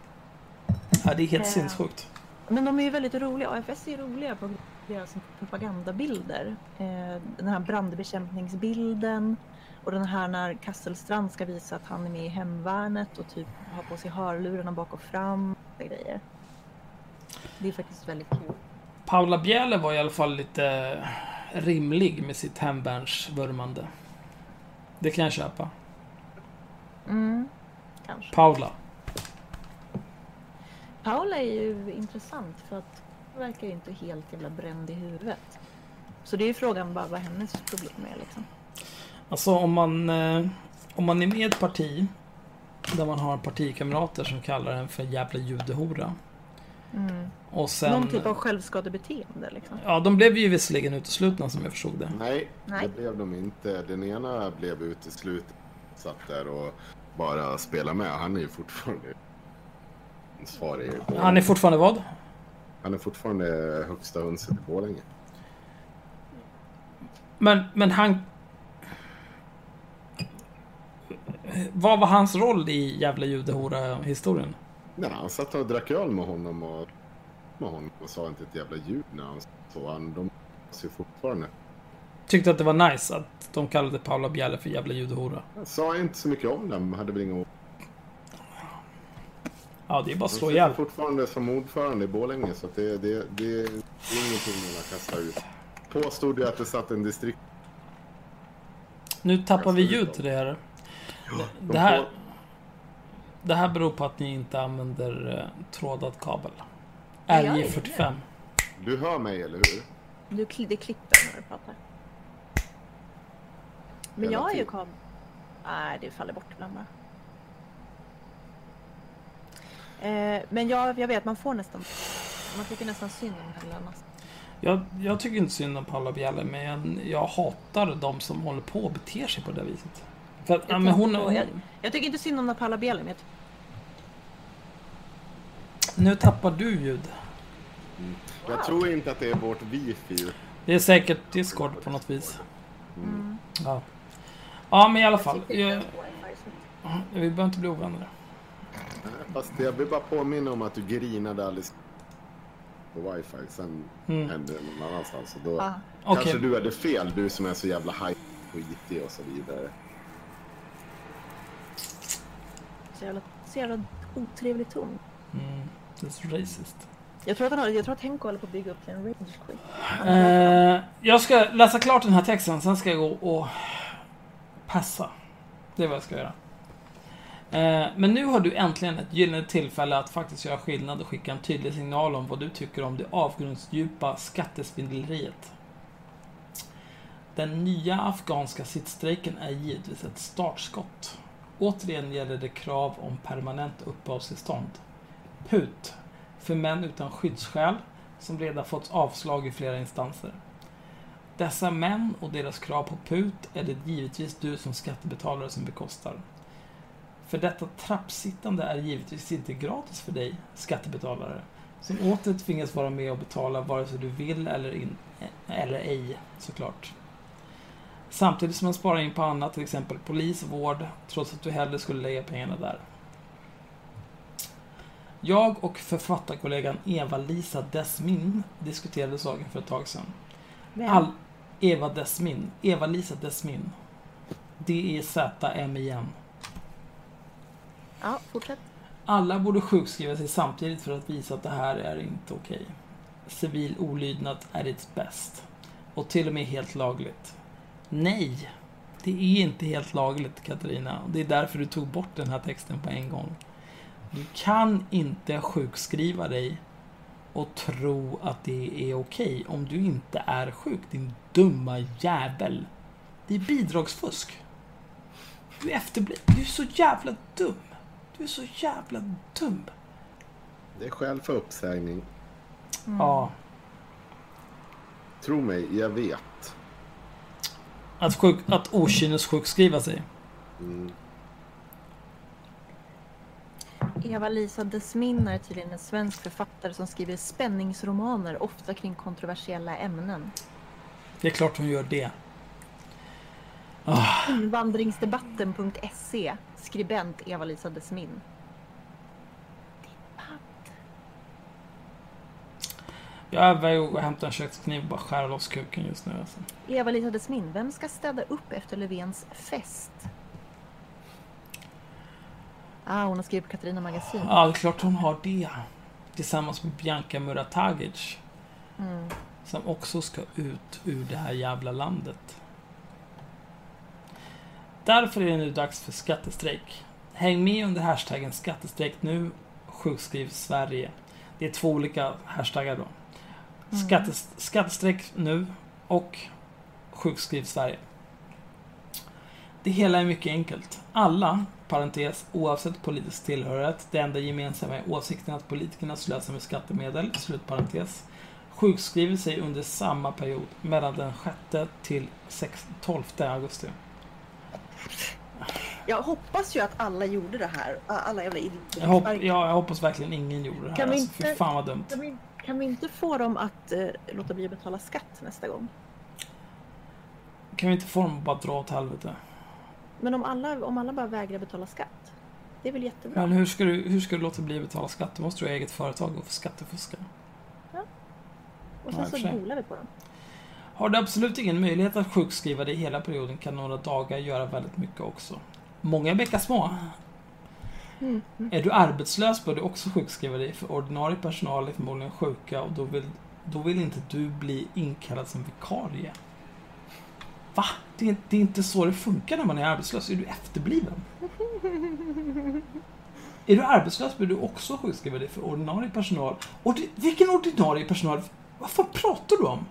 Ja, det är helt Ja. sinnessjukt. Men de är ju väldigt roliga. AFS är roliga på deras propagandabilder. Eh, den här brandbekämpningsbilden och den här när Kasselstrand ska visa att han är med i hemvärnet och typ har på sig hörlurarna bak och fram. Och grejer. Det är faktiskt väldigt kul. Paula Bjäle var i alla fall lite rimlig med sitt hemvärnsvurmande. Det kan jag köpa. Mm, kanske. Paula. Paula är ju intressant för att hon verkar ju inte helt jävla bränd i huvudet. Så det är ju frågan bara vad hennes problem är liksom. Alltså om man, eh, om man är med i ett parti där man har partikamrater som kallar en för jävla judehora. Mm. Och sen... Någon typ av självskadebeteende liksom. Ja, de blev ju visserligen uteslutna som jag förstod det. Nej, Nej. det blev de inte. Den ena blev utesluten. Satt där och bara spelade med. Han är ju fortfarande ansvarig. Han är fortfarande vad? Han är fortfarande högsta hönset i Borlänge. Men, men han... Vad var hans roll i jävla judehora-historien? Nej, han satt och drack öl med honom och, med honom och sa inte ett jävla ljud när han så. Han, de ser fortfarande. Tyckte att det var nice att de kallade Paula Bjälle för jävla judehora. Jag sa inte så mycket om dem. Hade väl inga Ja, det är bara att Han slå ihjäl. fortfarande som ordförande i Borlänge så att det, det, det, är ingenting man har kastat ut. Påstod ju att det satt en distrikt... Nu tappar vi ljud till det här. de Det här, på- det här beror på att ni inte använder eh, trådad kabel. Ja, jag är RJ45. Du hör mig, eller hur? Du, kli- det klipper när du pratar. Men Hela jag är ju kam... Nej, det faller bort ibland bara. Eh, men jag, jag vet, man får nästan... Man tycker nästan synd om Helena. Jag, jag tycker inte synd om Paula Bjälle, men jag hatar de som håller på och beter sig på det viset. För att, ja, men hon, hon, jag, jag tycker inte synd om Paula Bjelle, men jag nu tappar du ljud. Jag Wow. tror inte att det är vårt wifi. Det är säkert Discord på något vis. Mm. Ja, ja men i alla fall. Jag, vi behöver inte bli ovänner. Fast jag vill bara påminna om att du grinade alldeles på wifi. Sen Mm. hände det någon annanstans. Och då Ah, Okej, kanske du hade fel, du som är så jävla hype på IT och så vidare. så jävla, så jävla otrevlig ton. mm, det är så racist. Jag tror att, han, har- jag tror att Henko håller på att bygga upp till en rage quit. Eh, jag ska läsa klart den här texten, sen ska jag gå och passa. Det är vad jag ska göra. Eh, men nu har du äntligen ett gyllene tillfälle att faktiskt göra skillnad och skicka en tydlig signal om vad du tycker om det avgrundsdjupa skattesvindleriet. Den nya afghanska sittstrejken är givetvis ett startskott. Återigen gäller det krav om permanent uppehållstillstånd. PUT, för män utan skyddsskäl, som redan fått avslag i flera instanser. Dessa män och deras krav på PUT är det givetvis du som skattebetalare som bekostar. För detta trappsittande är givetvis inte gratis för dig, skattebetalare, som åter tvingas vara med och betala vare sig du vill eller, in, eller ej, såklart. Samtidigt som man sparar in på annat, till exempel polis, vård, trots att du hellre skulle lägga pengarna där. Jag och författarkollegan Eva-Lisa Desmin diskuterade saken för ett tag sedan. Vem? All, Eva Desmin. Eva-Lisa Desmin. D-E-Z-M-I-N. Ja, fortsätt. Alla borde sjukskriva sig samtidigt för att visa att det här är inte okej. Civil olydnad är its bäst. Och till och med helt lagligt. Nej, det är inte helt lagligt Katarina. Och det är därför du tog bort den här texten på en gång. Du kan inte sjukskriva dig och tro att det är okej om du inte är sjuk, din dumma jävel. Det är bidragsfusk. Du är efterbliven. Du är så jävla dum. Du är så jävla dum. Det är skäl för uppsägning. Mm. Ja. Tro mig, jag vet. Att, sjuk, att okynnessjukskriva sig. Mm. Eva-Lisa Desmin är tydligen en svensk författare som skriver spänningsromaner, ofta kring kontroversiella ämnen. Det är klart hon gör det. Ah, Invandringsdebatten.se Skribent Eva-Lisa Desmin. jag överväger att hämta en kökskniv och bara skära loss kuken just nu. Alltså. Eva-Lisa Desmin, vem ska städa upp efter Löfvens fest? Ah, hon har skrivit på Katarina Magasin. Ja, det är klart hon har det. Tillsammans med Bianca Muratagic. Mm. Som också ska ut ur det här jävla landet. Därför är det nu dags för skattestrejk. Häng med under hashtaggen skattestrejk nu, sjukskriv Sverige. Det är två olika hashtaggar då. Mm. Skattes, skattestrejk nu och sjukskriv Sverige. Det hela är mycket enkelt. Alla, parentes, oavsett politisk tillhörighet, det enda gemensamma är åsikten att politikerna slösar med skattemedel, slutparentes, sjukskriver sig under samma period, mellan den 6 till 6, 12 augusti. Jag hoppas ju att alla gjorde det här. Alla jävla idioter. Jag, hopp, ja, jag hoppas verkligen ingen gjorde det här. Kan vi Alltså, inte- fan vad dumt. Kan vi, kan vi inte få dem att eh, låta bli att betala skatt nästa gång? Kan vi inte få dem att bara dra åt helvete? Men om alla, om alla bara vägrar betala skatt, det är väl jättebra? Men hur ska, du, hur ska du låta bli att betala skatt? Du måste du ha eget företag och skattefuska. Och Ja, sen och för så sig. golar vi på dem. Har du absolut ingen möjlighet att sjukskriva dig hela perioden kan några dagar göra väldigt mycket också. Många bäckar små. Mm. Är du arbetslös bör du också sjukskriva dig för ordinarie personal är förmodligen sjuka och då vill, då vill inte du bli inkallad som vikarie. Va? Det är, det är inte så det funkar när man är arbetslös. Är du efterbliven? *laughs* Är du arbetslös bör du också sjukskriva dig för ordinarie personal. Ordi, vilken ordinarie personal? Vad fan pratar du om?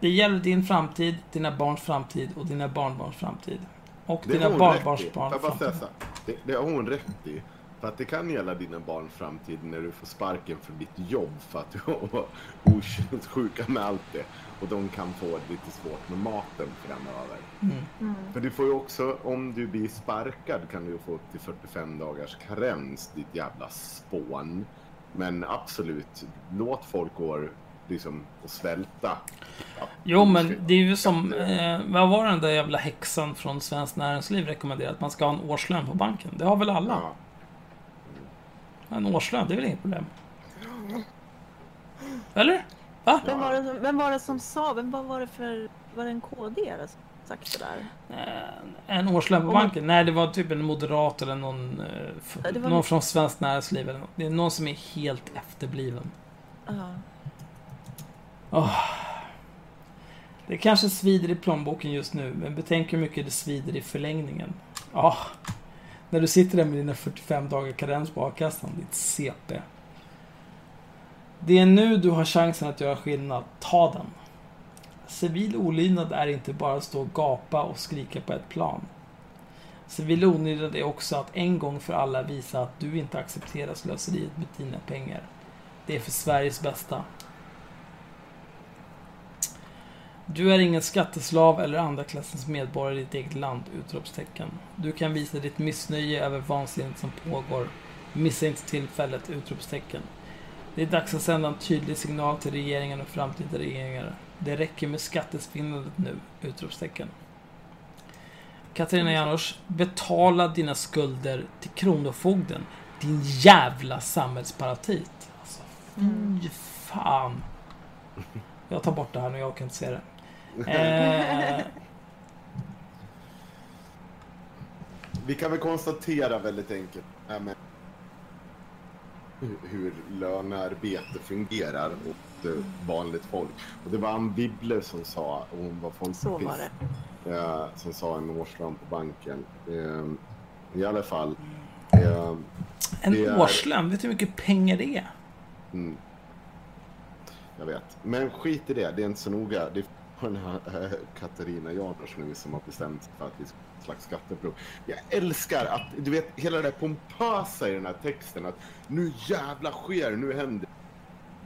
Det gäller din framtid, dina barns framtid och dina barnbarns framtid. Och Det dina har hon rätt i. barnbarns Får jag bara barns säga framtid. så här? Det, det har hon rätt i. För att det kan gälla dina barns framtid när du får sparken från ditt jobb för att du har okynnesjuka med allt det. Och de kan få lite svårt med maten framöver. Mm. Mm. För du får ju också, om du blir sparkad kan du ju få upp till 45 dagars karens, ditt jävla spån. Men absolut, låt folk gå liksom och svälta. Ja, Jo, men det är ju som... Eh, vad var den där jävla häxan från Svenskt Näringsliv rekommenderat? Att man ska ha en årslön på banken. Det har väl alla? Ja. En årslön, det är väl inget problem? Eller? Va? Vem, var det, som- vem var det som sa, vem vad var det för, var det en KD som sagt sådär? Eh, En årslön på banken? Nej, det var typ en moderat eller någon, eh, någon från Svenskt Näringsliv. Eller något. Det är någon som är helt efterbliven. Ja. Åh. Det kanske svider i plånboken just nu, men betänk hur mycket det svider i förlängningen. Ja, när du sitter där med dina 45 dagar karens på a-kassan, ditt CP. Det är nu du har chansen att göra skillnad. Ta den. Civil olydnad är inte bara att stå och gapa och skrika på ett plan. Civil olydnad är också att en gång för alla visa att du inte accepterar slöseriet med dina pengar. Det är för Sveriges bästa. Du är ingen skatteslav eller andra klassens medborgare i ditt eget land! Utropstecken. Du kan visa ditt missnöje över vansinnet som pågår. Missa inte tillfället! Utropstecken. Det är dags att sända en tydlig signal till regeringen och framtida regeringar. Det räcker med skattesvindlandet nu! Utropstecken. Katarina Janouch, betala dina skulder till Kronofogden. Din jävla samhällsparatit. Alltså, Mm. fy fan. Jag tar bort det här nu, jag kan inte se det. Eh, Vi kan väl konstatera väldigt enkelt här med hur, hur lönearbete fungerar åt eh, vanligt folk. Och det var Ann Wibble som sa, och hon var folkpartist, Så var det. eh, som sa en årslön på banken. Eh, I alla fall. Eh, en är- årslön, vet du hur mycket pengar det är? mm, jag vet. Men skit i det, det är inte så noga. Det är den här eh, Katarina Janouch nu som har bestämt sig för att vi ska ett slags skatteprov. Jag älskar att, du vet, hela det pompösa i den här texten att nu jävla sker, nu händer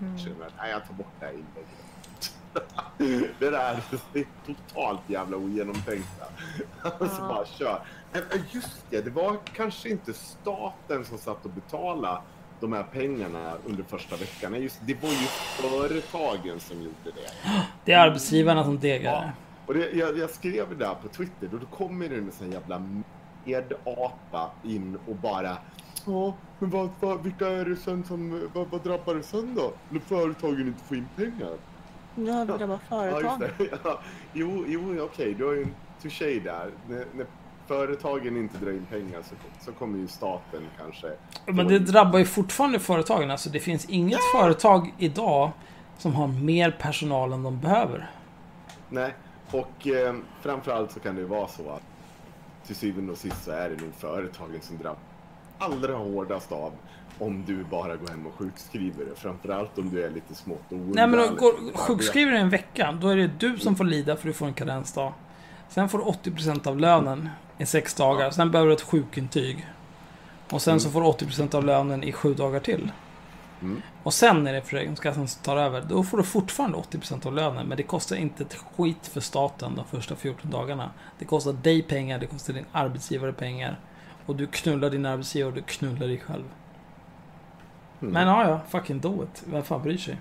Mm. Känner att, Nej, jag tar bort det här inlägget. *laughs* det där det är totalt jävla ogenomtänkta. *laughs* Alltså Ja. bara kör. Men Just det, det var kanske inte staten som satt och betalade de här pengarna under första veckan. Nej, Just, det var ju företagen som gjorde det. *gasps* Det är arbetsgivarna som degar det. Och det, jag, jag skrev det där på Twitter och då kommer det en sån jävla medapa in och bara Ja, men vad, vad, vilka är det sen som, vad, vad drabbar det sen då? När företagen inte får in pengar? Ja, det var Ja, just företag. det. *laughs* Ja, jo, jo okej, du har ju en touché där. När, när företagen inte drar in pengar så, så kommer ju staten kanske... Men det drabbar ju fortfarande företagen. Alltså det finns inget företag idag som har mer personal än de behöver. Nej, och eh, framförallt så kan det ju vara så att till syvende och sist så är det nog företagen som drabbas allra hårdast av om du bara går hem och sjukskriver det. Framförallt om du är lite smått Nej men då går, sjukskriver du en vecka, då är det du som får lida för du får en karensdag. Sen får du 80% av lönen i sex dagar. Sen behöver du ett sjukintyg. Och sen så får du 80% av lönen i sju dagar till. Mm. Och sen är det Försäkringskassan som tar över. Då får du fortfarande 80% av lönen. Men det kostar inte ett skit för staten de första 14 dagarna. Det kostar dig pengar, det kostar din arbetsgivare pengar. Och du knullar din arbetsgivare och du knullar dig själv. Mm. Men ja, ja, fucking do it. Vem fan bryr sig?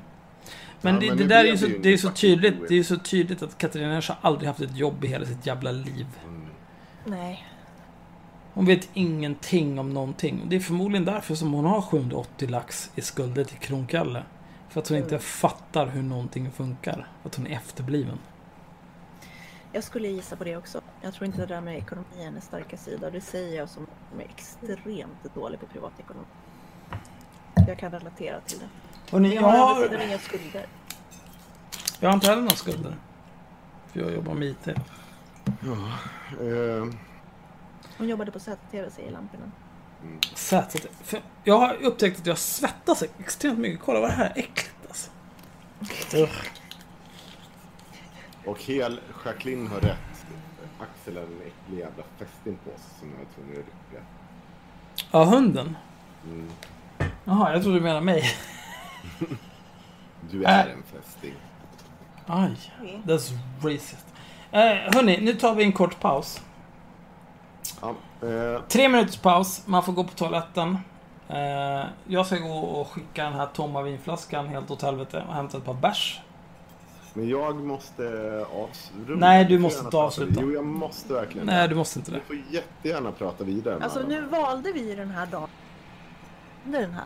Men, Ja, det, men det nu där är ju så, det det är så tydligt. Det är ju så tydligt att Katarina Närs har aldrig haft ett jobb i hela sitt jävla liv. Mm. Nej. Hon vet ingenting om någonting. Det är förmodligen därför som hon har 780 lax i skulder till Kronkalle. För att hon inte Mm. fattar hur någonting funkar. För att hon är efterbliven. Jag skulle gissa på det också. Jag tror inte det där med ekonomi är hennes starka sida. Det säger jag som är extremt dålig på privatekonomi. Jag kan relatera till det. Hörrni, Men jag jag har sidan inga skulder. jag har inte heller några skulder. För jag jobbar med IT. Eh, Hon jobbade på ZTV säger. Sätet. För jag har upptäckt att jag svettas extremt mycket. Kolla vad det här är äckligt alltså. Ugh. och hel Jacqueline har rätt. Axel är en äcklig jävla fästing på sig som jag är tvungen att rycka. Ja, hunden. Mm. Jaha, jag trodde du menade mig. Du är Äh. en fästing. Aj, that's racist. Eh, hörni, nu tar vi en kort paus. Ja, eh, Tre minuters paus, man får gå på toaletten. Eh, jag ska gå och skicka den här tomma vinflaskan helt åt helvete och hämta ett par bärs. men jag måste avsluta. Nej, du måste inte avsluta. Jo, jag måste verkligen. Nej, du måste inte Du det. får jättegärna prata vidare. Alltså nu valde vi den här dagen. Den här.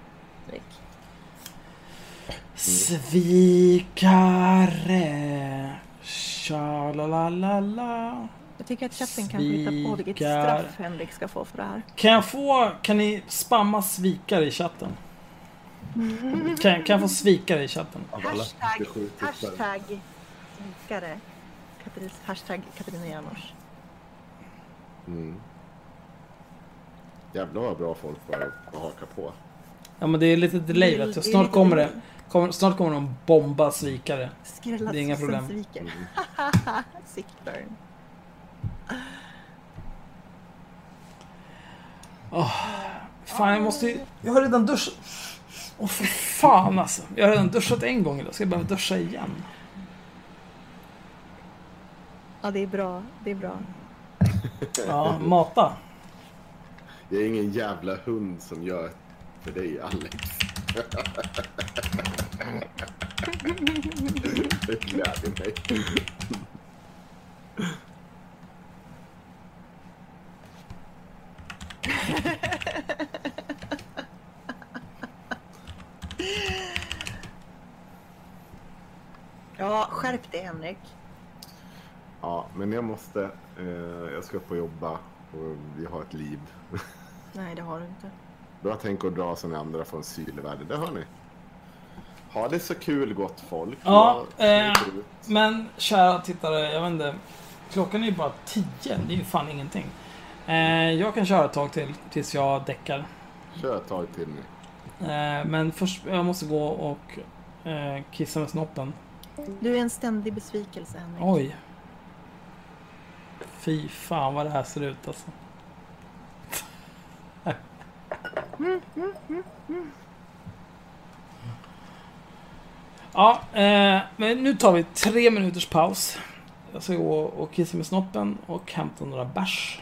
Rick. Svikare. Tja-la-la-la-la. Jag tycker att chatten kan hitta på vilket Svikar. straff Henrik ska få för det här. Kan jag få... Kan ni spamma svikare i chatten? Kan, kan jag få svikare i chatten? Hashtag, 47 tittare. hashtag svikare. Katarina- Hashtag Katarina Janouch. Mm. Jävlar vad bra folk bara hakar på. Ja men det är lite delay vet du. Snart kommer det. Kommer, snart kommer de bomba svikare. Skrälla Det är inga problem. sviker. Mm. *laughs* Sick burn. Fan jag måste ju... Jag har redan duschat. Åh för fan alltså. Jag har redan duschat en gång idag. Ska jag behöva duscha igen? Ja, det är bra. Det är bra. *laughs* Ja, mata. Jag är ingen jävla hund som gör för dig, Alex. Det gläder mig. Ja, skärp dig Henrik. Ja, men jag måste. Eh, jag ska upp och jobba och vi har ett liv. Nej, det har du inte. Då har jag tänkt att dra som ni andra från sylvärde. Det hör ni. Ha det så kul gott folk. Ja, eh. Men kära tittare, jag vet inte. Klockan är ju bara 10. Det är ju fan ingenting. Eh, jag kan köra ett tag till tills jag däckar. Kör ett tag till nu. Eh, men först, jag måste gå och eh, kissa med snoppen. Du är en ständig besvikelse Henrik. Oj. Fy fan vad det här ser ut alltså. Ja, eh, men nu tar vi tre minuters paus. Jag ska gå och kissa med snoppen och hämta några bärs.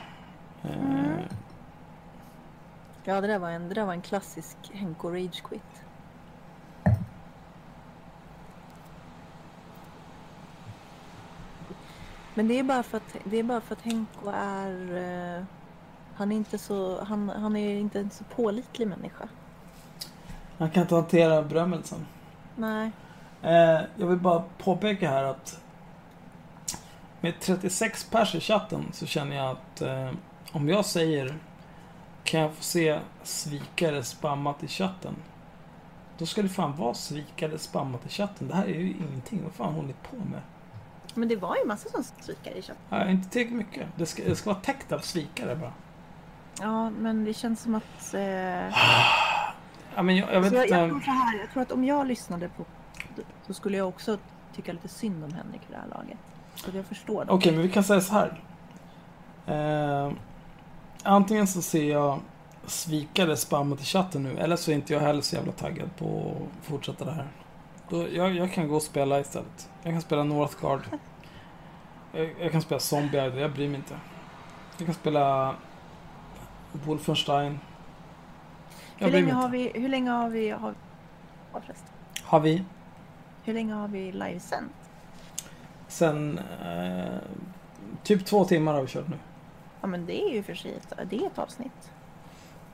Eh, Ja, det där var en, det där var en klassisk Henko Rage Quit. Men det är bara för att, det är bara för att Henko är... eh, han är inte så... Han, han är inte en så pålitlig människa. han kan inte hantera berömmelsen. Nej. Eh, jag vill bara påpeka här att med 36 pers i chatten så känner jag att eh, om jag säger kan jag få se svikare spammat i chatten? Då ska det fan vara svikare spammat i chatten. Det här är ju ingenting. Vad fan håller ni på med? Men det var ju massa som svikare i chatten. Ja, inte tillräckligt mycket. Det ska, det ska vara täckt av svikare bara. Ja, men det känns som att... Eh, Ja, men jag, jag vet så jag, jag, tror så här, jag tror att om jag lyssnade på så skulle jag också tycka lite synd om Henrik i det här laget. Så jag förstår det. Okej, men vi kan säga så här. Eh, antingen så ser jag svikare spammat i chatten nu, eller så är inte jag heller så jävla taggad på att fortsätta det här. Då, jag, jag kan gå och spela istället. Jag kan spela Northgard. Jag, jag kan spela Zombie Idol, jag bryr mig inte. Jag kan spela Wolfenstein. Hur, länge har vi, hur länge har vi... Har. Har vi Hur länge har vi livesänt? sen eh, typ två timmar har vi kört nu. Ja men det är ju för sig ett, det är ett avsnitt.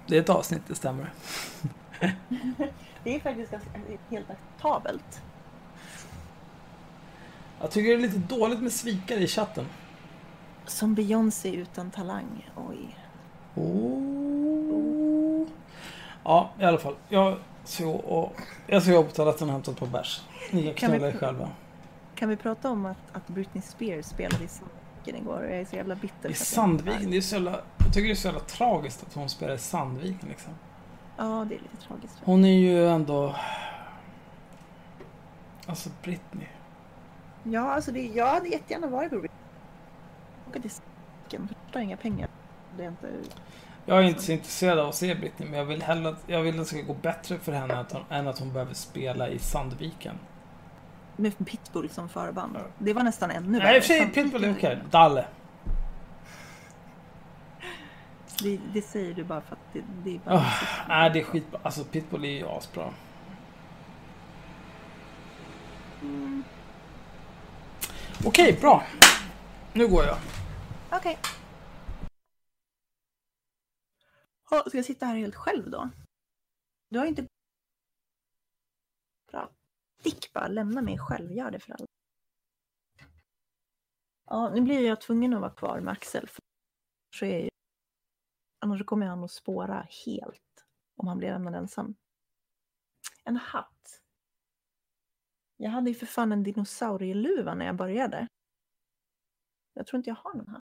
Det är ett avsnitt, det stämmer. *laughs* Det är faktiskt ganska, helt acceptabelt. Jag tycker det är lite dåligt med svikare i chatten. Som Beyoncé utan talang. Oj. Oh. Ja, i alla fall. Jag och... Jag ska gå på toaletten och hämta ett par bärs. Ni kan knulla er själva. Kan vi prata om att, att Britney Spears spelade i Sandviken igår? Jag är så jävla bitter. I för jag Sandviken, det är så jävla... Jag tycker det är så jävla tragiskt att hon spelar i Sandviken liksom. Ja, det är lite tragiskt. Hon är ju ändå... Alltså Britney. Ja, alltså det, jag hade jättegärna varit på Britney. Åka till Sandviken. Förstår inga pengar. Det är inte... Jag är inte så intresserad av att se Britney, men jag vill hellre att, jag vill att det ska gå bättre för henne att hon, än att hon behöver spela i Sandviken. Med Pitbull som förband. Det var nästan ännu Nej, i och för sig Pitbull är okej. Dalle. Det, det säger du bara för att det, det är bara... Oh, nej, det är skitbra. Alltså Pitbull är ju asbra. Mm, Okej, bra. Nu går jag. Okej. Ja, Ska jag sitta här helt själv då? Du har ju inte... Bra. Stick bara, lämna mig själv. Gör det för alla. Ja, nu blir jag tvungen att vara kvar med Axel. För så är ju... Annars kommer han att spåra helt om han blir lämnad ensam. En hatt. Jag hade ju för fan en dinosaurieluva när jag började. Jag tror inte jag har någon hatt.